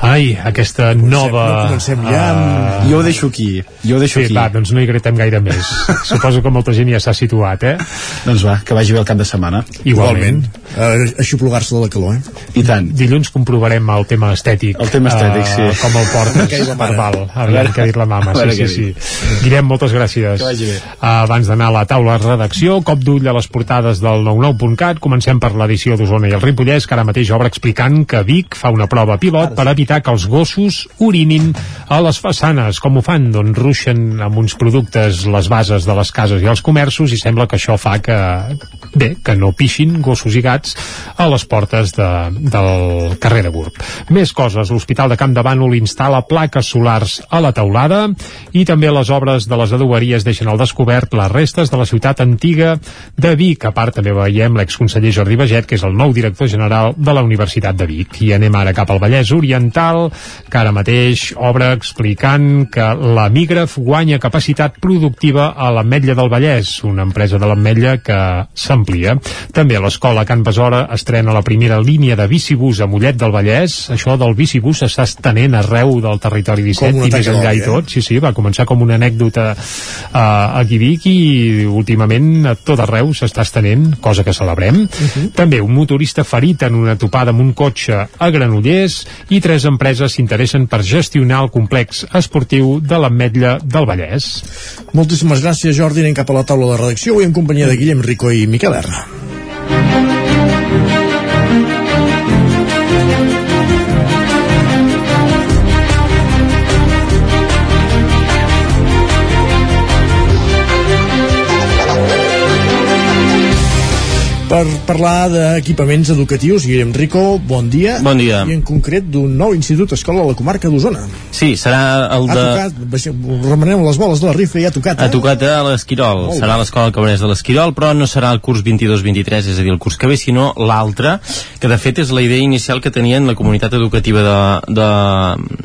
Ai, aquesta nova... no comencem ja amb- Ah. Jo ho deixo aquí, jo ho deixo Sí, aquí. va, doncs no hi gratem gaire més. [laughs] Suposo que molta gent ja s'ha situat, eh? Doncs va, que vagi bé el cap de setmana. Igualment. Uh, aixoplugar-se de la calor, eh? I tant. Dilluns comprovarem el tema estètic. El tema estètic, sí. Uh, com el portes mare? verbal. A veure què ha dit la mama. Sí, sí, sí. Guillem, moltes gràcies. Que vagi bé. Uh, abans d'anar a la taula de redacció, cop d'ull a les portades del 99.cat. Comencem per l'edició d'Osona i el Ripollès, que ara mateix obre explicant que Vic fa una prova pilot per evitar evitar que els gossos orinin a les façanes. Com ho fan? Doncs ruixen amb uns productes les bases de les cases i els comerços i sembla que això fa que, bé, que no pixin gossos i gats a les portes de, del carrer de Gurb. Més coses. L'Hospital de Camp de Bànol instal·la plaques solars a la teulada i també les obres de les adoberies deixen al descobert les restes de la ciutat antiga de Vic. A part, també veiem l'exconseller Jordi Baget, que és el nou director general de la Universitat de Vic. I anem ara cap al Vallès Oriental, que ara mateix obre explicant que la Migraf guanya capacitat productiva a l'Ametlla del Vallès, una empresa de l'Ametlla que s'amplia. També a l'escola Can Besora estrena la primera línia de bicibús a Mollet del Vallès. Això del bicibús s'està estenent arreu del territori 17 Com un i més enllà i eh? tot. Sí, sí, va començar com una anècdota uh, a Vic i últimament a tot arreu s'està estenent, cosa que celebrem. Mhm. També un motorista ferit en una topada amb un cotxe a Granollers i tres empreses s'interessen per gestionar el complex esportiu de l'Ametlla del Vallès. Moltíssimes gràcies, Jordi. Anem cap a la taula de redacció, avui en companyia de Guillem Rico i Miquel R. Per parlar d'equipaments educatius, Guillem Rico, bon dia. Bon dia. I en concret d'un nou institut escola a la comarca d'Osona. Sí, serà el Ha de... tocat, baixem, remenem les boles de la rifa i ha tocat, Ha eh? tocat a l'Esquirol, serà l'escola Cabrés de l'Esquirol, però no serà el curs 22-23, és a dir, el curs que ve, sinó l'altre, que de fet és la idea inicial que tenien la comunitat educativa de, de,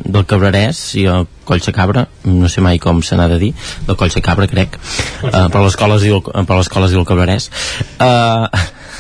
del Cabrerès i el Collsa Cabra, no sé mai com se n'ha de dir, del Collsa Cabra, crec, uh, però l'escola es diu, però l'escola es diu el Cabrerès. Uh,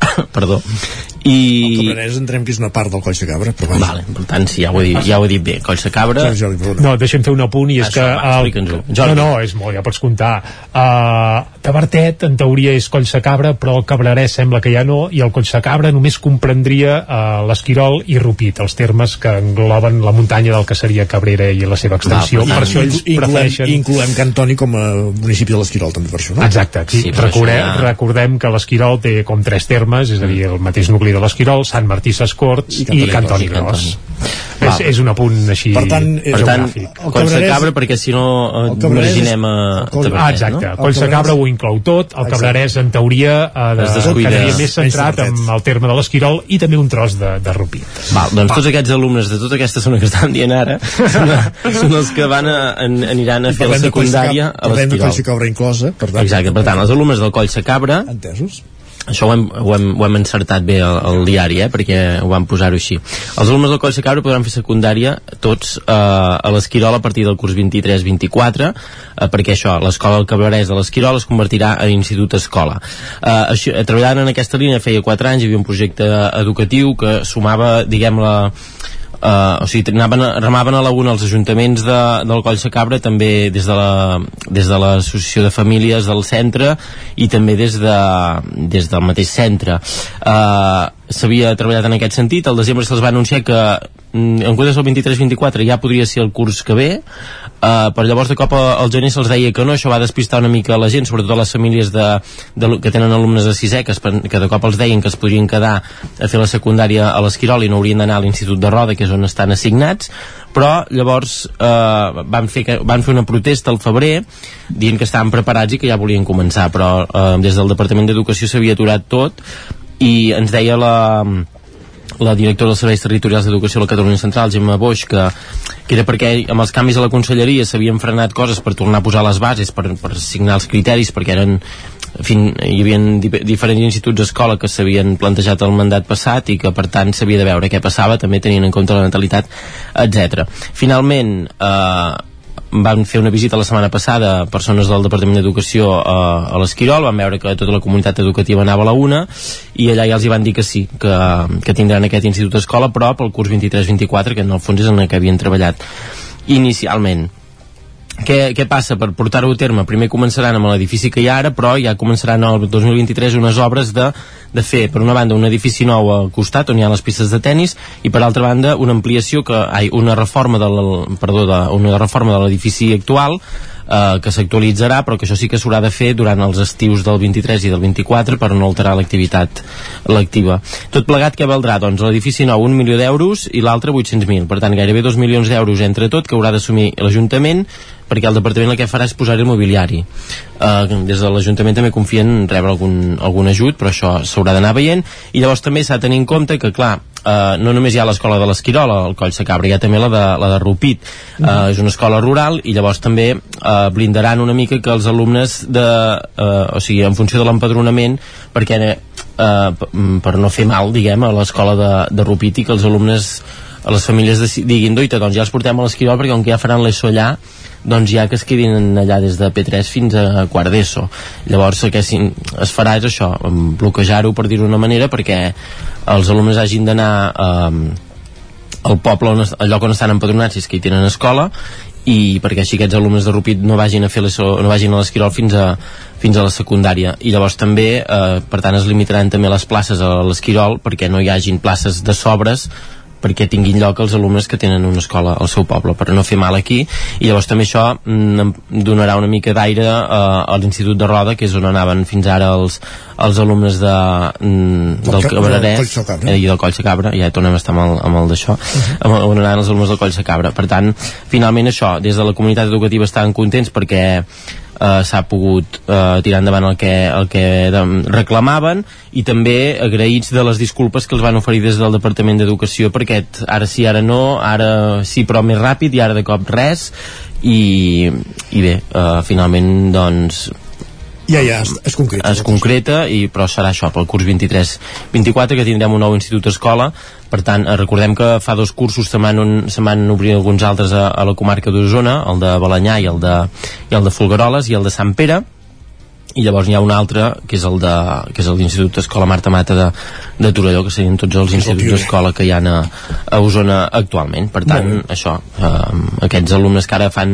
[coughs] perdó. I... El Cabrerès entenem que és una part del Coll de Cabra, però vaja. Vale, per tant, sí, ja ho he dit, ja ho he dit bé. Collsa Cabra... Jordi, Jordi, perdona. No, deixa'm fer un apunt i és Això, que... va, el- no, no, és molt, ja pots comptar. Uh, Tabertet, en teoria, és Collsa Cabra, però el Cabrerès sembla que ja no, i el Collsa Cabra només comprendria uh, l'Esquirol i Rupit, els termes que engloben la muntanya del que seria Cabrera i la seva extensió. Va, per això ells incloem, prefereixen... incloem Cantoni com a municipi de l'Esquirol, també per això, no? Exacte, sí, Sí, recordem, això ja- recordem que l'Esquirol té com tres termes, és a dir, el mateix nucli de l'Esquirol, Sant Martí Sescorts I Cantoni Gros. És, és un apunt així Per tant, Per tant, Collsa Cabra, perquè si no eh, imaginem a Tavertet, Ah, exacte. no? Collsa Cabra ho inclou tot, el Exacte. Cabrerès en teoria ha de, Es descuida. quedaria més centrat amb el terme de l'Esquirol i també un tros de, de Rupit. Val, doncs tots aquests alumnes de tota aquesta zona que estan dient ara són, són els que van a, an, aniran a fer la secundària a Parlem de l'Esquirol. Cabra inclosa, per tant. Exacte, per tant, els alumnes del Coll Cabra Entesos? Això ho hem, ho hem, ho hem encertat bé al, al diari, eh, perquè ho vam posar-ho així. Els alumnes del Coll de Cabra podran fer secundària tots eh, a l'Esquirol a partir del curs 23-24, eh, perquè això, l'escola del Cabrerès de l'Esquirol es convertirà en institut escola. Eh, això, treballant en aquesta línia feia 4 anys, hi havia un projecte educatiu que sumava, diguem, la, Uh, o sigui, anaven, remaven a la una els ajuntaments de, del Coll de Cabra també des de la- des de de famílies del centre i també des, de, des del mateix centre. Uh, s'havia treballat en aquest sentit. Al desembre se'ls va anunciar que mm, en comptes del 23-24 ja podria ser el curs que ve. Uh, però llavors de cop al gener se'ls deia que no, això va despistar una mica la gent, sobretot les famílies de, de, que tenen alumnes de sisè que, es, que de cop els deien que es podrien quedar a fer la secundària a l'Esquirol i no haurien d'anar a l'Institut de Roda que és on estan assignats. Però llavors eh, van, fer van fer una protesta al febrer dient que estaven preparats i que ja volien començar. Però eh, des del Departament d'Educació s'havia aturat tot i ens deia la, la directora dels serveis territorials d'educació a la Catalunya Central, Gemma Boix, que, que era perquè amb els canvis a la conselleria s'havien frenat coses per tornar a posar les bases, per, per signar els criteris, perquè eren en fi, hi havia di diferents instituts d'escola que s'havien plantejat el mandat passat i que per tant s'havia de veure què passava també tenint en compte la natalitat, etc. Finalment eh, van fer una visita la setmana passada persones del Departament d'Educació a, a l'Esquirol, van veure que tota la comunitat educativa anava a la una i allà ja els hi van dir que sí, que, que tindran aquest institut d'escola però pel curs 23-24 que en el fons és en el que havien treballat inicialment què, què passa per portar-ho a terme? Primer començaran amb l'edifici que hi ha ara, però ja començaran el 2023 unes obres de, de fer, per una banda, un edifici nou al costat, on hi ha les pistes de tennis, i per altra banda, una ampliació, que, ai, una reforma de la, perdó, de, una reforma de l'edifici actual, eh, que s'actualitzarà però que això sí que s'haurà de fer durant els estius del 23 i del 24 per no alterar l'activitat lectiva tot plegat que valdrà? Doncs l'edifici nou un milió d'euros i l'altre 800.000 per tant gairebé 2 milions d'euros entre tot que haurà d'assumir l'Ajuntament perquè el departament el que farà és posar-hi el mobiliari. Uh, des de l'Ajuntament també confien en rebre algun, algun ajut però això s'haurà d'anar veient. I llavors també s'ha de tenir en compte que clar Uh, no només hi ha l'escola de l'Esquirol al Coll Sacabra, hi ha també la de, la de Rupit. Uh, és una escola rural i llavors també uh, blindaran una mica que els alumnes de, uh, o sigui, en funció de l'empadronament perquè uh, per no fer mal, diguem, a l'escola de, de Rupit i que els alumnes a les famílies diguin, doita, doncs ja els portem a l'Esquirol perquè com que ja faran l'ESO allà doncs ja que es quedin allà des de P3 fins a quart d'ESO llavors el que es farà és això bloquejar-ho per dir-ho d'una manera perquè els alumnes hagin d'anar eh, al poble, on, al lloc on estan empadronats si és que hi tenen escola i perquè així aquests alumnes de Rupit no vagin a fer no vagin a l'Esquirol fins a, fins a la secundària. I llavors també, eh, per tant es limitaran també les places a l'Esquirol perquè no hi hagin places de sobres perquè tinguin lloc els alumnes que tenen una escola al seu poble, per no fer mal aquí. I llavors també això mm, donarà una mica d'aire eh, a l'Institut de Roda que és on anaven fins ara els, els alumnes de, mm, del Cabrerès eh, i del Coll Cabra ja tornem a estar amb el, amb el d'això. Uh -huh. on anaven els alumnes del Coll Cabra per tant, finalment això, des de la comunitat educativa estaven contents perquè eh, s'ha pogut eh, tirar endavant el que, el que reclamaven i també agraïts de les disculpes que els van oferir des del Departament d'Educació perquè ara sí, ara no, ara sí però més ràpid i ara de cop res i, i bé, eh, finalment doncs ja, ja, es, es concreta. Es concreta, i, però serà això, pel curs 23-24, que tindrem un nou institut escola. Per tant, eh, recordem que fa dos cursos se van obrir alguns altres a, a la comarca d'Osona, el de Balanyà i el de, i el de Folgueroles i el de Sant Pere, i llavors n'hi ha un altre que és el de que és l'Institut Escola Marta Mata de, de Torelló que serien tots els instituts d'escola que hi ha a, a Osona actualment. Per tant, això, eh, aquests alumnes que ara fan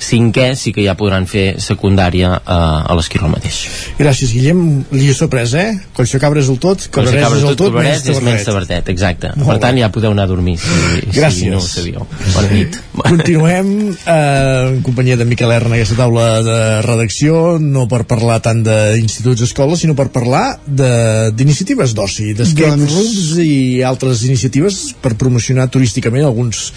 cinquè sí que ja podran fer secundària eh, a l'Esquirol mateix. Gràcies Guillem, li he sorprès eh? Collsacabra és el tot, Cabrerès és el tot, menys és menys tavertet, exacte. Molt per tant ja podeu anar a dormir si, Gràcies. si no ho sabíeu. Bona nit. Continuem eh, en companyia de Miquel Erna aquesta taula de redacció no per parlar tant d'instituts escoles, sinó per parlar d'iniciatives d'oci, d'escape doncs... rooms i altres iniciatives per promocionar turísticament alguns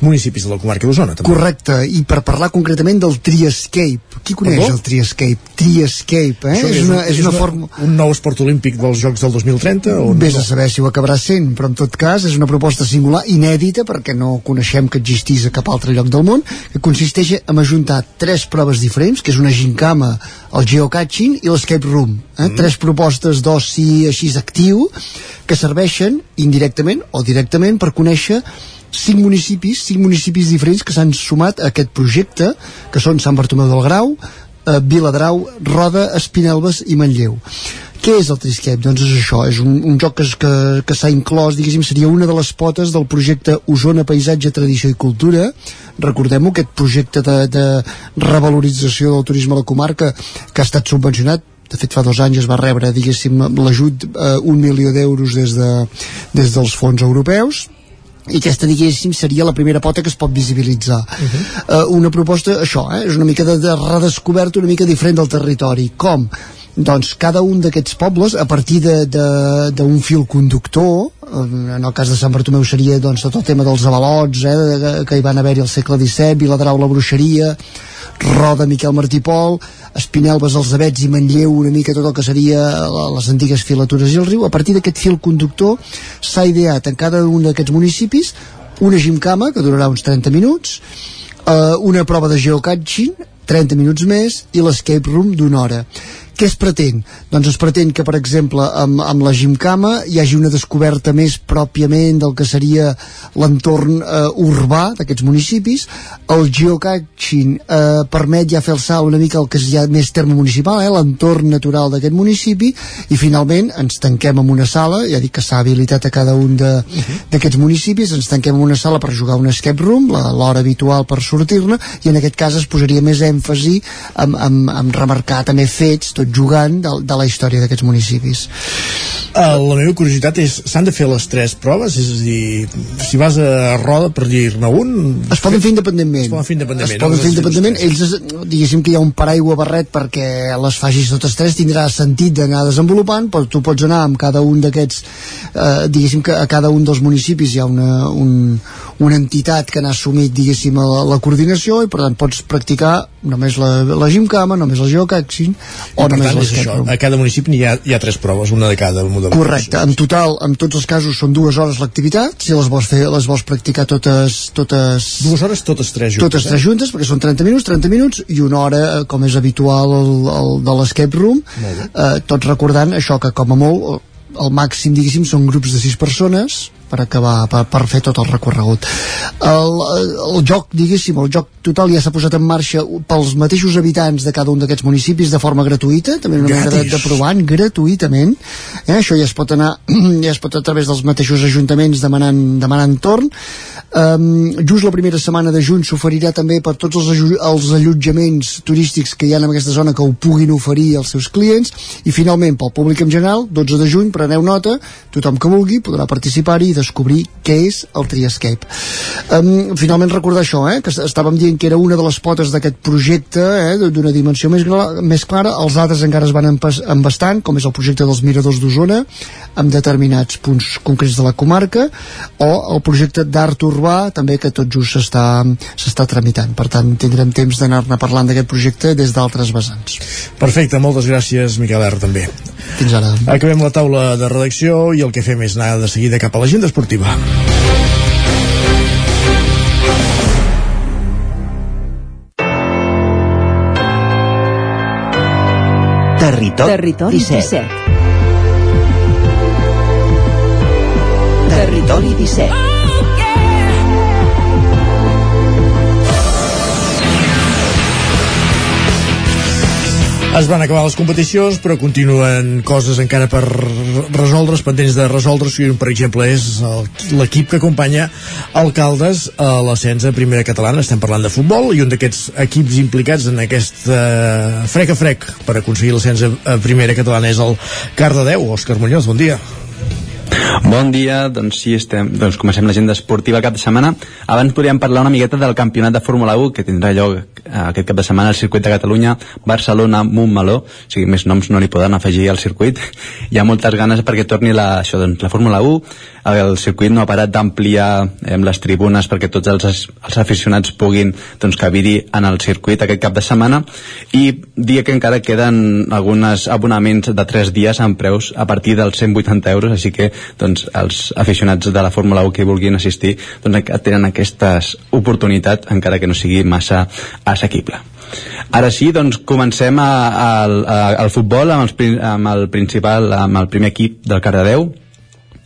municipis de la comarca d'Osona. Correcte, i per parlar concretament del Triescape. Qui coneix Perdó? el Triescape? Triescape, eh? és, és, una, és, una, una forma... Un nou esport olímpic dels Jocs del 2030? O Vés no? a saber si ho acabarà sent, però en tot cas és una proposta singular, inèdita, perquè no coneixem que existís a cap altre lloc del món, que consisteix en ajuntar tres proves diferents, que és una gincama, el geocaching i l'escape room. Eh? Mm. Tres propostes d'oci així actiu que serveixen indirectament o directament per conèixer cinc municipis, cinc municipis diferents que s'han sumat a aquest projecte, que són Sant Bartomeu del Grau, eh, Viladrau, Roda, Espinelves i Manlleu. Què és el Triscape? Doncs és això, és un, un joc que, que, que s'ha inclòs, diguéssim, seria una de les potes del projecte Osona Paisatge, Tradició i Cultura. Recordem-ho, aquest projecte de, de revalorització del turisme a la comarca que ha estat subvencionat de fet fa dos anys es va rebre diguéssim l'ajut eh, un milió d'euros des, de, des dels fons europeus i aquesta diguéssim seria la primera pota que es pot visibilitzar uh -huh. uh, una proposta, això, eh, és una mica de, de redescoberta una mica diferent del territori com? Doncs cada un d'aquests pobles a partir d'un fil conductor en el cas de Sant Bartomeu seria doncs, tot el tema dels avalots eh, que hi van haver-hi al segle XVII Viladrau la bruixeria Roda Miquel Martí Pol Espinelves, els Abets i Manlleu una mica tot el que seria les antigues filatures i el riu, a partir d'aquest fil conductor s'ha ideat en cada un d'aquests municipis una gimcama que durarà uns 30 minuts eh, una prova de geocaching 30 minuts més i l'escape room d'una hora què es pretén? Doncs es pretén que, per exemple, amb, amb la Gimcama hi hagi una descoberta més pròpiament del que seria l'entorn eh, urbà d'aquests municipis. El geocaching eh, permet ja fer el salt una mica el que és ja més terme municipal, eh, l'entorn natural d'aquest municipi, i finalment ens tanquem en una sala, ja dic que s'ha habilitat a cada un d'aquests uh -huh. municipis, ens tanquem en una sala per jugar un escape room, l'hora habitual per sortir-ne, i en aquest cas es posaria més èmfasi en, en, en remarcar també fets, tot jugant de, de la història d'aquests municipis Uh, la meva curiositat és, s'han de fer les tres proves? És a dir, si vas a roda, per dir-ne un... Es poden fer independentment. Es poden fer independentment. Es poden no? fer independentment. Ells, es- diguéssim que hi ha un paraigua barret perquè les facis totes tres tindrà sentit d'anar desenvolupant, però tu pots anar amb cada un d'aquests, eh, diguéssim que a cada un dels municipis hi ha una, un, una entitat que n'ha assumit, diguéssim, la, la coordinació i per tant pots practicar només la, la gimcama, només el geocaxing o per tant, és això, room. a cada municipi hi ha, hi ha tres proves, una de cada modalitat. Correcte, en total, en tots els casos són dues hores l'activitat, si les vols fer, les vols practicar totes, totes... Dues hores totes tres juntes, Totes eh? tres juntes, perquè són 30 minuts, 30 minuts, i una hora, eh, com és habitual, el, el de l'escape room, eh, tots recordant això que com a molt, el màxim, diguéssim, són grups de sis persones, per acabar, per, per fer tot el recorregut. El, el joc, diguéssim, el joc total ja s'ha posat en marxa pels mateixos habitants de cada un d'aquests municipis de forma gratuïta, també una manera de, de provar gratuïtament. Eh? Això ja es pot anar, [clears throat] ja es pot a través dels mateixos ajuntaments demanant, demanant torn. Um, just la primera setmana de juny s'oferirà també per tots els, els allotjaments turístics que hi ha en aquesta zona que ho puguin oferir als seus clients. I finalment pel públic en general 12 de juny, preneu nota tothom que vulgui podrà participar-hi i descobrir què és el Triescape. Um, finalment recordar això eh, que est- estàvem dient que era una de les potes d'aquest projecte eh, d'una dimensió més, més clara. Els altres encara es van embastant com és el projecte dels miradors d'Osona amb determinats punts concrets de la comarca o el projecte d'art urbà també que tot just s'està s'està tramitant per tant tindrem temps d'anar-ne parlant d'aquest projecte des d'altres vessants Perfecte, moltes gràcies, Miquel R, també. fins ara Acabem la taula de redacció i el que fem és anar de seguida cap a l'agenda esportiva. Territori, Territori 17. 17. Territori 17. Es van acabar les competicions, però continuen coses encara per resoldre's, pendents de resoldre's, i un, per exemple, és l'equip que acompanya Alcaldes a l'ascens a primera catalana. Estem parlant de futbol, i un d'aquests equips implicats en aquest eh, frec a frec per aconseguir l'ascens a, primera catalana és el Cardedeu. Òscar Muñoz, bon dia. Bon dia, doncs sí, estem, doncs comencem l'agenda esportiva cap de setmana. Abans podríem parlar una miqueta del campionat de Fórmula 1 que tindrà lloc aquest cap de setmana al circuit de Catalunya, Barcelona, Montmeló, o sigui, més noms no li poden afegir al circuit. [laughs] Hi ha moltes ganes perquè torni la, això, doncs, la Fórmula 1. El circuit no ha parat d'ampliar eh, les tribunes perquè tots els, els aficionats puguin doncs, cabir-hi en el circuit aquest cap de setmana i dia que encara queden alguns abonaments de 3 dies amb preus a partir dels 180 euros, així que doncs, els aficionats de la Fórmula 1 que vulguin assistir doncs, tenen aquesta oportunitat encara que no sigui massa assequible. Ara sí, doncs comencem a, a, a, al futbol amb, els, amb el principal, amb el primer equip del Cardedeu,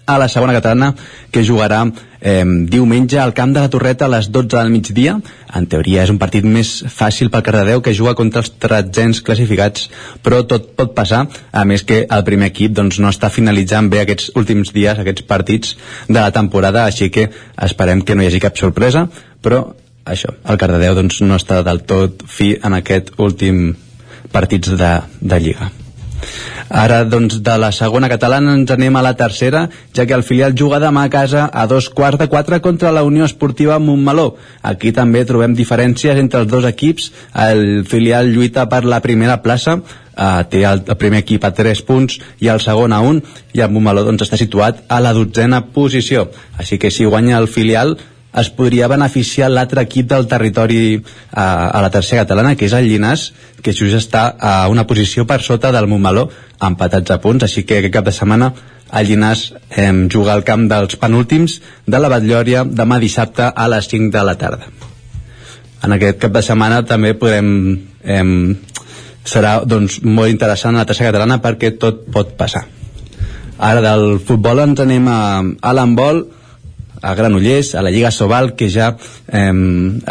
a la segona catalana que jugarà eh, diumenge al camp de la Torreta a les 12 del migdia en teoria és un partit més fàcil pel Cardedeu que juga contra els tretzens classificats però tot pot passar a més que el primer equip doncs, no està finalitzant bé aquests últims dies, aquests partits de la temporada així que esperem que no hi hagi cap sorpresa però això, el Cardedeu doncs, no està del tot fi en aquest últim partits de, de Lliga Ara, doncs, de la segona catalana ens anem a la tercera, ja que el filial juga demà a casa a dos quarts de quatre contra la Unió Esportiva Montmeló. Aquí també trobem diferències entre els dos equips. El filial lluita per la primera plaça, eh, té el, el primer equip a 3 punts i el segon a 1, i el Montmeló doncs, està situat a la dotzena posició. Així que si guanya el filial, es podria beneficiar l'altre equip del territori a, a la tercera catalana, que és el Llinàs, que just està a una posició per sota del Montmeló, empatats a punts, així que aquest cap de setmana el Llinàs eh, juga al camp dels penúltims de la Batllòria demà dissabte a les 5 de la tarda. En aquest cap de setmana també podem... Eh, serà doncs, molt interessant la tercera catalana perquè tot pot passar. Ara del futbol ens anem a, a l'handbol, a Granollers, a la Lliga Sobal, que ja eh,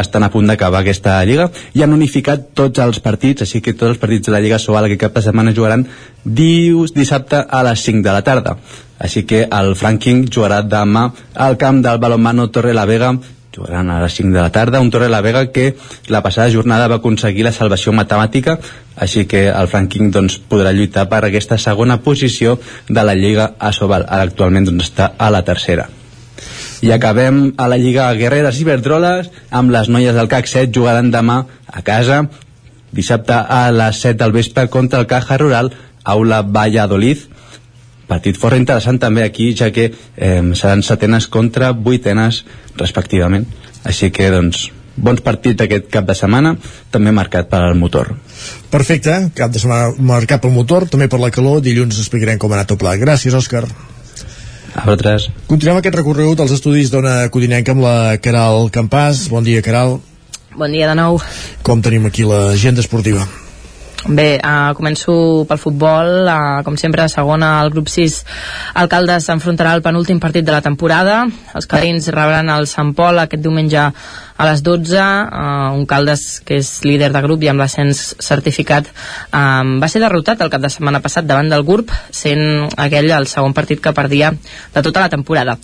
estan a punt d'acabar aquesta Lliga, i han unificat tots els partits, així que tots els partits de la Lliga Sobal aquest cap de setmana jugaran dius, dissabte a les 5 de la tarda. Així que el Franking jugarà demà al camp del balonmano Torre la Vega jugaran a les 5 de la tarda, un Torre la Vega que la passada jornada va aconseguir la salvació matemàtica, així que el Franking doncs, podrà lluitar per aquesta segona posició de la Lliga Asobal, ara actualment doncs, està a la tercera. I acabem a la Lliga Guerreres i Verdroles amb les noies del CAC 7 jugaran demà a casa dissabte a les 7 del vespre contra el Caja Rural Aula Valladolid partit força interessant també aquí ja que eh, seran setenes contra vuitenes respectivament així que doncs bons partits aquest cap de setmana també marcat per al motor Perfecte, cap de setmana marcat pel motor, també per la calor, dilluns explicarem com ha anat el pla. Gràcies, Òscar. A vosaltres. Continuem aquest recorregut als estudis d'Ona Codinenca amb la Caral Campàs. Bon dia, Caral. Bon dia de nou. Com tenim aquí l'agenda esportiva? Bé, uh, començo pel futbol. Uh, com sempre, a segona, el grup 6, Alcaldes s'enfrontarà al penúltim partit de la temporada. Els caderins rebran el Sant Pol aquest diumenge a les 12. Uh, un Caldes que és líder de grup i amb l'ascens certificat um, va ser derrotat el cap de setmana passat davant del GURB, sent aquell el segon partit que perdia de tota la temporada.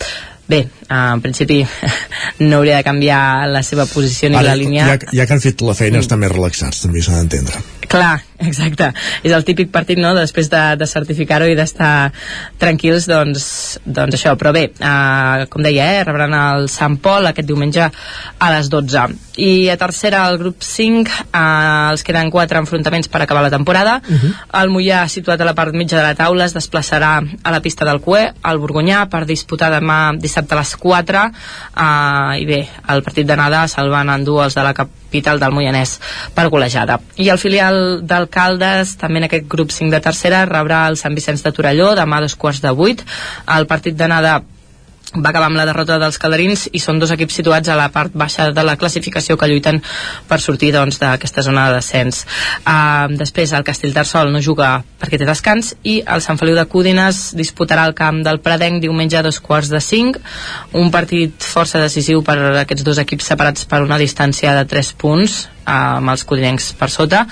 Bé, en principi [laughs] no hauria de canviar la seva posició ni Ara, la línia. Ja, ja que han fet la feina, estan més relaxats, també s'ha d'entendre. Clar, [laughs] exacte. És el típic partit, no?, després de, de certificar-ho i d'estar tranquils, doncs, doncs això. Però bé, eh, com deia, eh, rebran el Sant Pol aquest diumenge a les 12. I a tercera, el grup 5, eh, els queden quatre enfrontaments per acabar la temporada. Uh -huh. El Mollà, situat a la part mitja de la taula, es desplaçarà a la pista del Cué, al Borgonyà, per disputar demà dissabte a les 4. Eh, I bé, el partit d'anada se'l van endur els de la capital del Moianès per golejada. I el filial d'Alcaldes, també en aquest grup 5 de tercera, rebrà el Sant Vicenç de Torelló demà a dos quarts de vuit. El partit d'anada va acabar amb la derrota dels calderins i són dos equips situats a la part baixa de la classificació que lluiten per sortir doncs, d'aquesta zona de descens. Uh, després el Castellterçol no juga perquè té descans i el Sant Feliu de Cúdines disputarà el camp del Pradenc diumenge a dos quarts de cinc. Un partit força decisiu per aquests dos equips separats per una distància de 3 punts amb els codinencs per sota.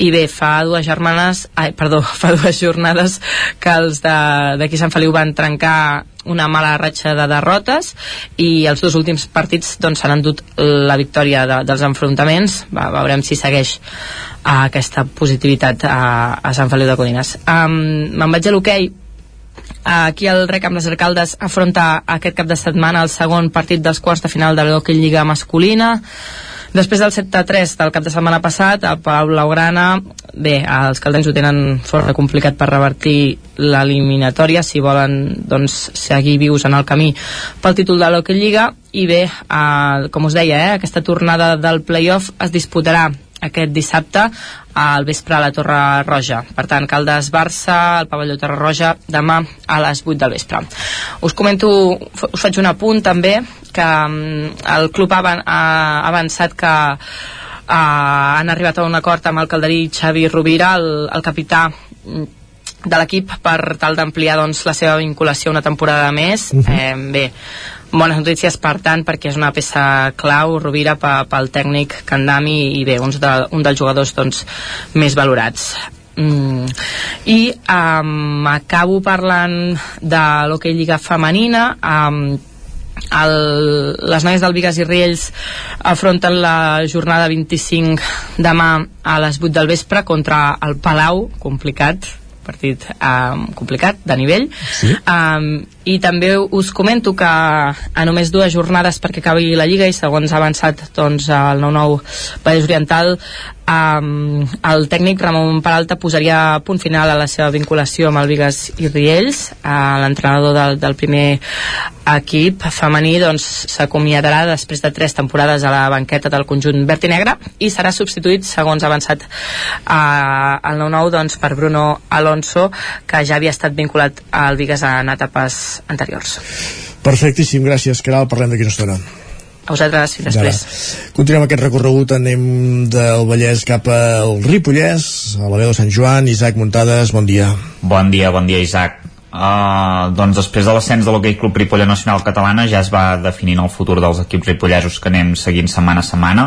I bé, fa dues germanes ai, perdó, [laughs] fa dues jornades que els d'aquí Sant Feliu van trencar una mala ratxa de derrotes i els dos últims partits doncs s'han endut la victòria de, dels enfrontaments. Va, veurem si segueix uh, aquesta positivitat a, a Sant Feliu de Codines. Um, me'n vaig a l'hoquei. Aquí el Rec amb les Arcaldes afronta aquest cap de setmana el segon partit dels quarts de final de l'Hockey Lliga masculina Després del 7-3 del cap de setmana passat, a Pau Blaugrana, bé, els caldens ho tenen força complicat per revertir l'eliminatòria si volen doncs, seguir vius en el camí pel títol de l'Hockey Lliga. I bé, eh, com us deia, eh, aquesta tornada del playoff es disputarà aquest dissabte al vespre a la Torre Roja. Per tant, Caldes-Barça, el pavelló Torre Roja, demà a les 8 del vespre. Us comento, us faig un apunt també, que um, el club ha, avançat que uh, han arribat a un acord amb el calderí Xavi Rovira, el, el capità de l'equip per tal d'ampliar doncs, la seva vinculació una temporada més. Uh -huh. eh, bé, bones notícies per tant perquè és una peça clau Rovira pel tècnic Candami i bé, uns de, un dels jugadors doncs, més valorats Mm. i um, acabo parlant de l'hoquei lliga femenina um, el, les noies del Vigas i Riells afronten la jornada 25 demà a les 8 del vespre contra el Palau, complicat partit um, complicat de nivell sí? um, i també us comento que a només dues jornades perquè acabi la Lliga i segons ha avançat doncs, el 9-9 Vallès Oriental um, el tècnic Ramon Peralta posaria punt final a la seva vinculació amb el Vigas i Riells. Uh, l'entrenador del, del primer equip femení doncs s'acomiadarà després de tres temporades a la banqueta del conjunt verd i negre i serà substituït segons ha avançat uh, el 9-9 doncs, per Bruno Alonso que ja havia estat vinculat al Vigas en etapes anteriors Perfectíssim, gràcies Caral, parlem d'aquí una estona a vosaltres i després. Continuem aquest recorregut, anem del Vallès cap al Ripollès, a la veu de Sant Joan, Isaac Muntades, bon dia. Bon dia, bon dia Isaac. Uh, doncs després de l'ascens de l'Hockey Club Ripolla Nacional Catalana ja es va definint el futur dels equips ripollesos que anem seguint setmana a setmana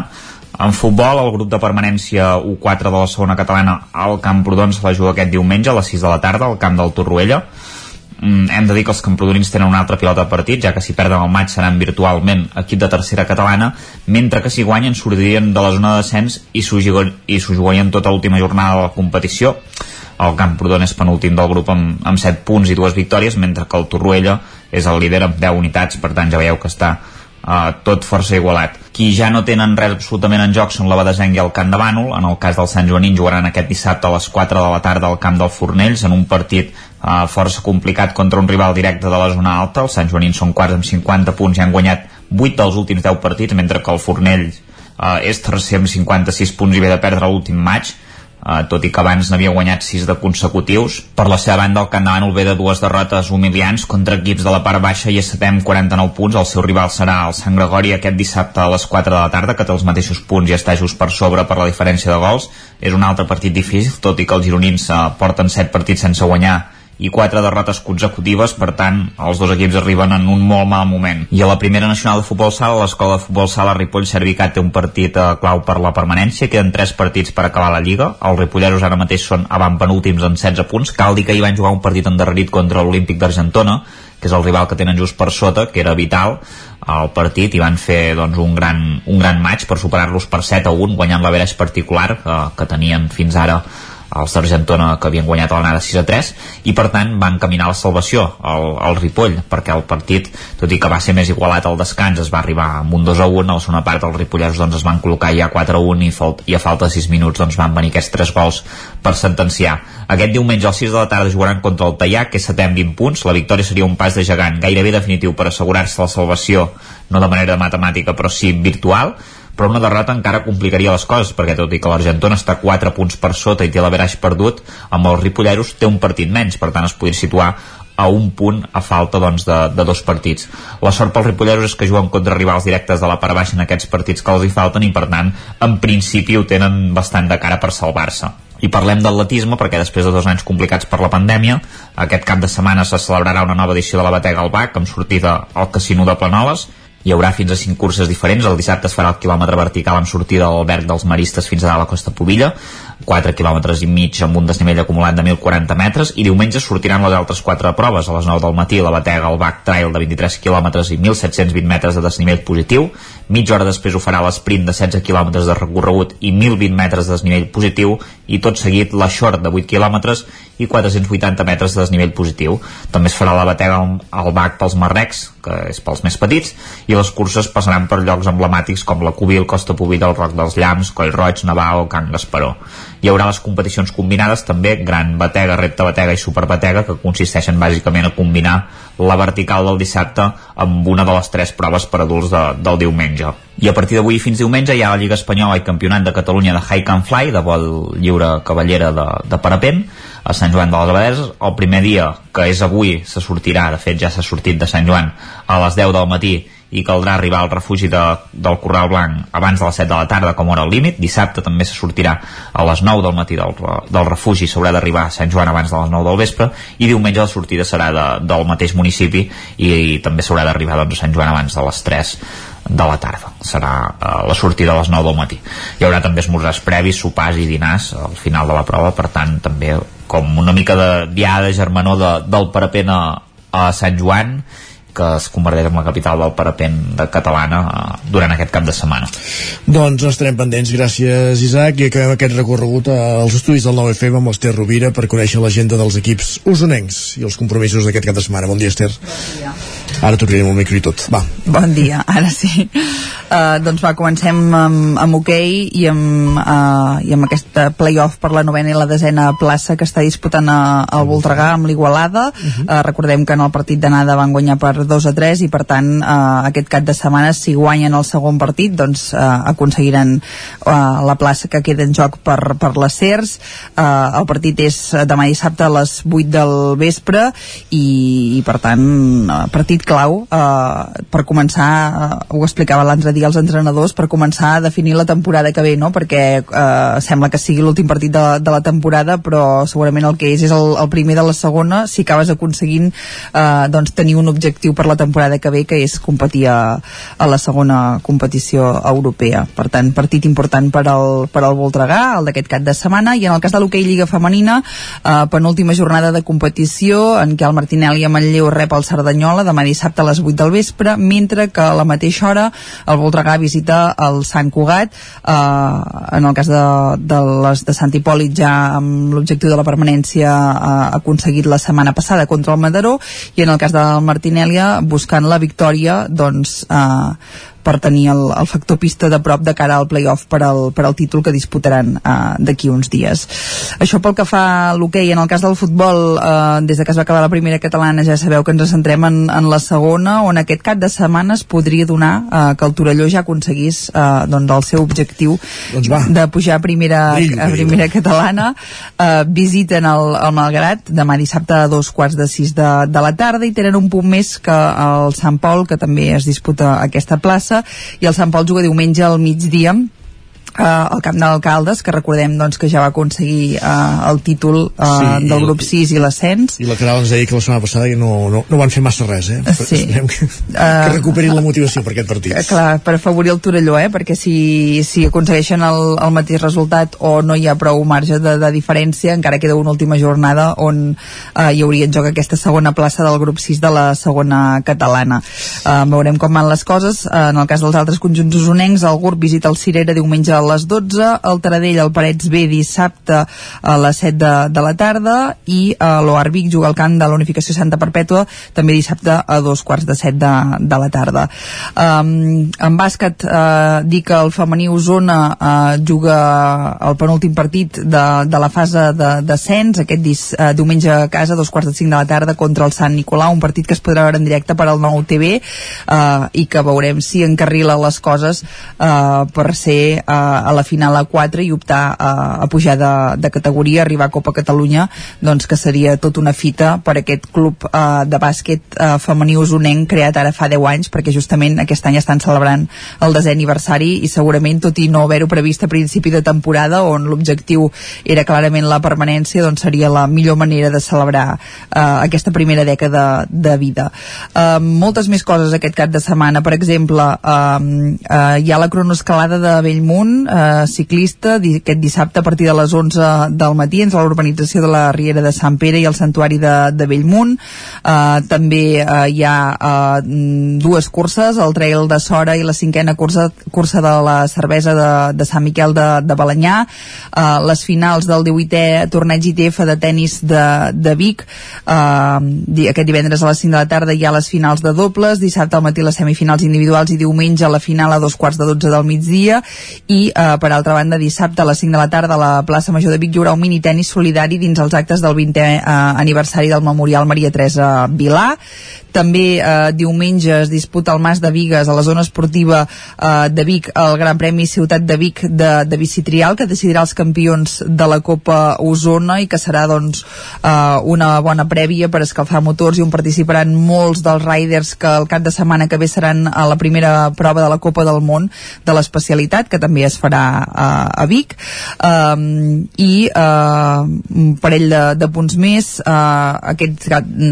en futbol, el grup de permanència U4 de la segona catalana al Camprodon se la juga aquest diumenge a les 6 de la tarda al camp del Torroella hem de dir que els camprodonins tenen un altre pilot de partit, ja que si perden el maig seran virtualment equip de tercera catalana, mentre que si guanyen sortirien de la zona de descens i s'ho jugarien tota l'última jornada de la competició. El Camprodon és penúltim del grup amb, amb 7 punts i dues victòries, mentre que el Torroella és el líder amb 10 unitats, per tant ja veieu que està uh, tot força igualat. Qui ja no tenen res absolutament en joc són la Badesenc i el Camp de Bànol. En el cas del Sant Joanín jugaran aquest dissabte a les 4 de la tarda al camp del Fornells en un partit uh, força complicat contra un rival directe de la zona alta. Els Sant Joanins són quarts amb 50 punts i han guanyat 8 dels últims 10 partits, mentre que el Fornells uh, és tercer amb 56 punts i ve de perdre l'últim maig Uh, tot i que abans n'havia guanyat 6 de consecutius. Per la seva banda, el Camp de Bànol ve de dues derrotes humiliants contra equips de la part baixa i amb 49 punts. El seu rival serà el Sant Gregori aquest dissabte a les 4 de la tarda, que té els mateixos punts i està just per sobre per la diferència de gols. És un altre partit difícil, tot i que els gironins uh, porten 7 partits sense guanyar i quatre derrotes consecutives, per tant, els dos equips arriben en un molt mal moment. I a la primera nacional de futbol sala, l'Escola de Futbol Sala Ripoll Servicat té un partit eh, clau per la permanència, queden tres partits per acabar la Lliga, els ripolleros ara mateix són avant penúltims en 16 punts, cal dir que ahir van jugar un partit endarrerit contra l'Olímpic d'Argentona, que és el rival que tenen just per sota, que era vital al partit i van fer doncs, un, gran, un gran maig per superar-los per 7 a 1 guanyant l'average particular eh, que tenien fins ara els d'Argentona que havien guanyat a l'anada 6 a 3 i per tant van caminar a la salvació al, al Ripoll perquè el partit, tot i que va ser més igualat al descans, es va arribar amb un 2 a 1 a la segona part els ripolleros doncs, es van col·locar ja 4 a 1 i, falt, i a falta de 6 minuts doncs, van venir aquests 3 gols per sentenciar. Aquest diumenge als 6 de la tarda jugaran contra el Tallà que és amb 20 punts, la victòria seria un pas de gegant gairebé definitiu per assegurar-se la salvació no de manera matemàtica però sí virtual però una derrota encara complicaria les coses perquè tot i que l'Argentona està 4 punts per sota i té l'averaix perdut amb els ripolleros té un partit menys per tant es podria situar a un punt a falta doncs, de, de dos partits. La sort pels ripolleros és que juguen contra rivals directes de la part baixa en aquests partits que els hi falten i per tant en principi ho tenen bastant de cara per salvar-se. I parlem d'atletisme perquè després de dos anys complicats per la pandèmia, aquest cap de setmana se celebrarà una nova edició de la Batega al Bac amb sortida al Casino de Planoles hi haurà fins a 5 curses diferents. El dissabte es farà el quilòmetre vertical amb sortida del Berg dels Maristes fins a la Costa Pobilla, 4 quilòmetres i mig amb un desnivell acumulat de 1.040 metres i diumenge sortiran les altres 4 proves a les 9 del matí la Batega al Bac Trail de 23 quilòmetres i 1.720 metres de desnivell positiu mitja hora després ho farà l'esprint de 16 quilòmetres de recorregut i 1.020 metres de desnivell positiu i tot seguit la short de 8 quilòmetres i 480 metres de desnivell positiu. També es farà la batega al bac pels marrecs, que és pels més petits, i les curses passaran per llocs emblemàtics com la Cubil, Costa Pobilla, el Roc dels Llams, Coll Roig, Navao, Can Gasparó. Hi haurà les competicions combinades també, gran batega, repte batega i superbatega, que consisteixen bàsicament a combinar la vertical del dissabte amb una de les tres proves per adults de, del diumenge. I a partir d'avui fins diumenge hi ha la Lliga Espanyola i Campionat de Catalunya de High Can Fly, de vol lliure cavallera de, de parapent, a Sant Joan de les Abadeses. El primer dia, que és avui, se sortirà, de fet ja s'ha sortit de Sant Joan, a les 10 del matí i caldrà arribar al refugi de, del Corral Blanc abans de les 7 de la tarda com hora límit. Dissabte també se sortirà a les 9 del matí del, del refugi, s'haurà d'arribar a Sant Joan abans de les 9 del vespre i diumenge la sortida serà de, del mateix municipi i, i també s'haurà d'arribar doncs, a Sant Joan abans de les 3 de la tarda. Serà eh, la sortida a les 9 del matí. Hi haurà també esmorzars previs, sopars i dinars al final de la prova, per tant també com una mica de diada germanor de, del parapent a, a Sant Joan que es converteix en la capital del parapent de catalana eh, durant aquest cap de setmana. Doncs estarem pendents, gràcies Isaac, i acabem aquest recorregut als estudis del 9FM amb l'Ester Rovira per conèixer l'agenda dels equips usonencs i els compromisos d'aquest cap de setmana. Bon dia, Ester. Bon dia. Ara t'obrirem el micro i tot. Va. Bon dia, ara sí. Uh, doncs va, comencem amb, amb hoquei okay i amb, uh, i amb aquest play-off per la novena i la desena plaça que està disputant el Voltregà amb l'Igualada. Uh -huh. uh, recordem que en el partit d'anada van guanyar per 2 a 3 i per tant uh, aquest cap de setmana si guanyen el segon partit doncs uh, aconseguiran uh, la plaça que queda en joc per, per les CERS. Uh, el partit és demà dissabte a les 8 del vespre i, i per tant uh, partit clau eh, per començar, eh, ho explicava l'altre dia els entrenadors, per començar a definir la temporada que ve, no? perquè eh, sembla que sigui l'últim partit de, de la temporada però segurament el que és és el, el primer de la segona si acabes aconseguint eh, doncs tenir un objectiu per la temporada que ve que és competir a, a la segona competició europea. Per tant partit important per al, per al Voltregà el d'aquest cap de setmana. I en el cas de l'hoquei Lliga Femenina eh, penúltima jornada de competició en què el Martinelli a Manlleu rep el Cerdanyola demà dissabte a les 8 del vespre mentre que a la mateixa hora el Voltregà visita el Sant Cugat eh, en el cas de, de les de Sant Hipòlit ja amb l'objectiu de la permanència eh, aconseguit la setmana passada contra el Madaró i en el cas del Buscant la victòria doncs eh, per tenir el, el factor pista de prop de cara al playoff per al, per al títol que disputaran uh, d'aquí uns dies. Això pel que fa a l'hoquei, en el cas del futbol, uh, des de que es va acabar la primera catalana ja sabeu que ens centrem en, en la segona, on aquest cap de setmanes podria donar uh, que el Torelló ja aconseguís uh, doncs el seu objectiu doncs va. de pujar a primera, a primera catalana. Uh, visiten el, el Malgrat demà dissabte a dos quarts de sis de, de la tarda i tenen un punt més que el Sant Pol, que també es disputa aquesta plaça i el Sant Pol juga diumenge al migdia eh, al camp d'alcaldes, que recordem doncs, que ja va aconseguir eh, el títol eh, Sí, del grup 6 i l'ascens I la Caral ens deia que la setmana passada que no, no, no van fer massa res, eh? Sí. [laughs] Esperem que, Eh, que recuperin la motivació per aquest partit. Eh, clar, per afavorir el Torelló, eh? perquè si, si aconsegueixen el, el mateix resultat o no hi ha prou marge de, de diferència, encara queda una última jornada on eh, hi hauria en joc aquesta segona plaça del grup 6 de la segona catalana. Eh, veurem com van les coses. Eh, en el cas dels altres conjunts usonencs, el GURB visita el Cirera diumenge a les 12, el Taradell, el Parets B dissabte a les 7 de, de la tarda i eh, l'Oarvic juga al camp de la Unificació Santa Perpètua també dissabte a dos quarts de 7 de, de la tarda. Um, en bàsquet, uh, dir que el femení Osona uh, juga el penúltim partit de, de la fase de descens, aquest dis, uh, diumenge a casa, a dos quarts de 5 de la tarda, contra el Sant Nicolau, un partit que es podrà veure en directe per al nou TV uh, i que veurem si encarrila les coses uh, per ser uh, a la final a 4 i optar uh, a pujar de, de categoria, arribar a Copa Catalunya, doncs que seria tot una fita per aquest club uh, de bàsquet uh, femení usonenc creat ara fa 10 anys, perquè justament aquest any estan celebrant el desè aniversari i segurament, tot i no haver-ho previst a principi de temporada, on l'objectiu era clarament la permanència, doncs seria la millor manera de celebrar uh, aquesta primera dècada de vida. Uh, moltes més coses aquest cap de setmana, per exemple, uh, uh, hi ha la cronoescalada de Bellmunt, uh, ciclista, di aquest dissabte a partir de les 11 del matí entre l'urbanització de la Riera de Sant Pere i el Santuari de, de Bellmunt. Uh, també uh, hi ha uh, dues curses, el Trail de Sora i la cinquena cursa, cursa de la cervesa de, de Sant Miquel de, de Balanyà, uh, les finals del 18è torneig ITF de tennis de, de Vic, di aquest divendres a les 5 de la tarda hi ha les finals de dobles, dissabte al matí les semifinals individuals i diumenge la final a dos quarts de 12 del migdia. I uh, per altra banda dissabte a les 5 de la tarda a la plaça Major de Vic hi haurà un mini tenis solidari dins els actes del 20è uh, aniversari del Memorial Maria Teresa Vilà també eh, diumenge es disputa el Mas de Vigues a la zona esportiva eh, de Vic el Gran Premi Ciutat de Vic de, de bicitrial que decidirà els campions de la Copa Osona i que serà doncs eh, una bona prèvia per escalfar motors i on participaran molts dels riders que el cap de setmana que ve seran a la primera prova de la Copa del Món de l'especialitat que també es farà eh, a Vic. Um, i uh, un parell de, de punts més. Uh, aquest,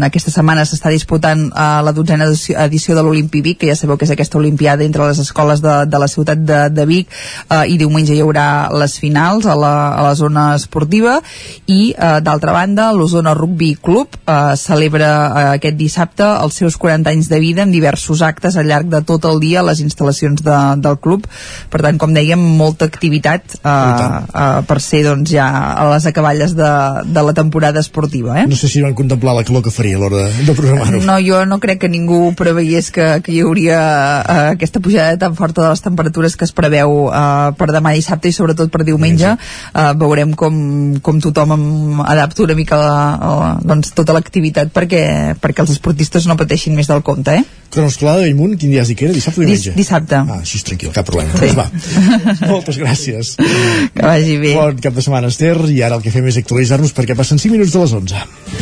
aquesta setmana s'està disputant uh, la dotzena edició, de l'Olimpi Vic que ja sabeu que és aquesta olimpiada entre les escoles de, de la ciutat de, de Vic uh, i diumenge hi haurà les finals a la, a la zona esportiva i uh, d'altra banda l'Osona Rugby Club uh, celebra uh, aquest dissabte els seus 40 anys de vida amb diversos actes al llarg de tot el dia a les instal·lacions de, del club per tant com dèiem molta activitat uh, uh, per ser doncs ja a les acaballes de, de la temporada esportiva eh? No sé si van contemplar la calor que faria a l'hora de, de programar-ho. No, jo no crec que ningú preveiés que, que hi hauria uh, aquesta pujada tan forta de les temperatures que es preveu uh, per demà dissabte i sobretot per diumenge. Uh, veurem com, com tothom adapta una mica la, la, doncs, tota l'activitat perquè, perquè els esportistes no pateixin més del compte. Eh? Cronoscalada de Bellmunt, quin dia has dit que era? Dissabte o diumenge? dissabte. Ah, així és tranquil, cap problema. Sí. Doncs va. [laughs] Moltes gràcies. Que vagi bé. Bon cap de setmana, Esther, i ara el que fem és actualitzar-nos perquè passen 5 minuts de les 11.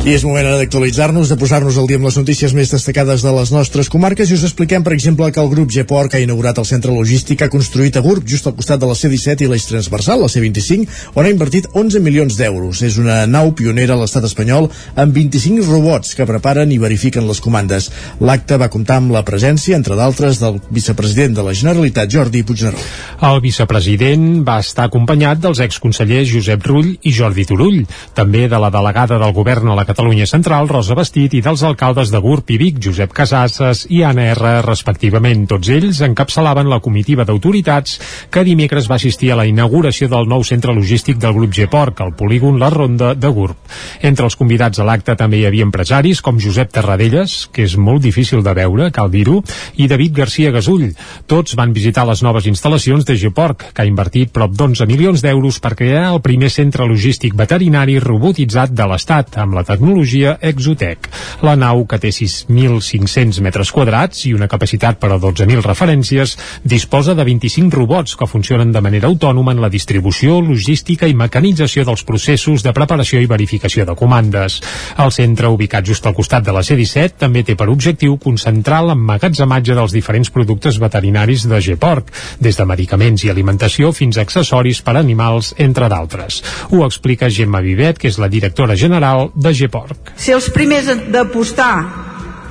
I és moment d'actualitzar-nos, de posar-nos al dia amb les notícies més destacades de les nostres comarques i us expliquem, per exemple, que el grup Geport ha inaugurat el centre logístic ha construït a Gurb, just al costat de la C-17 i l'eix transversal, la C-25, on ha invertit 11 milions d'euros. És una nau pionera a l'estat espanyol amb 25 robots que preparen i verifiquen les comandes. L'acte va comptar amb la presència, entre d'altres, del vicepresident de la Generalitat, Jordi Puigneró. El vicepresident va estar acompanyat dels exconsellers Josep Rull i Jordi Turull, també de la delegada del govern a la Catalunya Central, Rosa Bastit, i dels alcaldes de Gurb i Vic, Josep Casasses i Anna R, respectivament. Tots ells encapçalaven la comitiva d'autoritats que dimecres va assistir a la inauguració del nou centre logístic del grup Geport, al polígon La Ronda de Gurb. Entre els convidats a l'acte també hi havia empresaris com Josep Terradellas, que és molt difícil de veure, cal dir-ho, i David Garcia Gasull. Tots van visitar les noves instal·lacions de Geport, que ha invertit prop d'11 milions d'euros per crear el primer centre logístic veterinari robotitzat de l'Estat, amb la tecnologia Exotec. La nau, que té 6.500 metres quadrats i una capacitat per a 12.000 referències, disposa de 25 robots que funcionen de manera autònoma en la distribució, logística i mecanització dels processos de preparació i verificació de comandes. El centre, ubicat just al costat de la C-17, també té per objectiu concentrar l'emmagatzematge dels diferents productes veterinaris de Geport, des de medicaments i alimentació fins a accessoris per a animals, entre d'altres. Ho explica Gemma Vivet, que és la directora general de Geport. Ser els primers d'apostar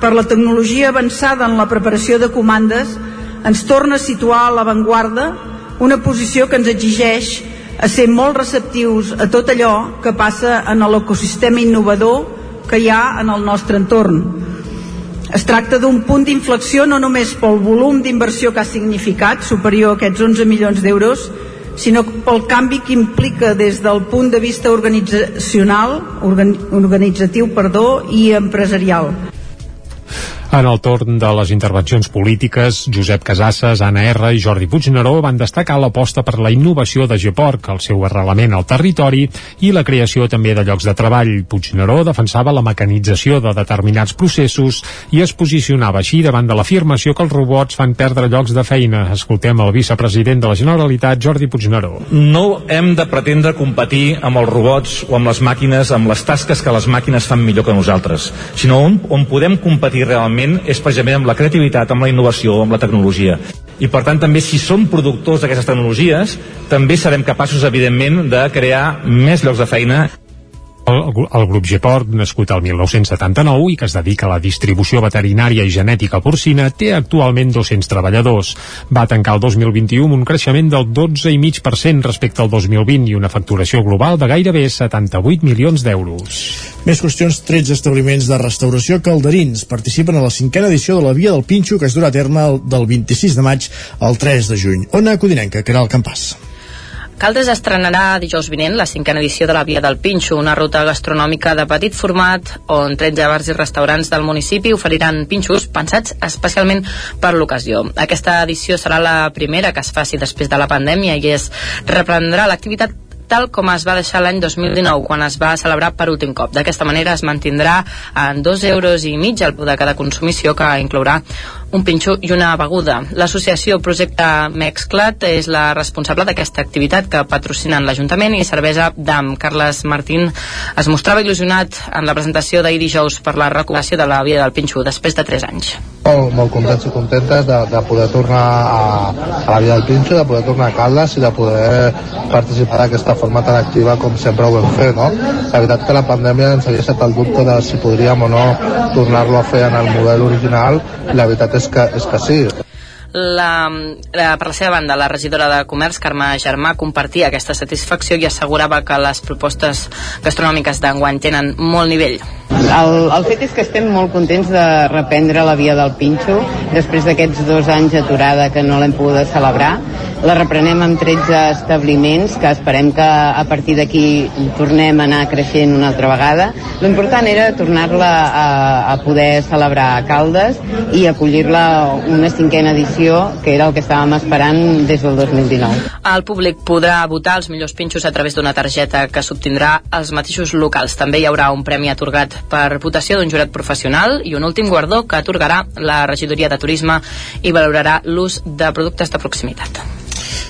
per la tecnologia avançada en la preparació de comandes ens torna a situar a l'avantguarda una posició que ens exigeix a ser molt receptius a tot allò que passa en l'ecosistema innovador que hi ha en el nostre entorn. Es tracta d'un punt d'inflexió no només pel volum d'inversió que ha significat, superior a aquests 11 milions d'euros, sinó pel canvi que implica des del punt de vista organitzacional, organi organitzatiu perdó, i empresarial. En el torn de les intervencions polítiques, Josep Casasses, Anna R i Jordi Puigneró van destacar l'aposta per la innovació de Geport, el seu arrelament al territori i la creació també de llocs de treball. Puigneró defensava la mecanització de determinats processos i es posicionava així davant de l'afirmació que els robots fan perdre llocs de feina. Escoltem el vicepresident de la Generalitat, Jordi Puigneró. No hem de pretendre competir amb els robots o amb les màquines, amb les tasques que les màquines fan millor que nosaltres, sinó on, on podem competir realment és precisament amb la creativitat, amb la innovació, amb la tecnologia. I per tant també si som productors d'aquestes tecnologies també serem capaços evidentment de crear més llocs de feina el, el grup Geport, nascut al 1979 i que es dedica a la distribució veterinària i genètica porcina, té actualment 200 treballadors. Va tancar el 2021 amb un creixement del 12,5% respecte al 2020 i una facturació global de gairebé 78 milions d'euros. Més qüestions, 13 establiments de restauració calderins participen a la cinquena edició de la Via del Pinxo que es durà a terme del 26 de maig al 3 de juny. Ona Codinenca, que campàs. Caldes estrenarà dijous vinent la cinquena edició de la Via del Pinxo, una ruta gastronòmica de petit format on 13 bars i restaurants del municipi oferiran pinxos pensats especialment per l'ocasió. Aquesta edició serà la primera que es faci després de la pandèmia i es reprendrà l'activitat tal com es va deixar l'any 2019, quan es va celebrar per últim cop. D'aquesta manera es mantindrà en dos euros i mig el de cada consumició, que inclourà un pinxo i una beguda. L'associació Projecte Mexclat és la responsable d'aquesta activitat que patrocinen l'Ajuntament i Cervesa d'Am. Carles Martín es mostrava il·lusionat en la presentació d'ahir dijous per la recuperació de la via del pinxo després de 3 anys. Molt, molt contents i contentes de, de poder tornar a, a la via del pinxo, de poder tornar a Caldes i de poder participar d'aquesta forma tan activa com sempre ho vam fer, no? La veritat que la pandèmia ens havia estat el dubte de si podríem o no tornar-lo a fer en el model original i la veritat que, és que sí. La, la, per la seva banda, la regidora de Comerç, Carme Germà, compartia aquesta satisfacció i assegurava que les propostes gastronòmiques d'enguany tenen molt nivell. El, el fet és que estem molt contents de reprendre la via del Pinxo després d'aquests dos anys aturada que no l'hem pogut celebrar. La reprenem amb 13 establiments que esperem que a partir d'aquí tornem a anar creixent una altra vegada. L'important era tornar-la a, a poder celebrar a Caldes i acollir-la una cinquena edició que era el que estàvem esperant des del 2019. El públic podrà votar els millors pinxos a través d'una targeta que s'obtindrà als mateixos locals. També hi haurà un premi atorgat per votació d'un jurat professional i un últim guardó que atorgarà la regidoria de turisme i valorarà l'ús de productes de proximitat.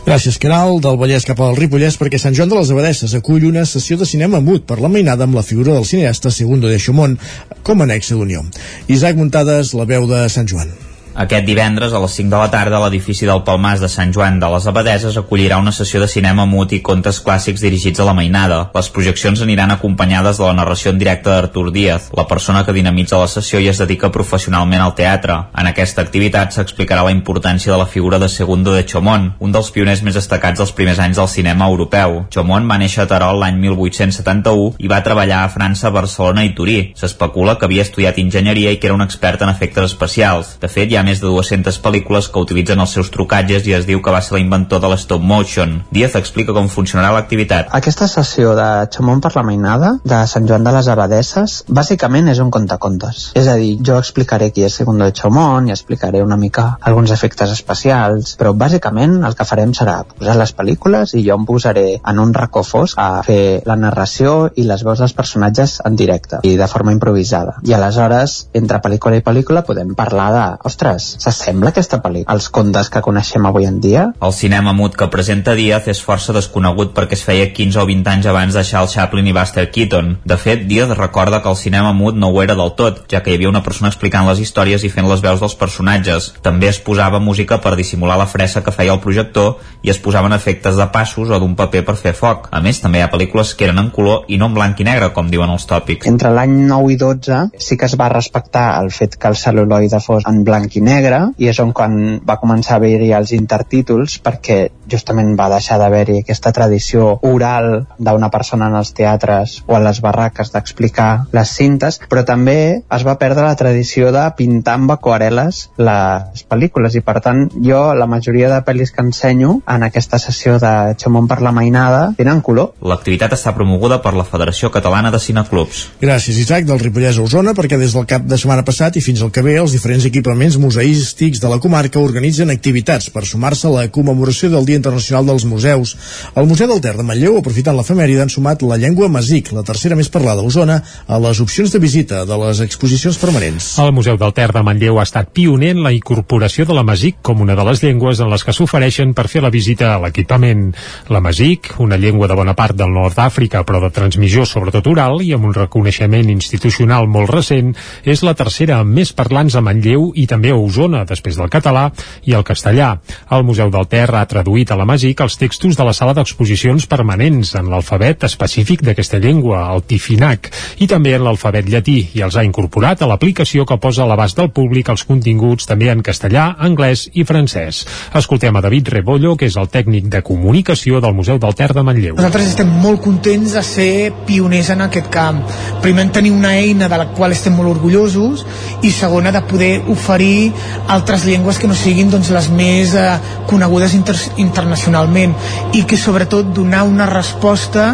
Gràcies, Caral, del Vallès cap al Ripollès, perquè Sant Joan de les Abadesses acull una sessió de cinema mut per la mainada amb la figura del cineasta Segundo de Xumón com a anexa d'unió. Isaac Muntades, la veu de Sant Joan. Aquest divendres a les 5 de la tarda l'edifici del Palmàs de Sant Joan de les Abadeses acollirà una sessió de cinema mut i contes clàssics dirigits a la mainada. Les projeccions aniran acompanyades de la narració en directe d'Artur Díaz, la persona que dinamitza la sessió i es dedica professionalment al teatre. En aquesta activitat s'explicarà la importància de la figura de Segundo de Chomón, un dels pioners més destacats dels primers anys del cinema europeu. Chomón va néixer a Terol l'any 1871 i va treballar a França, Barcelona i Turí. S'especula que havia estudiat enginyeria i que era un expert en efectes especials. De fet, hi ha més de 200 pel·lícules que utilitzen els seus trucatges i es diu que va ser l'inventor de l'stop motion. Díaz explica com funcionarà l'activitat. Aquesta sessió de Xamón per la Mainada, de Sant Joan de les Abadesses, bàsicament és un contacontes. És a dir, jo explicaré qui és Segundo de Xamón i explicaré una mica alguns efectes especials, però bàsicament el que farem serà posar les pel·lícules i jo em posaré en un racó fosc a fer la narració i les veus dels personatges en directe i de forma improvisada. I aleshores, entre pel·lícula i pel·lícula, podem parlar de, ostres, s'assembla aquesta pel·lícula als contes que coneixem avui en dia? El cinema mut que presenta Díaz és força desconegut perquè es feia 15 o 20 anys abans de Charles Chaplin i Buster Keaton. De fet, Díaz recorda que el cinema mut no ho era del tot, ja que hi havia una persona explicant les històries i fent les veus dels personatges. També es posava música per dissimular la fressa que feia el projector i es posaven efectes de passos o d'un paper per fer foc. A més, també hi ha pel·lícules que eren en color i no en blanc i negre, com diuen els tòpics. Entre l'any 9 i 12 sí que es va respectar el fet que el cel·luloide fos en blanc i negre i és on quan va començar a haver-hi els intertítols perquè justament va deixar d'haver-hi aquesta tradició oral d'una persona en els teatres o a les barraques d'explicar les cintes, però també es va perdre la tradició de pintar amb aquarel·les les pel·lícules i per tant jo la majoria de pel·lis que ensenyo en aquesta sessió de Xamón per la Mainada tenen color. L'activitat està promoguda per la Federació Catalana de Cineclubs. Gràcies, Isaac, del Ripollès a Osona, perquè des del cap de setmana passat i fins al que ve els diferents equipaments museístics de la comarca organitzen activitats per sumar-se a la commemoració del Dia Internacional dels Museus. El Museu del Ter de Manlleu, aprofitant l'efemèride, han sumat la llengua masic, la tercera més parlada a Osona, a les opcions de visita de les exposicions permanents. El Museu del Ter de Manlleu ha estat pioner en la incorporació de la masic com una de les llengües en les que s'ofereixen per fer la visita a l'equipament. La masic, una llengua de bona part del nord d'Àfrica, però de transmissió sobretot oral i amb un reconeixement institucional molt recent, és la tercera amb més parlants a Manlleu i també a Osona, després del català i el castellà. El Museu del Ter ha traduït a la masic els textos de la sala d'exposicions permanents en l'alfabet específic d'aquesta llengua, el Tifinac, i també en l'alfabet llatí, i els ha incorporat a l'aplicació que posa a l'abast del públic els continguts també en castellà, anglès i francès. Escoltem a David Rebollo, que és el tècnic de comunicació del Museu del Ter de Manlleu. Nosaltres estem molt contents de ser pioners en aquest camp. Primer, en tenir una eina de la qual estem molt orgullosos i segona, de poder oferir altres llengües que no siguin doncs, les més eh, conegudes inter internacionalment i que sobretot donar una resposta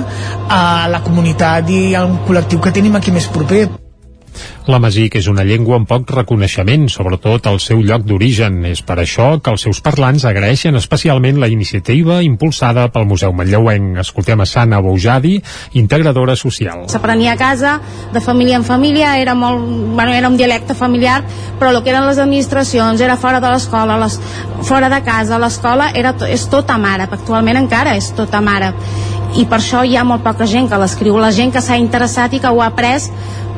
a la comunitat i a un col·lectiu que tenim aquí més proper. La Masic és una llengua amb poc reconeixement, sobretot al seu lloc d'origen. És per això que els seus parlants agraeixen especialment la iniciativa impulsada pel Museu Manlleuenc. Escoltem a Sana Boujadi, integradora social. S'aprenia a casa, de família en família, era, molt, bueno, era un dialecte familiar, però el que eren les administracions, era fora de l'escola, les, fora de casa, l'escola era, és tot amb àrab, actualment encara és tot amb àrab. I per això hi ha molt poca gent que l'escriu, la gent que s'ha interessat i que ho ha après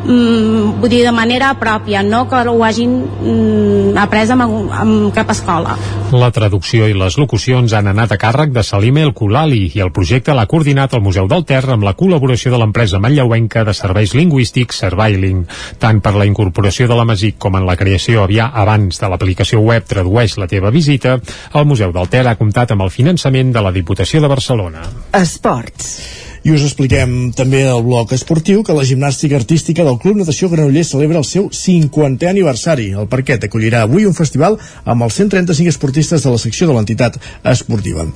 mm, vull dir, de manera pròpia, no que ho hagin mm, après amb, amb cap escola. La traducció i les locucions han anat a càrrec de Salime El Kulali i el projecte l'ha coordinat el Museu del Ter amb la col·laboració de l'empresa manlleuenca de serveis lingüístics Serviling. Tant per la incorporació de la Masic com en la creació aviat abans de l'aplicació web Tradueix la teva visita, el Museu del Ter ha comptat amb el finançament de la Diputació de Barcelona. Esports. I us expliquem també al bloc esportiu que la gimnàstica artística del Club Natació Granollers celebra el seu 50è aniversari. El parquet acollirà avui un festival amb els 135 esportistes de la secció de l'entitat esportiva.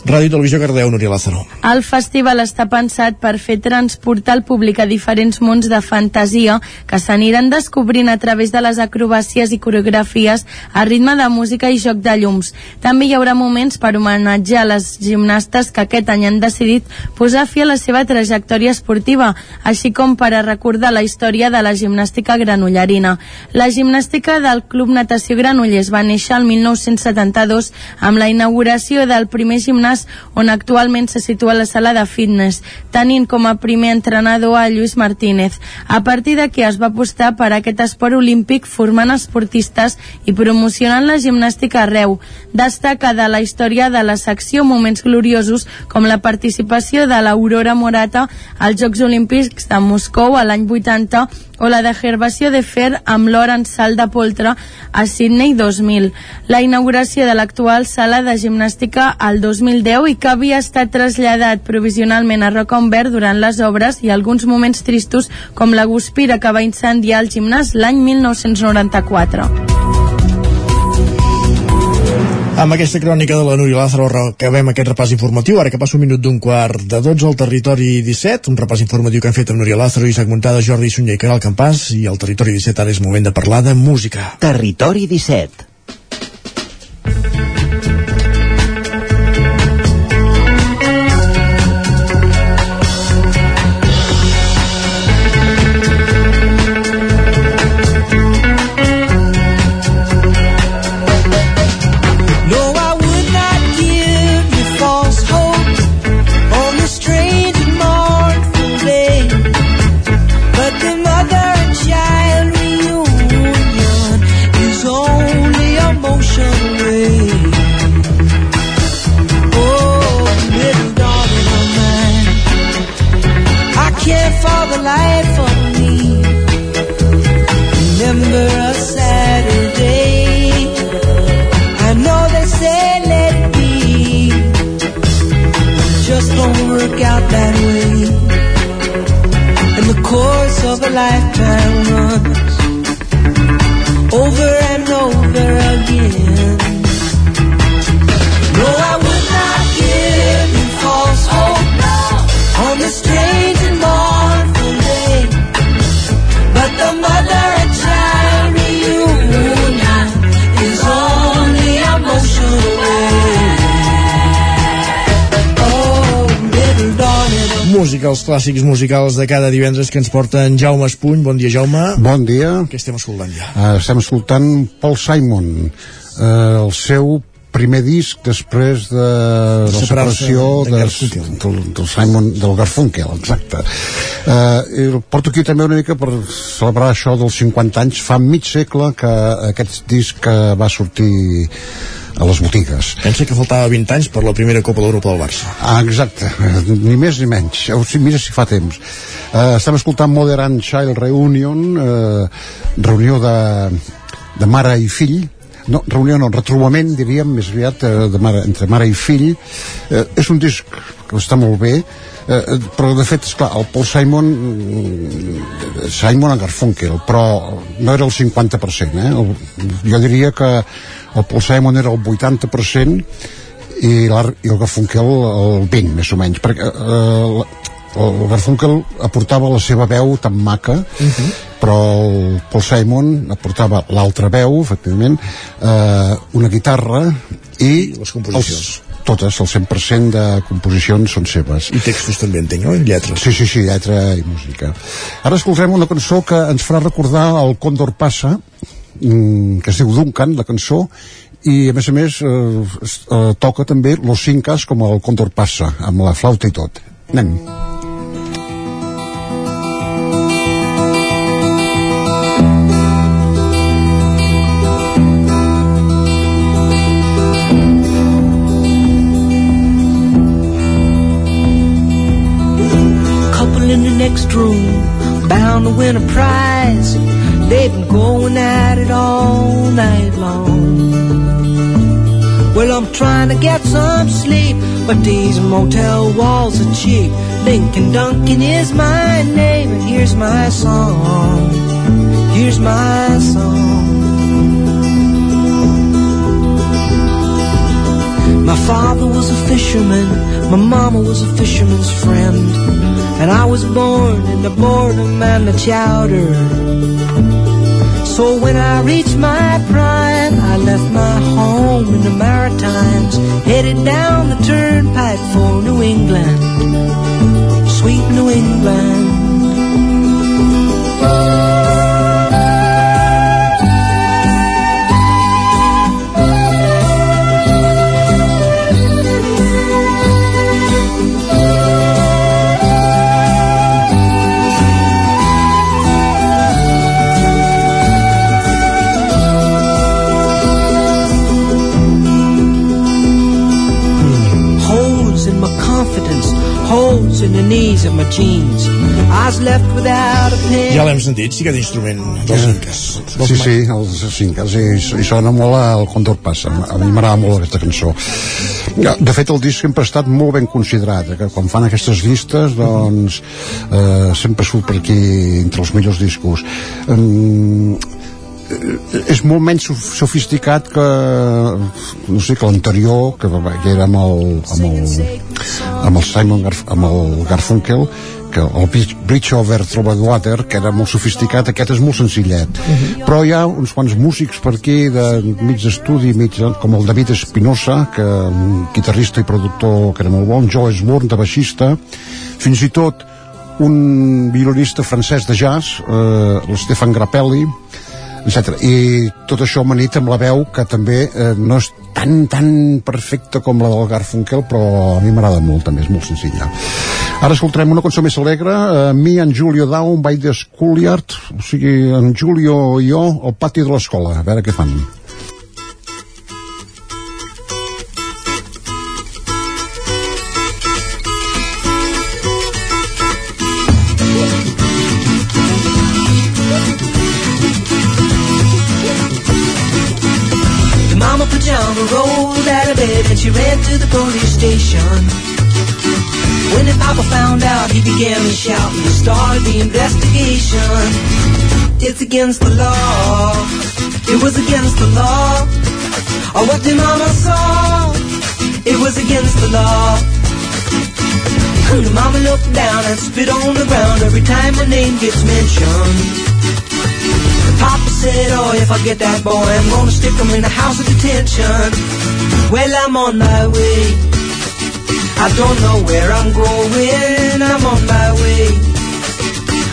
Ràdio i Televisió Cardeu, Núria Lázaro. El festival està pensat per fer transportar el públic a diferents mons de fantasia que s'aniran descobrint a través de les acrobàcies i coreografies a ritme de música i joc de llums. També hi haurà moments per homenatjar les gimnastes que aquest any han decidit posar fi a la seva trajectòria esportiva, així com per a recordar la història de la gimnàstica granollerina. La gimnàstica del Club Natació Granollers va néixer el 1972 amb la inauguració del primer gimnàs on actualment se situa la sala de fitness, tenint com a primer entrenador a Lluís Martínez. A partir d'aquí es va apostar per aquest esport olímpic formant esportistes i promocionant la gimnàstica arreu. Destaca de la història de la secció moments gloriosos com la participació de l'Aurora Morata als Jocs Olímpics de Moscou a l'any 80 o la de Gervasio de Fer amb l'or en salt de poltre a Sydney 2000. La inauguració de l'actual sala de gimnàstica al 2010 i que havia estat traslladat provisionalment a Roca Verd durant les obres i alguns moments tristos com la guspira que va incendiar el gimnàs l'any 1994. Amb aquesta crònica de la Núria Lázaro acabem aquest repàs informatiu. Ara que passa un minut d'un quart de 12 al territori 17, un repàs informatiu que han fet amb Núria Lázaro, Isaac Muntada, Jordi Sunyer i Caral Campàs, i al territori 17 ara és moment de parlar de música. Territori 17 of a lifetime runs over and over again. Música, els clàssics musicals de cada divendres que ens porta en Jaume Espuny. Bon dia, Jaume. Bon dia. Què estem escoltant ja? Uh, estem escoltant Paul Simon, uh, el seu primer disc després de la Separar-se separació de de, Garfunkel. del, del Simon del Garfunkel, exacte uh, i el porto aquí també una mica per celebrar això dels 50 anys fa mig segle que aquest disc eh, va sortir a les botigues Pensa que faltava 20 anys per la primera Copa d'Europa del Barça. Ah, exacte, ni més ni menys. O sigui, mira si fa temps. Uh, estem escoltant Modern Child Reunion, uh, reunió de, de mare i fill, no, reunió no, retrobament, diríem, més aviat, eh, de mare, entre mare i fill. Eh, és un disc que està molt bé, eh, però de fet, esclar, el Paul Simon mm, Simon and Garfunkel, però no era el 50%, eh? El, jo diria que el Paul Simon era el 80% i, l'Ar- i el Garfunkel el 20, més o menys, perquè eh, el Garfunkel aportava la seva veu tan maca uh -huh. però el Paul Simon aportava l'altra veu efectivament eh, una guitarra i les composicions. els, totes, el 100% de composicions són seves I textos també entenc, no? I lletres. Sí, sí, sí, lletra i música. Ara escoltarem una cançó que ens farà recordar el Còndor Passa, mm, que es diu Duncan, la cançó, i a més a més eh, eh, toca també Los Incas com el Còndor Passa, amb la flauta i tot. Anem. couple trying to get some sleep, but these motel walls are cheap. Lincoln Duncan is my name, and here's my song. Here's my song. My father was a fisherman, my mama was a fisherman's friend. And I was born in the boredom and the chowder. So when I reached my prime, I left my home in the Maritimes, headed down the turnpike for New England, sweet New England. Holes in the knees of my jeans. I was left without a pen. Ja l'hem sentit, sí, aquest instrument dels inques. Sí, sí, els cinques, i, i sona molt al Condor Passa. A mi m'agrada molt aquesta cançó. De fet, el disc sempre ha estat molt ben considerat, eh, que quan fan aquestes llistes, doncs, eh, sempre surt per aquí entre els millors discos. Um, és molt menys sof- sofisticat que no sé, que l'anterior que, que era amb el, amb el, amb el Simon Garf amb el Garfunkel que el Bridge- Over Troubled Water que era molt sofisticat, aquest és molt senzillet. Però hi ha uns quants músics per aquí de mig d'estudi mig, com el David Espinosa que un guitarrista i productor que era molt bon Joe Esborn de baixista fins i tot un violinista francès de jazz eh, l'Stefan Grappelli etc. I tot això amanit amb la veu que també eh, no és tan, tan perfecta com la del Garfunkel, però a mi m'agrada molt, també és molt senzilla. Ara escoltarem una cançó més alegre, eh, Me and Julio Down by the Schoolyard, o sigui, en Julio i jo al pati de l'escola, a veure què fan. When the papa found out, he began to shout and started the investigation. It's against the law. It was against the law. Or what the mama saw. It was against the law. The mama looked down and spit on the ground every time her name gets mentioned. Papa said, oh, if I get that boy, I'm gonna stick him in a house of detention. Well, I'm on my way. I don't know where I'm going. I'm on my way.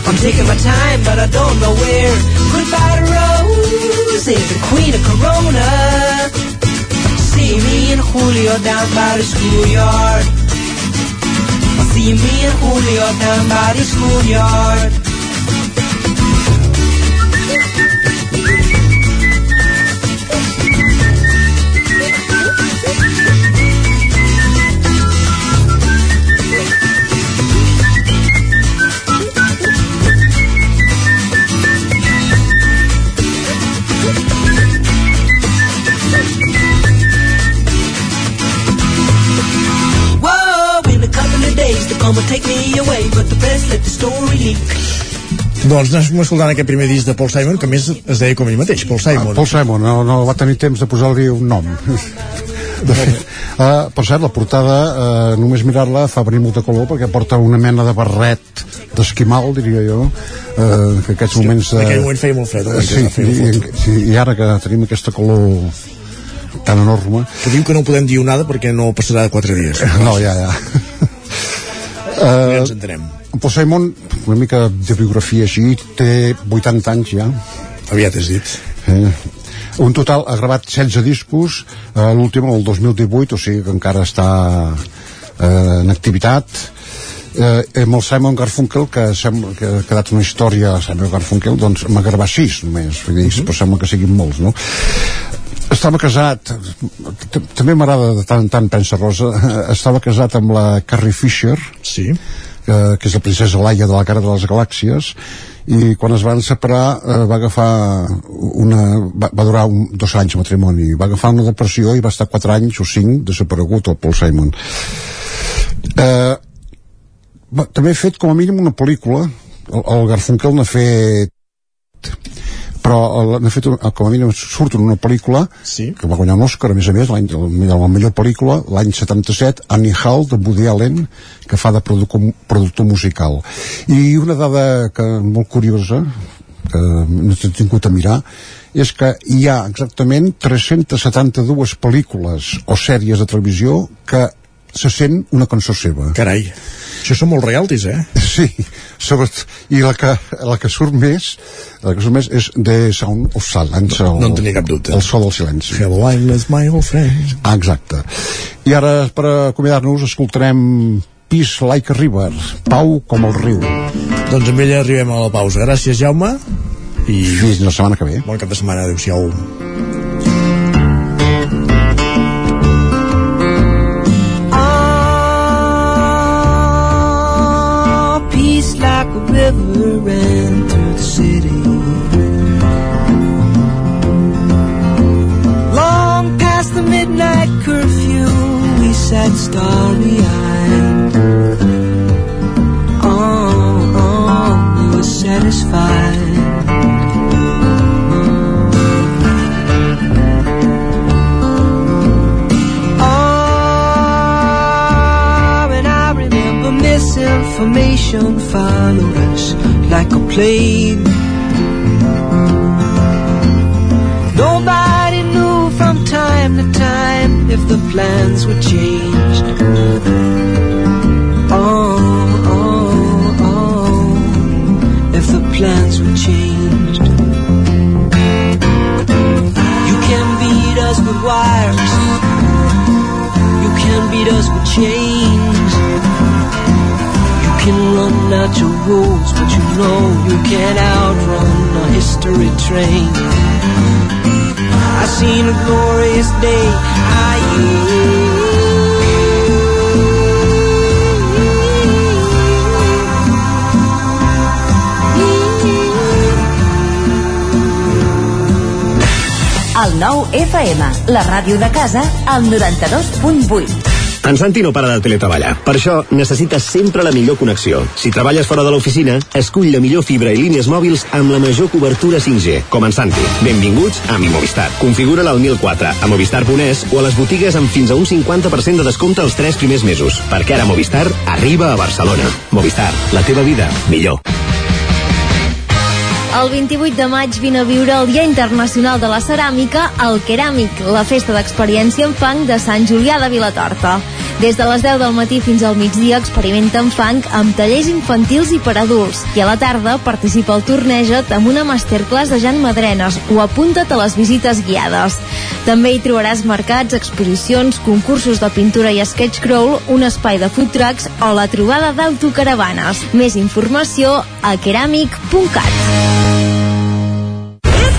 I'm taking my time, but I don't know where. Goodbye to Rose, the queen of Corona. See me and Julio down by the schoolyard. See me and Julio down by the schoolyard. Of days they're gonna take me away, but the best let the story leak. Doncs anem escoltant aquest primer disc de Paul Simon, que més es deia com ell mateix, Paul Simon. Ah, Paul Simon, no, no va tenir temps de posar-li un nom. [laughs] De fet, uh, per cert, la portada, uh, només mirar-la fa venir molta color perquè porta una mena de barret d'esquimal, diria jo, uh, que aquests Sí, moments... en aquell moment feia molt fred, eh, sí, feia i, sí, i ara que tenim aquesta color tan enorme... Que diu que no podem dir nada perquè no passarà de 4 dies. [laughs] No, ja, ja. Ja Uh, ens entenem. Simon, una mica de biografia així, té 80 anys ja. Aviat has dit. Eh, un total ha gravat 16 discos, eh, l'últim el 2018, o sigui que encara està eh, en activitat. Eh, amb el Simon Garfunkel, que sembla que ha quedat una història, Simon Garfunkel, doncs m'ha gravat 6 només, vull dir, però sembla que siguin molts, no? Estava casat també m'agrada de tant en tant pensa Rosa [laughs] estava casat amb la Carrie Fisher sí. que, que és la princesa Laia de la cara de les galàxies i quan es van separar eh, va agafar una, va, va durar un, dos anys de matrimoni va agafar una depressió i va estar quatre anys o cinc desaparegut el Paul Simon eh, va, també he fet com a mínim una pel·lícula el, el Garfunkel n'ha fet però n'ha fet com a mínim surt en una pel·lícula sí. que va guanyar un Òscar a més a més l'any la millor pel·lícula l'any 77 Annie Hall de Woody Allen que fa de productor, productor musical i una dada que molt curiosa que no t'he tingut a mirar és que hi ha exactament 372 pel·lícules o sèries de televisió que se sent una cançó seva. Carai, això són molt realtis, eh? Sí, sobretot, i la que, la que surt més la que surt més és The Sound of Silence el, no en tenia cap dubte. el so del silenci Hello, my old friend. Ah, exacte. I ara, per acomiadar-nos, escoltarem Peace Like a River, Pau com el riu. Doncs amb ella arribem a la pausa. Gràcies, Jaume. I fins la setmana que ve. Bon cap de setmana. Adéu-siau. We sat starry-eyed. Oh, oh, we were satisfied. Oh, and I remember misinformation followed us like a plague. Time to time if the plans were changed. Oh, oh, oh, if the plans were changed. You can beat us with wires. You can beat us with chains. You can run out your rules, but you know you can't outrun a history train. I seen a glorious day. I El nou FM, la ràdio de casa, al 92.8. En Santi no para de teletreballar. Per això necessites sempre la millor connexió. Si treballes fora de l'oficina, escull la millor fibra i línies mòbils amb la major cobertura 5G, com en Santi. Benvinguts a Mi Movistar. Configura-la al 1004, a Movistar.es o a les botigues amb fins a un 50% de descompte els 3 primers mesos. Perquè ara Movistar arriba a Barcelona. Movistar, la teva vida, millor. El 28 de maig vine a viure el Dia Internacional de la Ceràmica al Keràmic, la festa d'experiència en fang de Sant Julià de Vilatorta. Des de les 10 del matí fins al migdia experimenta en fang amb tallers infantils i per adults. I a la tarda participa al Torneja't amb una masterclass de Jan Madrenes o apunta't a les visites guiades. També hi trobaràs mercats, exposicions, concursos de pintura i sketch crawl, un espai de food trucks o la trobada d'autocaravanes. Més informació a keramic.cat.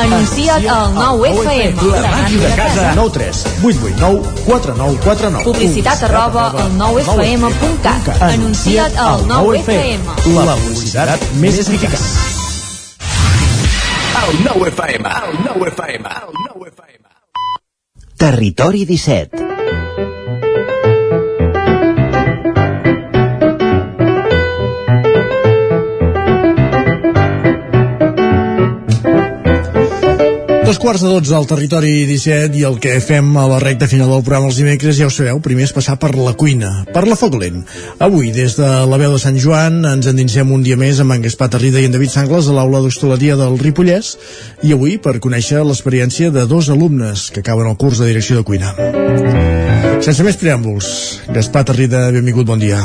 Anuncia't al 9FM. La màquina de casa. 9 3 8 8 9 4 9 4 9 Publicitat arroba al 9FM.cat. Anuncia't al 9FM. La publicitat més eficaç. El 9 FM, el 9 FM, el 9 FM. Territori 17. Dos quarts de dotze al territori 17 i el que fem a la recta final del programa els dimecres, ja ho sabeu, primer és passar per la cuina, per la foc lent. Avui, des de la veu de Sant Joan, ens endinsem un dia més amb en Gaspar Tarrida i en David Sangles a l'aula d'hostaleria del Ripollès i avui per conèixer l'experiència de dos alumnes que acaben el curs de direcció de cuina. Sense més preàmbuls, Gaspar Tarrida, benvingut, bon dia.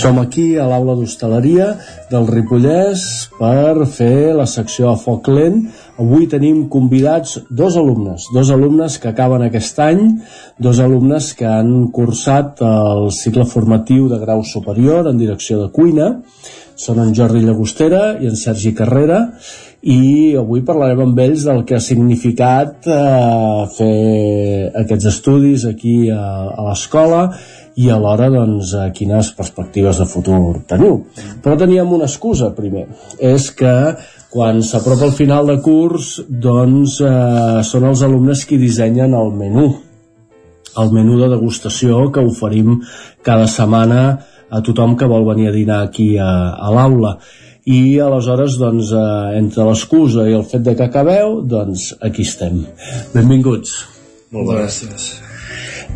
Som aquí a l'aula d'hostaleria del Ripollès per fer la secció a foc lent. Avui tenim convidats dos alumnes, dos alumnes que acaben aquest any, dos alumnes que han cursat el cicle formatiu de grau superior en direcció de cuina. Són en Jordi Llagostera i en Sergi Carrera i avui parlarem amb ells del que ha significat eh, fer aquests estudis aquí a, a l'escola i alhora doncs, a quines perspectives de futur teniu. Però teníem una excusa primer, és que quan s'apropa el final de curs doncs eh, són els alumnes qui dissenyen el menú. El menú de degustació que oferim cada setmana a tothom que vol venir a dinar aquí a, a l'aula. I aleshores doncs, eh, entre l'excusa i el fet de que acabeu doncs aquí estem. Benvinguts. Molt gràcies.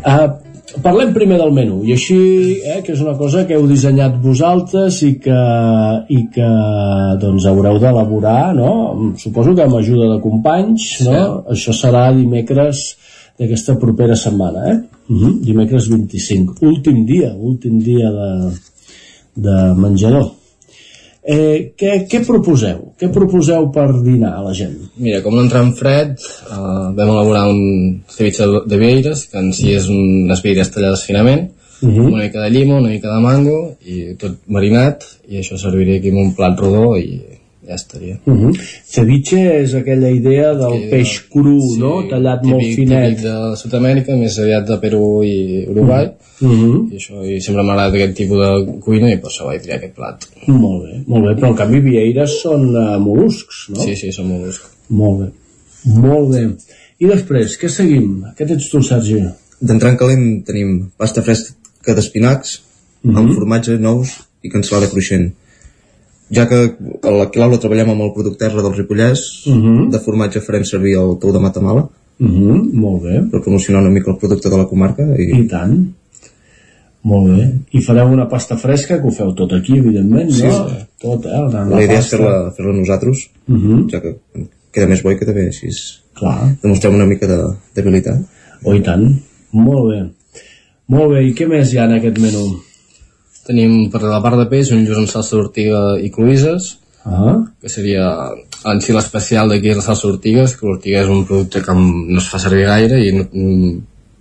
Uh, parlem primer del menú i així, eh, que és una cosa que heu dissenyat vosaltres i que, i que doncs haureu d'elaborar no? suposo que amb ajuda de companys no? això serà dimecres d'aquesta propera setmana eh? Uh -huh. dimecres 25 últim dia, últim dia de, de menjador Eh, què, què proposeu? Què proposeu per dinar a la gent? Mira, com no entrant fred, uh, vam elaborar un ceviche de- vieires, que en si és unes vieires tallades finament, Mhm. una mica de llima, una mica de mango, i tot marinat, i això serviria aquí en un plat rodó i ja estaria. Uh -huh. Ceviche és aquella idea del Que- peix cru, no? Tallat molt típic, finet. Típic de Sud-amèrica, més aviat de Perú i Uruguai, Uh -huh. i això i sempre m'ha agradat aquest tipus de cuina i per això vaig triar aquest plat. Molt bé, molt bé, però en canvi vieires són uh, mol·luscs, no? Sí, sí, són mol·luscs. Molt bé, molt bé. I després, què seguim? Què tens tu, Sergi? D'entrant calent tenim pasta fresca d'espinacs Mhm. amb formatge, nous i cansalada cruixent. Ja que a la- aquí a l'aula treballem amb el producte R del Ripollès, Mhm. de formatge farem servir el tou de Matamala Uh -huh. Molt bé. per promocionar una mica el producte de la comarca. I, I tant. Molt bé. I fareu una pasta fresca, que ho feu tot aquí, evidentment, Sí, no? sí. Tot, eh? La, la idea és fer-la fer nosaltres, Uh -huh. ja que queda més bo i queda bé, així Clar. demostrem una mica de d'habilitat. Oh, i tant. Molt bé. Molt bé, i què més hi ha en aquest menú? Tenim per la part de peix un lluç amb salsa d'ortiga i cloïsses, Ah. que seria en si l'especial d'aquí és la salsa d'ortigues, que l'ortiga és un producte que no es fa servir gaire i mm,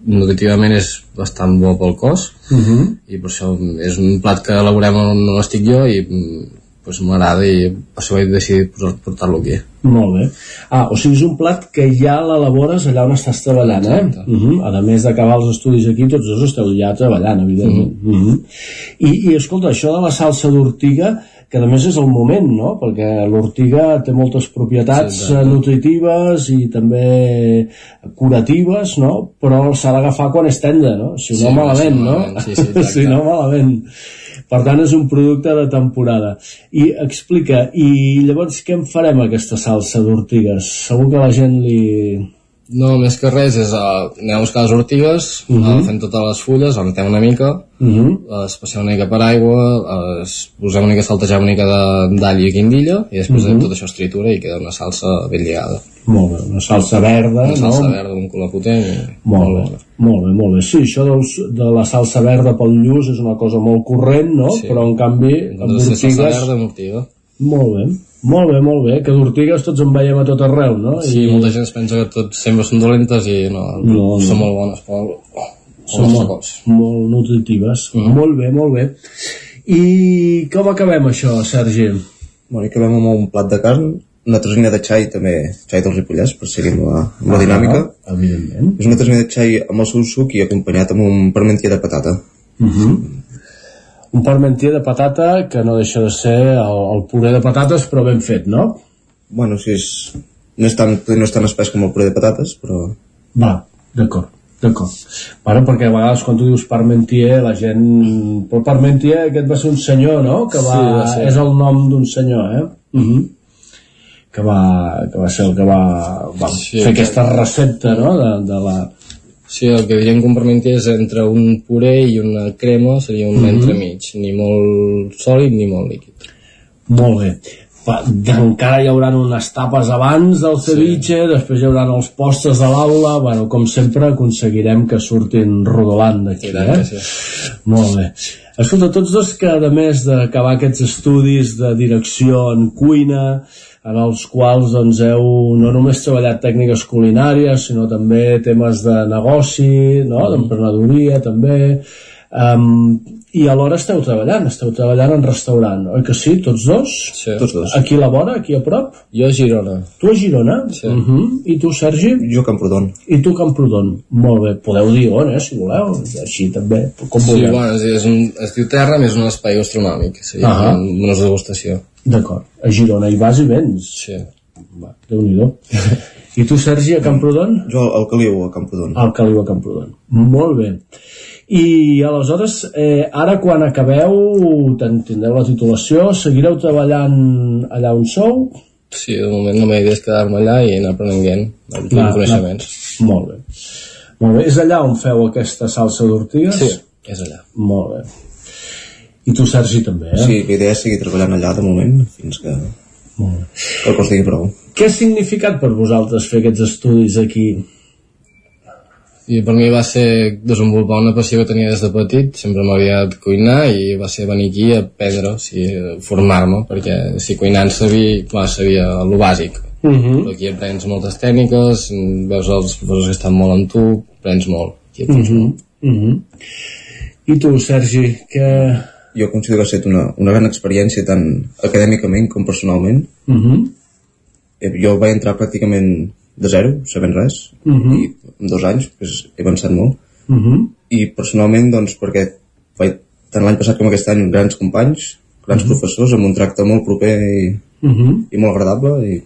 nutritivament és bastant bo pel cos Uh -huh. i per això és un plat que elaborem on estic jo i mm, pues, m'agrada i per això vaig decidir portar-lo aquí. Molt bé. Ah, o sigui, és un plat que ja l'elabores allà on estàs treballant, eh? Uh -huh. A més d'acabar els estudis aquí, tots dos esteu ja treballant, evidentment. Uh -huh. I, I, escolta, això de la salsa d'ortiga, que a més és el moment, no? Perquè l'ortiga té moltes propietats sí, exacte. nutritives i també curatives, no? Però s'ha d'agafar quan és tendre, no? Si no, Sí, malament, no? malament, sí, sí, [laughs] exacte. si no, malament. Per tant, és un producte de temporada. I explica, i llavors què en farem aquesta salsa d'ortigues? Segur que la gent li... No, més que res és uh, anem a buscar les ortigues, uh Mhm. -huh. fem totes les fulles, les metem una mica, Uh -huh. les passem una mica per aigua, es posem una mica a saltejar una mica d'all i guindilla, i després Mhm. tot això es tritura i queda una salsa ben lligada. Molt bé, una salsa verda, Una salsa no? verda, un color potent. I... Molt bé, molt bé, molt bé. Sí, això dels, de la salsa verda pel lluç és una cosa molt corrent, no? Sí. Però en canvi, amb té salsa ortigues... verda amb ortiga. Molt bé, molt bé, molt bé. Que d'ortigues tots en veiem a tot arreu, no? Sí, molta gent es pensa que tots sempre són dolentes i no, No, són no. molt bones, però són molt, molt nutritives. Mhm. Molt bé, molt bé. I com acabem això, Sergi? Bueno, i acabem amb un plat de carn, una trosina de xai també, xai del Ripollès, per seguir amb la, amb la Ah, dinàmica. evidentment. És una trosina de xai amb el seu suc i acompanyat amb un parmentier de patata. Uh -huh. Un parmentier de patata que no deixa de ser el, el puré de patates però ben fet, no? Bueno, sí, és, no, és tan, no és tan espès com el puré de patates, però... Va, d'acord, d'acord. Bueno, perquè a vegades quan tu dius Parmentier, la gent... Però Parmentier aquest va ser un senyor, no? Que va... Sí, va ser. És el nom d'un senyor, eh? Uh -huh. que, va, que va ser el que va, va Sí, fer que- aquesta recepta, no? De, de la... Sí, el que diríem parmentier és entre un puré i una crema, seria un Mhm. entremig, ni molt sòlid ni molt líquid. Molt bé. Encara hi haurà unes tapes abans del ceviche, sí. després hi haurà els postres de l'aula, bueno, com sempre aconseguirem que surtin rodolant d'aquí, eh? sí. Molt bé. Escolta, tots dos que a més d'acabar aquests estudis de direcció en cuina, en els quals doncs, heu no només treballat tècniques culinàries, sinó també temes de negoci, no? d'emprenedoria també, um, i alhora esteu treballant, esteu treballant en restaurant, oi que sí, tots dos? Sí. Tots dos. Aquí a la vora, aquí a prop? Jo a Girona. Tu a Girona? Sí. Uh -huh. I tu, Sergi? Jo a Camprodon. I tu, a Camprodon. Molt bé, podeu dir on, eh, si voleu, així també, com Sí, vulgueu. bueno, és, és un, es diu Terra, més un espai gastronòmic, seria uh -huh. una degustació. D'acord, a Girona hi vas i vens? Sí. Va, Déu-n'hi-do. I tu, Sergi, a Camprodon? Jo al Caliu, a Camprodon. Al Caliu, a Camprodon. Molt bé. I aleshores, eh, ara quan acabeu, tindreu la titulació, seguireu treballant allà on sou? Sí, de moment la meva idea és quedar-me allà i anar aprenent, Clar, coneixements. clar. Molt bé. Molt bé. És allà on feu aquesta salsa d'ortigues? Sí, és allà. Molt bé. I tu, Sergi, també, eh? Sí, la idea és seguir treballant allà de moment, fins que, Molt bé. que el cos digui prou. Què ha significat per vosaltres fer aquests estudis aquí? I per mi va ser desenvolupar una passió que tenia des de petit, sempre m'havia agradat cuinar i va ser venir aquí a aprendre, o sigui, formar-me, perquè si cuinant sabia, clar, sabia el bàsic. Uh -huh. Però aquí aprens moltes tècniques, veus els professors que estan molt amb tu, aprens molt. Aquí Uh -huh. molt. Uh -huh. I tu, Sergi, que... Jo considero que ha estat una, una gran experiència tant acadèmicament com personalment. Uh -huh. Eh, Jo vaig entrar pràcticament de zero, sabent res, Uh -huh. i dos anys pues, he avançat molt. Uh -huh. I personalment, doncs, perquè vaig, tant l'any passat com aquest any, grans companys, grans Mhm. professors, amb un tracte molt proper i, Uh -huh. i molt agradable, i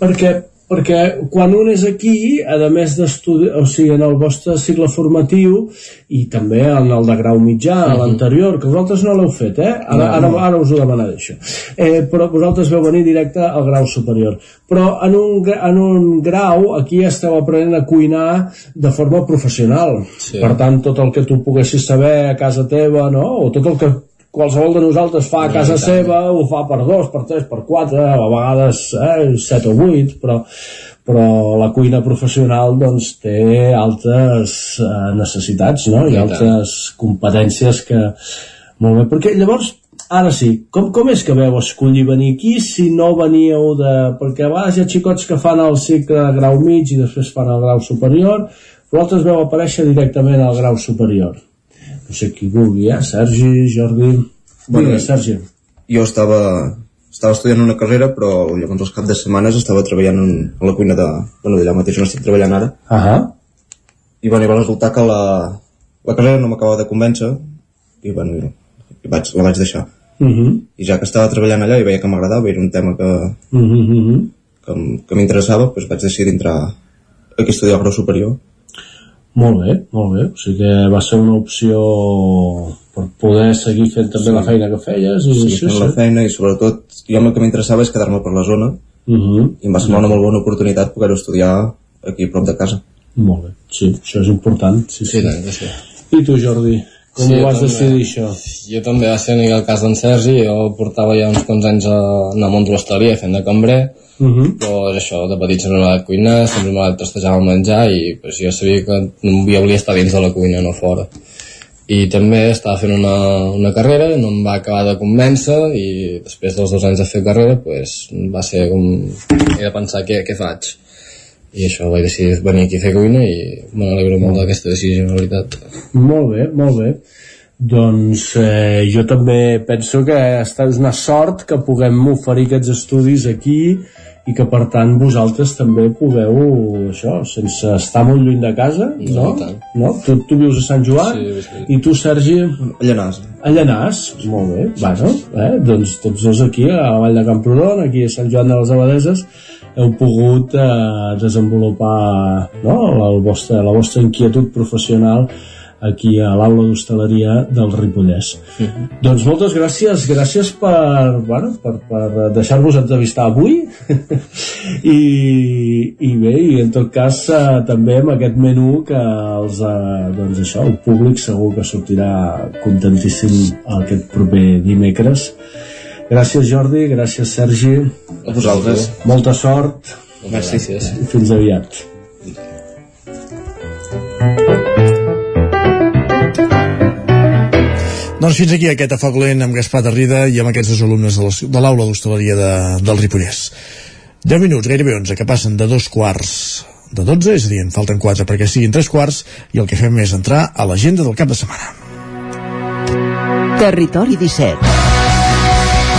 perquè, perquè quan un és aquí, a més d'estudiar, o sigui, en el vostre cicle formatiu i també en el de grau mitjà, uh Mhm. l'anterior, que vosaltres no l'heu fet, eh? Ara, No, ara, no. ara us ho demanaré, això. Eh, però vosaltres veu venir directe al grau superior. Però en un, en un grau, aquí esteu aprenent a cuinar de forma professional. Sí. Per tant, tot el que tu poguessis saber a casa teva, no? O tot el que qualsevol de nosaltres fa a casa seva ho fa per dos, per tres, per quatre, a vegades eh, set o vuit, però, però la cuina professional doncs, té altres eh, necessitats no? i altres competències que... Molt bé, perquè llavors, ara sí, com, com és que veu escollir venir aquí si no veníeu de... Perquè a vegades hi ha xicots que fan el cicle de grau mig i després fan el grau superior, vosaltres veu aparèixer directament al grau superior. No sé qui vulgui, eh? Sergi, Jordi... Bueno, Digues, Sergi. jo estava, estava estudiant una carrera, però llavors als cap de setmanes estava treballant en, a la cuina de... Bueno, d'allà mateix on estic treballant ara. Ahà. I bueno, i va resultar que la, la carrera no m'acabava de convèncer i bueno, i, vaig, la vaig deixar. Uh -huh. I ja que estava treballant allà i veia que m'agradava, era un tema que, Uh -huh. que, m- que m'interessava, doncs vaig decidir entrar aquí a estudiar el grau superior. Molt bé, molt bé. O sigui que va ser una opció per poder seguir fent també Sí. la feina que feies. I, Seguir fent la feina i sobretot jo el que m'interessava és quedar-me per la zona Uh -huh. i em va semblar una molt bona oportunitat poder estudiar aquí a prop de casa. Molt bé, sí, això és important. Sí, sí. Sí, tant sí. I tu, Jordi, com Sí, ho vas decidir, això? Jo també va ser una mica el cas d'en Sergi, jo portava ja uns quants anys a anar al món de l'hostaleria fent de cambrer, Uh -huh. però és això, de petit sempre m'ha agradat cuinar, sempre m'ha agradat trastejar el menjar i pues, jo sabia que no volia estar dins de la cuina, no fora. I també estava fent una, una carrera, no em va acabar de convèncer i després dels dos anys de fer carrera pues, va ser com... he de pensar què, què faig. I això vaig decidir venir aquí a fer cuina i me n'alegro molt d'aquesta decisió, en realitat. Molt bé, molt bé. doncs eh, jo també penso que està, és una sort que puguem oferir aquests estudis aquí i que per tant vosaltres també pugueu això, sense estar molt lluny de casa no? no? Tu, tu vius a Sant Joan Sí, sí. i tu Sergi a Llanàs a Llanàs, molt bé bueno, eh? doncs tots dos aquí a la Vall de Camprodon aquí a Sant Joan de les Abadeses heu pogut eh, desenvolupar no? el vostre, la vostra inquietud professional aquí a l'aula d'hostaleria del Ripollès. Doncs moltes gràcies, gràcies per, bueno, per, per deixar-vos entrevistar avui [laughs] I, i bé, i en tot cas eh, també amb aquest menú que els, eh, doncs això, el públic segur que sortirà contentíssim aquest proper dimecres. Gràcies Jordi, gràcies Sergi. A vosaltres. Molta sort. Gràcies. I fins aviat. Doncs fins aquí aquest afoc lent amb Gaspar Tarrida i amb aquests dos alumnes de la- de l'aula d'hostaleria de, del Ripollès. 10 minuts, gairebé 11, que passen de dos quarts de 12, és a dir, en falten 4 perquè siguin 3 quarts, i el que fem és entrar a l'agenda del cap de setmana. Territori 17.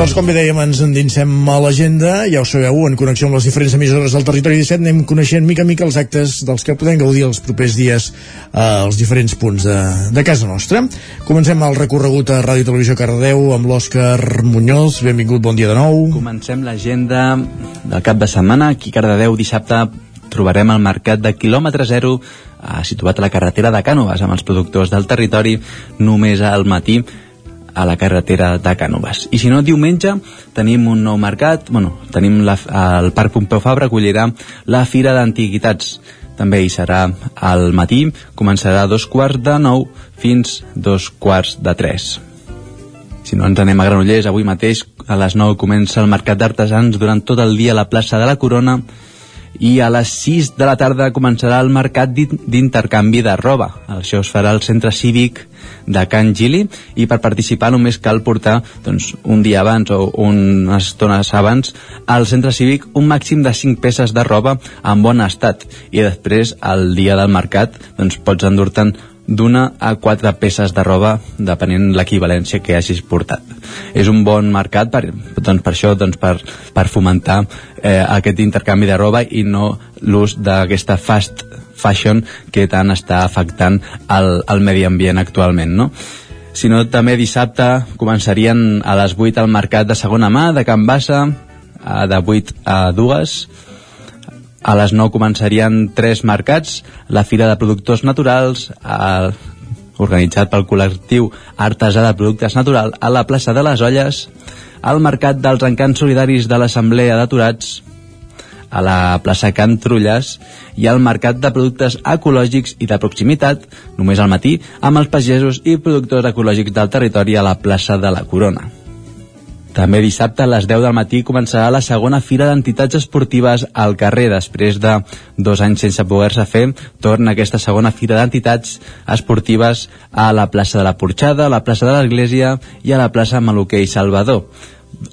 Doncs com bé dèiem, ens endinsem a l'agenda, ja ho sabeu, en connexió amb les diferents emissores del territori 17, anem coneixent mica mica els actes dels que podem gaudir els propers dies eh, als diferents punts de, de casa nostra. Comencem el recorregut a Ràdio Televisió Cardedeu amb l'Òscar Muñoz. Benvingut, bon dia de nou. Comencem l'agenda del cap de setmana. Aquí Cardedeu dissabte trobarem el mercat de quilòmetre zero eh, situat a la carretera de Cànoves amb els productors del territori només al matí a la carretera de Cànoves. I si no, diumenge tenim un nou mercat, bueno, tenim la, el Parc Pompeu Fabra acollirà la Fira d'Antiguitats. També hi serà al matí, començarà a dos quarts de nou fins dos quarts de tres. Si no ens anem a Granollers, avui mateix a les 9 comença el Mercat d'Artesans durant tot el dia a la plaça de la Corona i a les 6 de la tarda començarà el mercat d'in- d'intercanvi de roba. Això es farà al centre cívic de Can Gili i per participar només cal portar doncs, un dia abans o unes estones abans al centre cívic un màxim de 5 peces de roba en bon estat i després al dia del mercat doncs, pots endur-te'n d'una a quatre peces de roba depenent l'equivalència que hagis portat és un bon mercat per, doncs per això doncs per, per fomentar eh, aquest intercanvi de roba i no l'ús d'aquesta fast fashion que tant està afectant el, el medi ambient actualment no? si no també dissabte començarien a les 8 al mercat de segona mà de Can Bassa eh, de 8 a 2 a les 9 començarien tres mercats, la Fira de Productors Naturals, el, organitzat pel col·lectiu Artesà de Productes Natural a la plaça de les Olles, el Mercat dels Encants Solidaris de l'Assemblea d'Aturats, a la plaça Can Trulles. I al Mercat de Productes Ecològics i de Proximitat, només al matí, amb els pagesos i productors ecològics del territori a la plaça de la Corona. També dissabte a les 10 del matí començarà la segona fira d'entitats esportives al carrer. Després de dos anys sense poder-se fer, torna aquesta segona fira d'entitats esportives a la plaça de la Porxada, a la plaça de l'Església i a la plaça Maluquer i Salvador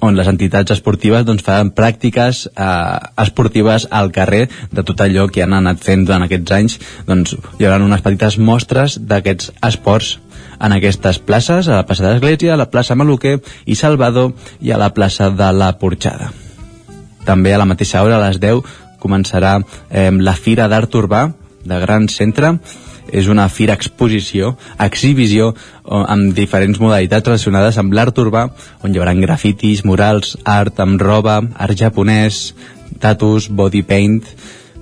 on les entitats esportives doncs, faran pràctiques eh, esportives al carrer de tot allò que han anat fent durant aquests anys doncs, hi haurà unes petites mostres d'aquests esports en aquestes places, a la plaça de l'Església, a la plaça Maluquer i Salvador i a la plaça de la Porxada. També a la mateixa hora, a les 10, començarà eh, la Fira d'Art Urbà de Gran Centre, és una fira exposició, exhibició amb diferents modalitats relacionades amb l'art urbà, on hi haurà grafitis, murals, art amb roba, art japonès, tatus, body paint,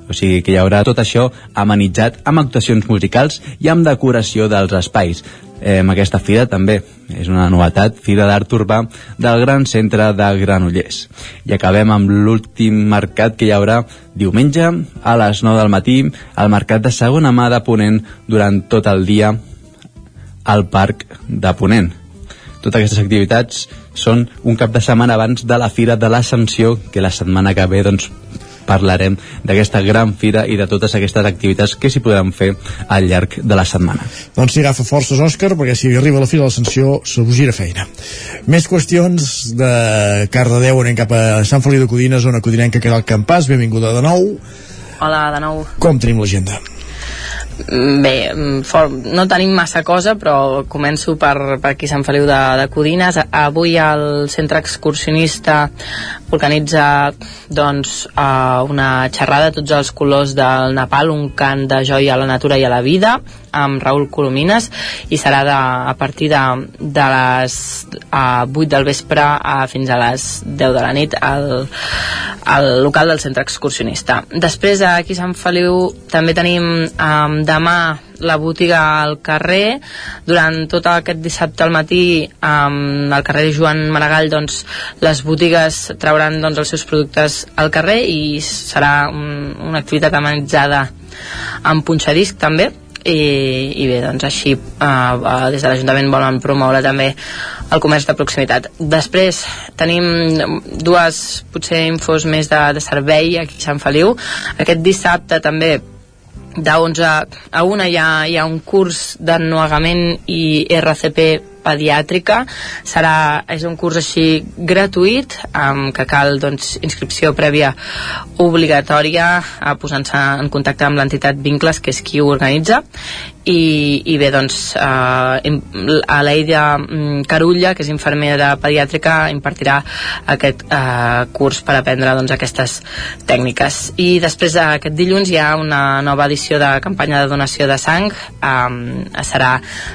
o sigui que hi haurà tot això amenitzat amb actuacions musicals i amb decoració dels espais. Eh, amb aquesta fira també és una novetat, Fira d'Art Urbà del Gran Centre de Granollers. I acabem amb l'últim mercat que hi haurà diumenge a les 9 del matí al mercat de segona mà de Ponent durant tot el dia al Parc de Ponent. Totes aquestes activitats són un cap de setmana abans de la Fira de l'Ascensió, que la setmana que ve doncs, parlarem d'aquesta gran fira i de totes aquestes activitats que s'hi podran fer al llarg de la setmana. Doncs si agafa forces, Òscar, perquè si arriba la fira de l'ascensió se us gira feina. Més qüestions de Cardedeu, anem cap a Sant Feliu de Codines, on Codinenca queda el campàs. Benvinguda de nou. Hola de nou. Com tenim l'agenda? Bé, mm, for, no tenim massa cosa, però començo per, per aquí Sant Feliu de, de Codines. Avui el centre excursionista organitza doncs, una xerrada tots els colors del Nepal, un cant de joia a la natura i a la vida, amb Raül Colomines, i serà de, a partir de, de les uh, 8 del vespre uh, fins a les 10 de la nit al, al local del centre excursionista. Després, aquí a Sant Feliu, també tenim um, demà la botiga al carrer durant tot aquest dissabte al matí um, al carrer Joan Maragall doncs, les botigues trauran doncs, els seus productes al carrer i serà un, una activitat amenitzada amb punxadisc també i, i bé, doncs així uh, des de l'Ajuntament volen promoure també el comerç de proximitat. Després tenim dues potser infos més de, de servei aquí a Sant Feliu. Aquest dissabte també de 11 a 1 hi ha, hi ha un curs d'ennuegament i RCP pediàtrica. Serà, és un curs així gratuït um, que cal doncs, inscripció prèvia obligatòria a posant-se en contacte amb l'entitat Vincles que és qui ho organitza. I, i bé doncs uh, a l'Eida Carulla que és infermera pediàtrica impartirà aquest uh, curs per aprendre doncs, aquestes tècniques. I després d'aquest dilluns hi ha una nova edició de campanya de donació de sang um, serà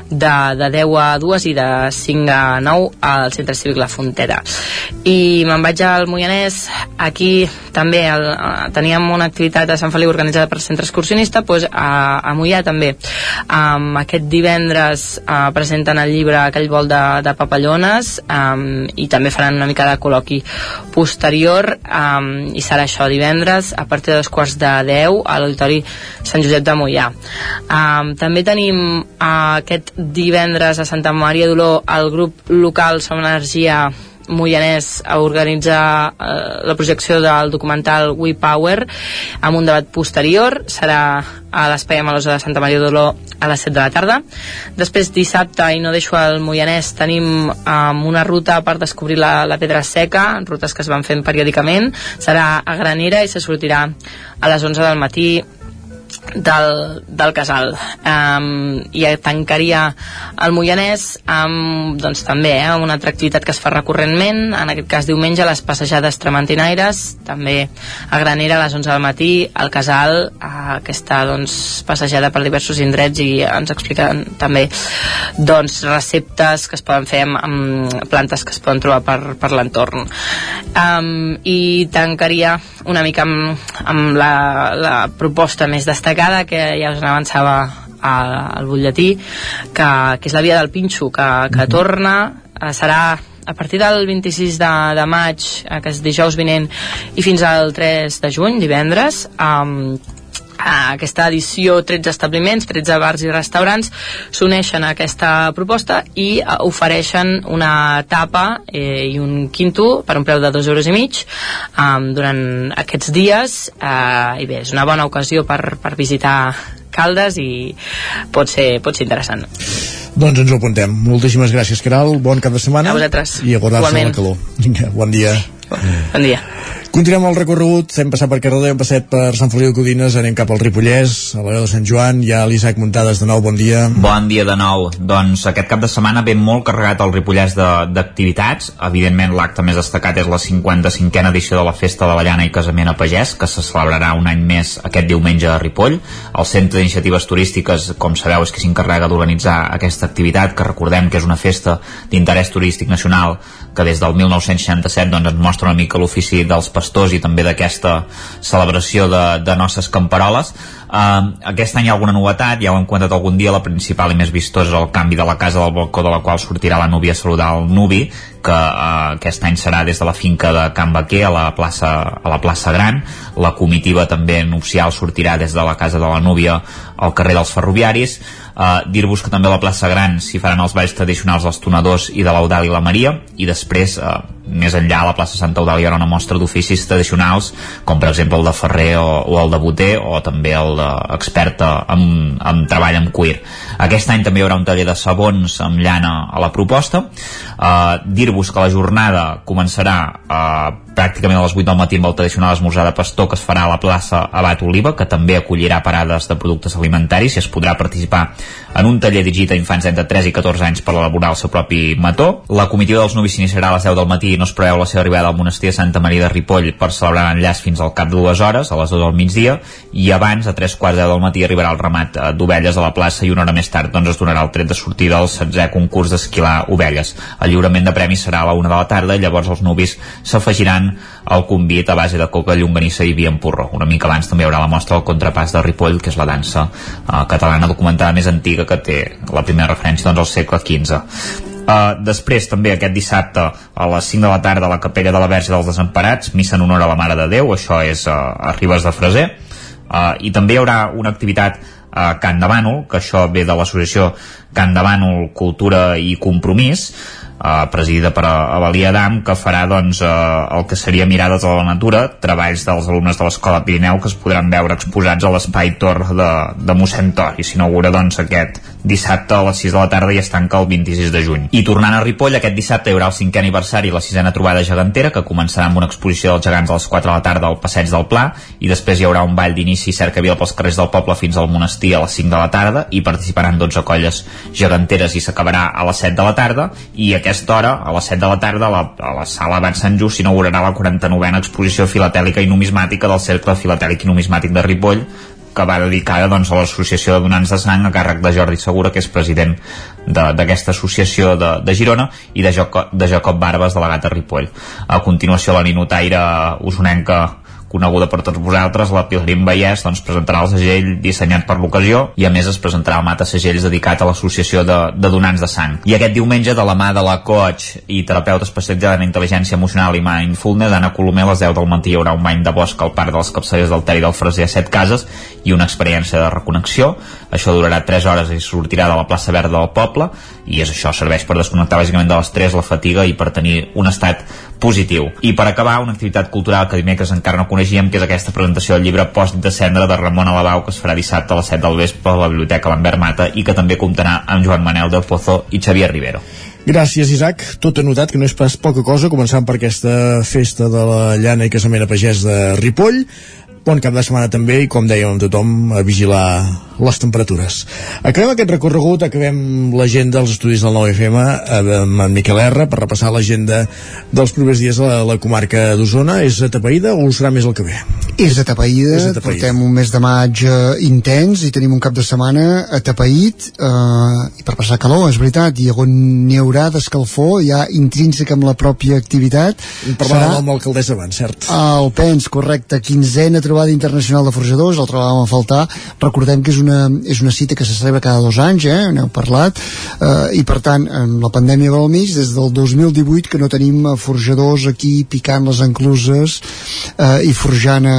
de, de 10 a 2 i de 5 a 9 al Centre Cívic La Fontera i me'n vaig al Moianès. Aquí també el, uh, teníem una activitat a Sant Feliu organitzada per Centre Excursionista doncs a, a Moià també. Um, aquest divendres uh, presenten el llibre aquell vol de, de papallones um, i també faran una mica de col·loqui posterior um, i serà això divendres a partir de dos quarts de 10 a l'Auditori Sant Josep de Mollà um, també tenim uh, aquest divendres a Santa Maria d'Oló el grup local Som Energia Moianès a organitzar eh, la projecció del documental We Power amb un debat posterior. Serà a l'Espai Amalosa de Santa Maria d'Oló a les 7 de la tarda. Després dissabte, i no deixo el Moianès tenim um, una ruta per descobrir la, la pedra seca rutes que es van fent periòdicament. Serà a Granera i se sortirà a les 11 del matí del, del casal. Um, i tancaria el Moianès amb doncs, també eh, una altra activitat que es fa recurrentment. En aquest cas diumenge les passejades tramantinaires també a Granera a les 11 del matí al casal uh, aquesta doncs, passejada per diversos indrets i ens expliquen també doncs, receptes que es poden fer amb, amb plantes que es poden trobar per, per l'entorn. Um, i tancaria una mica amb, amb la, la proposta més destacada que ja us avançava al, al butlletí que, que és la via del Pinxo que, que mm -hmm. torna eh, serà a partir del 26 de, de maig que és dijous vinent i fins al 3 de juny, divendres um, a aquesta edició 13 establiments, 13 bars i restaurants s'uneixen a aquesta proposta i eh, ofereixen una tapa eh, i un quinto per un preu de 2 euros i mig um, durant aquests dies eh, i bé, és una bona ocasió per, per visitar Caldes i pot ser, pot ser interessant. Doncs ens ho apuntem. Moltíssimes gràcies, Caral. Bon cap de setmana. A vosaltres. I a guardar-se la calor. Vinga, bon dia. Bon dia. Continuem el recorregut, hem passat per Cardedeu, hem passat per Sant Feliu de Codines, anem cap al Ripollès, a la veu de Sant Joan, hi ha l'Isaac Muntades de nou, bon dia. Bon dia de nou. Doncs aquest cap de setmana ve molt carregat al Ripollès d'activitats. Evidentment l'acte més destacat és la 55a edició de la Festa de Ballana i Casament a Pagès, que se celebrarà un any més aquest diumenge a Ripoll. El Centre d'Iniciatives Turístiques, com sabeu, és que s'encarrega d'organitzar aquesta activitat, que recordem que és una festa d'interès turístic nacional que des del 1967 doncs, ens mostra una mica l'ofici dels pastors i també d'aquesta celebració de, de nostres camperoles. Uh, aquest any hi ha alguna novetat, ja ho hem comentat algun dia, la principal i més vistosa és el canvi de la casa del balcó de la qual sortirà la núvia a saludar el nuvi, que uh, aquest any serà des de la finca de Can Baquer a la plaça, a la plaça Gran. La comitiva també nupcial sortirà des de la casa de la núvia al carrer dels Ferroviaris. Uh, Dir-vos que també a la plaça Gran s'hi faran els balls tradicionals dels tonadors i de l'Eudal i la Maria, i després uh, més enllà la plaça Santa Eudàlia haurà una mostra d'oficis tradicionals com per exemple el de Ferrer o, o el de Boter o també el d'experta en, en treball amb cuir. Aquest any també hi haurà un taller de sabons amb llana a la proposta. Uh, dir-vos que la jornada començarà uh, pràcticament a les 8 del matí amb el tradicional esmorzar de pastor que es farà a la plaça Abat Oliva, que també acollirà parades de productes alimentaris i es podrà participar en un taller dirigit a infants entre 3 i 14 anys per elaborar el seu propi mató. La comitiva dels nuvis s'iniciarà a les 10 del matí i no es preveu la seva arribada al monestir de Santa Maria de Ripoll per celebrar l'enllaç fins al cap de dues hores, a les 2 del migdia, i abans, a 3 quarts de 10 del matí, arribarà el ramat eh, d'ovelles a la plaça i una hora més tard doncs, es donarà el tret de sortida al 16è concurs d'esquilar ovelles. El lliurament de premis serà a la 1 de la tarda i llavors els nuvis s'afegiran al convit a base de coca, llonganissa i vi en porró. Una mica abans també hi haurà la mostra del contrapàs de Ripoll, que és la dansa eh, catalana documentada més antiga que té la primera referència doncs, al segle XV. Uh, després també aquest dissabte a les 5 de la tarda a la capella de la Verge dels Desemparats missa en honor a la Mare de Déu això és uh, a Ribes de Freser uh, i també hi haurà una activitat a Can de Bànol, que això ve de l'associació Can de Bànol Cultura i Compromís eh, presidida per Avalia Adam, que farà doncs, eh, el que seria Mirades a la Natura, treballs dels alumnes de l'Escola Pirineu que es podran veure exposats a l'Espai Tor de, de mossèn Tor i s'inaugura doncs, aquest dissabte a les 6 de la tarda i es tanca el 26 de juny. I tornant a Ripoll, aquest dissabte hi haurà el cinquè aniversari i la sisena trobada gegantera, que començarà amb una exposició dels gegants a les 4 de la tarda al Passeig del Pla, i després hi haurà un ball d'inici i cercavila pels carrers del poble fins al monestir a les 5 de la tarda, i participaran 12 colles geganteres i s'acabarà a les 7 de la tarda, i a aquesta hora, a les 7 de la tarda, a la, a la sala Abat Sant Just s'inaugurarà la 49a exposició filatèlica i numismàtica del Cercle Filatèlic i Numismàtic de Ripoll, que va dedicada doncs, a l'Associació de Donants de Sang a càrrec de Jordi Segura, que és president d'aquesta associació de, de Girona i de, Jacob, de Jacob Barbes, delegat a Ripoll. A continuació, la ninotaire usonenca coneguda per tots vosaltres, la Pilgrim Vallès doncs, presentarà el segell dissenyat per l'ocasió i a més es presentarà el mata segells dedicat a l'associació de, de donants de sang. I aquest diumenge, de la mà de la coach i terapeuta especialitzada en intel·ligència emocional i mindfulness, Anna Colomer, a les 10 del matí hi haurà un bany de bosc al parc de les capçaleres del Ter i del Freser a set cases i una experiència de reconnexió. Això durarà 3 hores i sortirà de la plaça verda del poble i és això, serveix per desconnectar bàsicament de l'estrès, la fatiga i per tenir un estat positiu. I per acabar, una activitat cultural que dimecres encara no coneixíem, que és aquesta presentació del llibre Post de Cendra de Ramon Alabau, que es farà dissabte a les 7 del vespre a la Biblioteca Lambert Mata i que també comptarà amb Joan Manel del Pozo i Xavier Rivero. Gràcies, Isaac. Tot anotat, que no és pas poca cosa, començant per aquesta festa de la llana i casament a pagès de Ripoll. Bon cap de setmana també i, com dèiem tothom, a vigilar les temperatures. Acabem aquest recorregut, acabem l'agenda dels estudis del 9FM amb en Miquel R per repassar l'agenda dels propers dies a la, la comarca d'Osona. És atapeïda o serà més el que ve? És atapeïda, és atapeïda. portem un mes de maig eh, intens i tenim un cap de setmana atapeït eh, i per passar calor, és veritat, i on n'hi haurà d'escalfor ja intrínseca amb la pròpia activitat. Parlàvem amb l'alcaldessa abans, cert? El PENS, correcte, quinzena trobada internacional de forjadors, el trobàvem a faltar. Recordem que és una, és una cita que se celebra cada dos anys, eh? n'heu parlat, eh, i per tant, en la pandèmia del mig, des del 2018 que no tenim forjadors aquí picant les encluses eh, i forjant eh,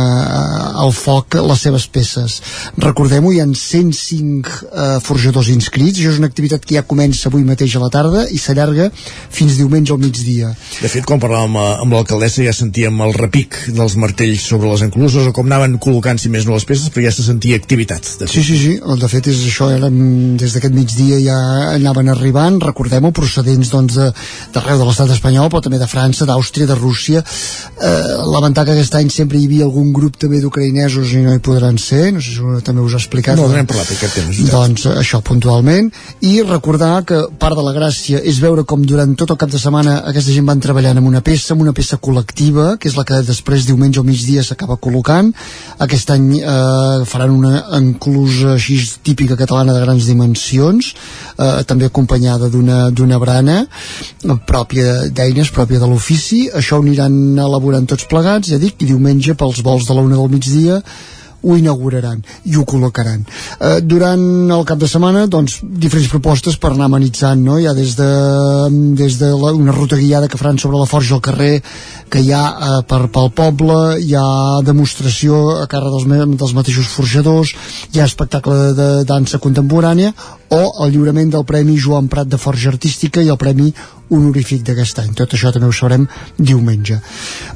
al foc les seves peces. Recordem-ho, hi ha 105 eh, forjadors inscrits, això és una activitat que ja comença avui mateix a la tarda i s'allarga fins diumenge al migdia. De fet, quan parlàvem amb l'alcaldessa ja sentíem el repic dels martells sobre les encluses o com anaven col·locant, si més no, les peces, però ja se sentia activitat. De sí, sí, sí, de fet és això, era, des d'aquest migdia ja anaven arribant, recordem-ho, procedents doncs d'arreu de, de l'estat espanyol, però també de França, d'Àustria, de Rússia. Eh, Lamentar que aquest any sempre hi havia algun grup també d'ucraïnesos i no hi podran ser, no sé si també us ha explicat. No, n'hem parlat aquest temps. Doncs això, puntualment, i recordar que part de la gràcia és veure com durant tot el cap de setmana aquesta gent van treballant amb una peça, amb una peça col·lectiva, que és la que després diumenge o migdia s'acaba col·locant, aquest any eh, faran una enclusa així típica catalana de grans dimensions eh, també acompanyada d'una brana eh, pròpia d'eines, pròpia de l'ofici. Això ho aniran elaborant tots plegats ja dic, i diumenge pels vols de la una del migdia ho inauguraran i ho col·locaran. Eh, durant el cap de setmana, doncs, diferents propostes per anar amenitzant, no? Ja des de, des de la, una ruta guiada que faran sobre la forja al carrer que hi ha eh, per, pel poble, hi ha demostració a càrrec dels, dels mateixos forjadors, hi ha espectacle de, de dansa contemporània o el lliurament del Premi Joan Prat de Forja Artística i el Premi honorífic d'aquest any. Tot això també ho sabrem diumenge.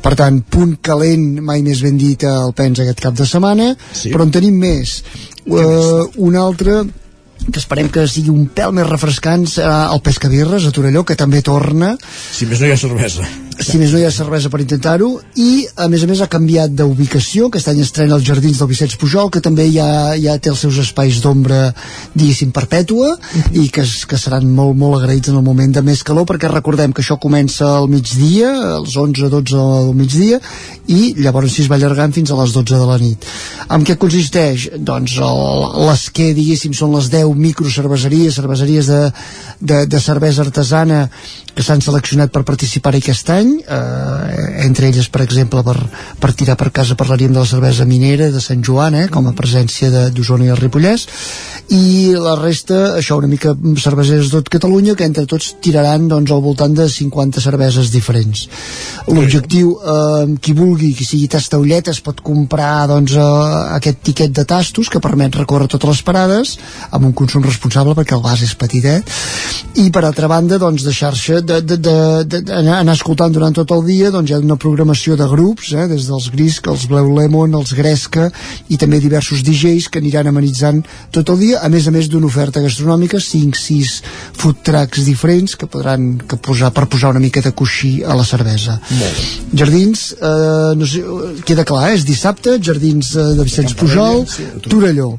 Per tant, punt calent, mai més ben dit, al Pens aquest cap de setmana, sí. però en tenim més. Uh, un altre que esperem que sigui un pèl més refrescant serà el Pescabirres a Torelló, que també torna. Si més no hi ha cervesa. Si més no hi ha cervesa per intentar-ho. I, a més a més, ha canviat d'ubicació. Aquest any estrena els Jardins del Vicenç Pujol, que també ja, ja té els seus espais d'ombra, diguéssim, perpètua, i que, que seran molt, molt agraïts en el moment de més calor, perquè recordem que això comença al migdia, als 11-12 del migdia, i llavors si es va allargant fins a les 12 de la nit. En què consisteix? Doncs les que, diguéssim, són les 10 microcerveseries, cerveseries de, de, de cervesa artesana que s'han seleccionat per participar-hi aquest any, eh, entre elles, per exemple, per, per tirar per casa parlaríem de la cervesa minera de Sant Joan, eh, com a presència d'Osona i el Ripollès, i la resta, això una mica cerveseres de tot Catalunya, que entre tots tiraran doncs, al voltant de 50 cerveses diferents. L'objectiu, eh, qui vulgui, qui sigui tastaullet, es pot comprar doncs, eh, aquest tiquet de tastos que permet recórrer totes les parades amb un consum responsable perquè el vas és petitet i per altra banda doncs deixar-se de, de, de, de, de, anar escoltant durant tot el dia doncs hi ha una programació de grups eh, des dels Grisc, els Bleu Lemon, els Gresca i també diversos DJs que aniran amenitzant tot el dia, a més a més d'una oferta gastronòmica, 5-6 food trucks diferents que podran que posar, per posar una mica de coixí a la cervesa. Jardins, eh, no sé, queda clar, eh? és dissabte, Jardins eh, de Vicenç Pujol, Torelló.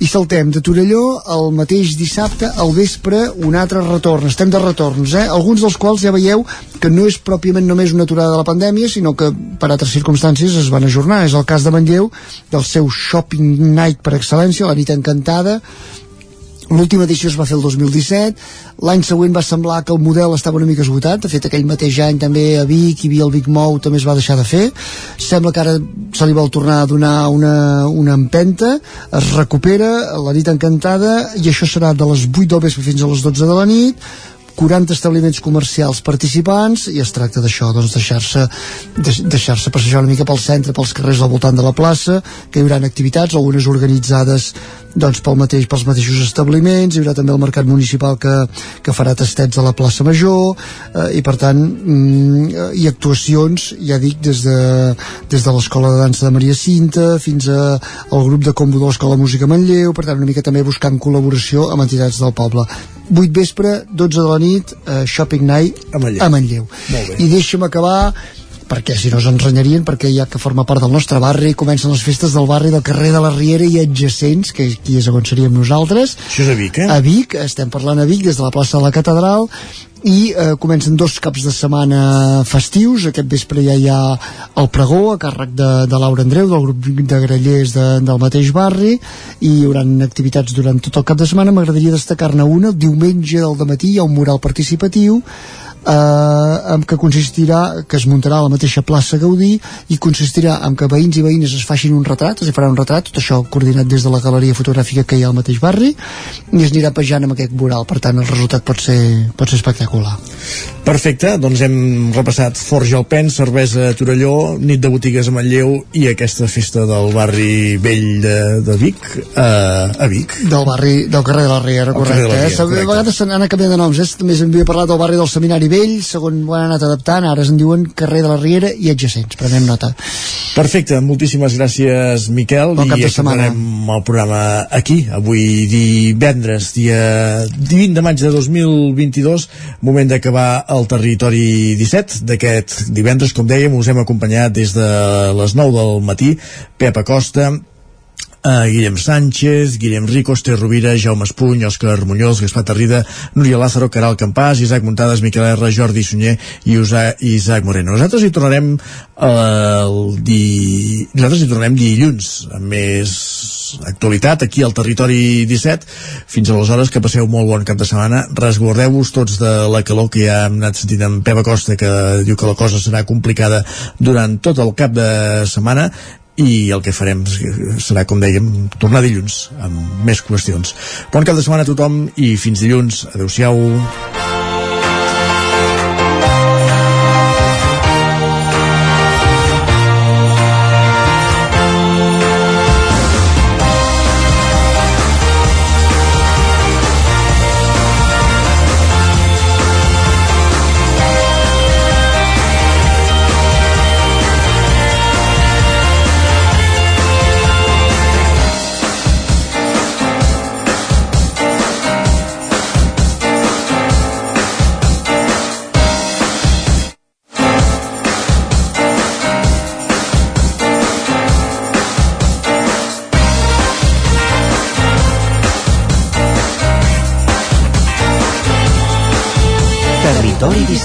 I saltem de Torelló el mateix dissabte al vespre un altre retorn, estem de retorns eh? Alguns dels quals ja veieu que no és pròpiament només una aturada de la pandèmia sinó que per altres circumstàncies es van ajornar. És el cas de Manlleu del seu shopping night per excel·lència, la nit encantada. L'última edició es va fer el 2017, l'any següent va semblar que el model estava una mica esgotat, de fet aquell mateix any també a Vic, hi havia el Vic Mou, també es va deixar de fer, sembla que ara se li vol tornar a donar una, una empenta, es recupera la nit encantada i això serà de les 8 del vespre fins a les 12 de la nit, 40 establiments comercials participants i es tracta d'això, doncs deixar-se deixar-se passejar una mica pel centre, pels carrers al voltant de la plaça, que hi haurà activitats, algunes organitzades doncs pel mateix, pels mateixos establiments, hi haurà també el mercat municipal que, que farà tastets a la plaça Major eh, i per tant mm, i actuacions, ja dic, des de, des de l'Escola de Dansa de Maria Cinta fins a, al grup de combo de l'Escola Música Manlleu, per tant una mica també buscant col·laboració amb entitats del poble. 8 vespre, 12 de la nit, eh, Shopping Night a Manlleu. A Manlleu. I deixa'm acabar perquè si no ens renyarien perquè ja que forma part del nostre barri comencen les festes del barri del carrer de la Riera i adjacents, que aquí és on seríem nosaltres. Això és a Vic, eh? a Vic, estem parlant a Vic des de la plaça de la Catedral i eh, comencen dos caps de setmana festius, aquest vespre ja hi ha el pregó a càrrec de, de Laura Andreu del grup de grellers de, del mateix barri i hi haurà activitats durant tot el cap de setmana. M'agradaria destacar-ne una, el diumenge del matí hi ha un mural participatiu eh, què consistirà que es muntarà a la mateixa plaça Gaudí i consistirà en que veïns i veïnes es facin un retrat, es farà un retrat tot això coordinat des de la galeria fotogràfica que hi ha al mateix barri i es anirà pejant amb aquest mural per tant el resultat pot ser, pot ser espectacular Perfecte, doncs hem repassat Forja al Pen, cervesa a Torelló nit de botigues a Manlleu i aquesta festa del barri vell de, de Vic uh, a Vic del barri, del carrer de la Riera, correcte, de la Riera, eh? correcte. a vegades s'han anat canviant de noms eh? també s'havia parlat del barri del Seminari Vell segon ho han anat adaptant, ara es en diuen carrer de la Riera i adjacents, prenem nota. Perfecte, moltíssimes gràcies Miquel Bon i acabarem el programa aquí, avui divendres dia 20 de maig de 2022 moment d'acabar el territori 17 d'aquest divendres, com dèiem, us hem acompanyat des de les 9 del matí Pep Acosta, Uh, Guillem Sánchez, Guillem Rico, Esther Rovira, Jaume Espuny, Òscar Muñoz, Gaspar Tarrida, Núria Lázaro, Caral Campàs, Isaac Muntades, Miquel R, Jordi Sunyer i Usa, Isaac Moreno. Nosaltres hi tornarem uh, el di... nosaltres hi tornarem dilluns amb més actualitat aquí al Territori 17 fins aleshores que passeu molt bon cap de setmana. Resguardeu-vos tots de la calor que ja hem anat sentint amb Pep Acosta que diu que la cosa serà complicada durant tot el cap de setmana i el que farem serà, com dèiem, tornar dilluns amb més qüestions. Bon cap de setmana a tothom i fins dilluns. Adéu-siau.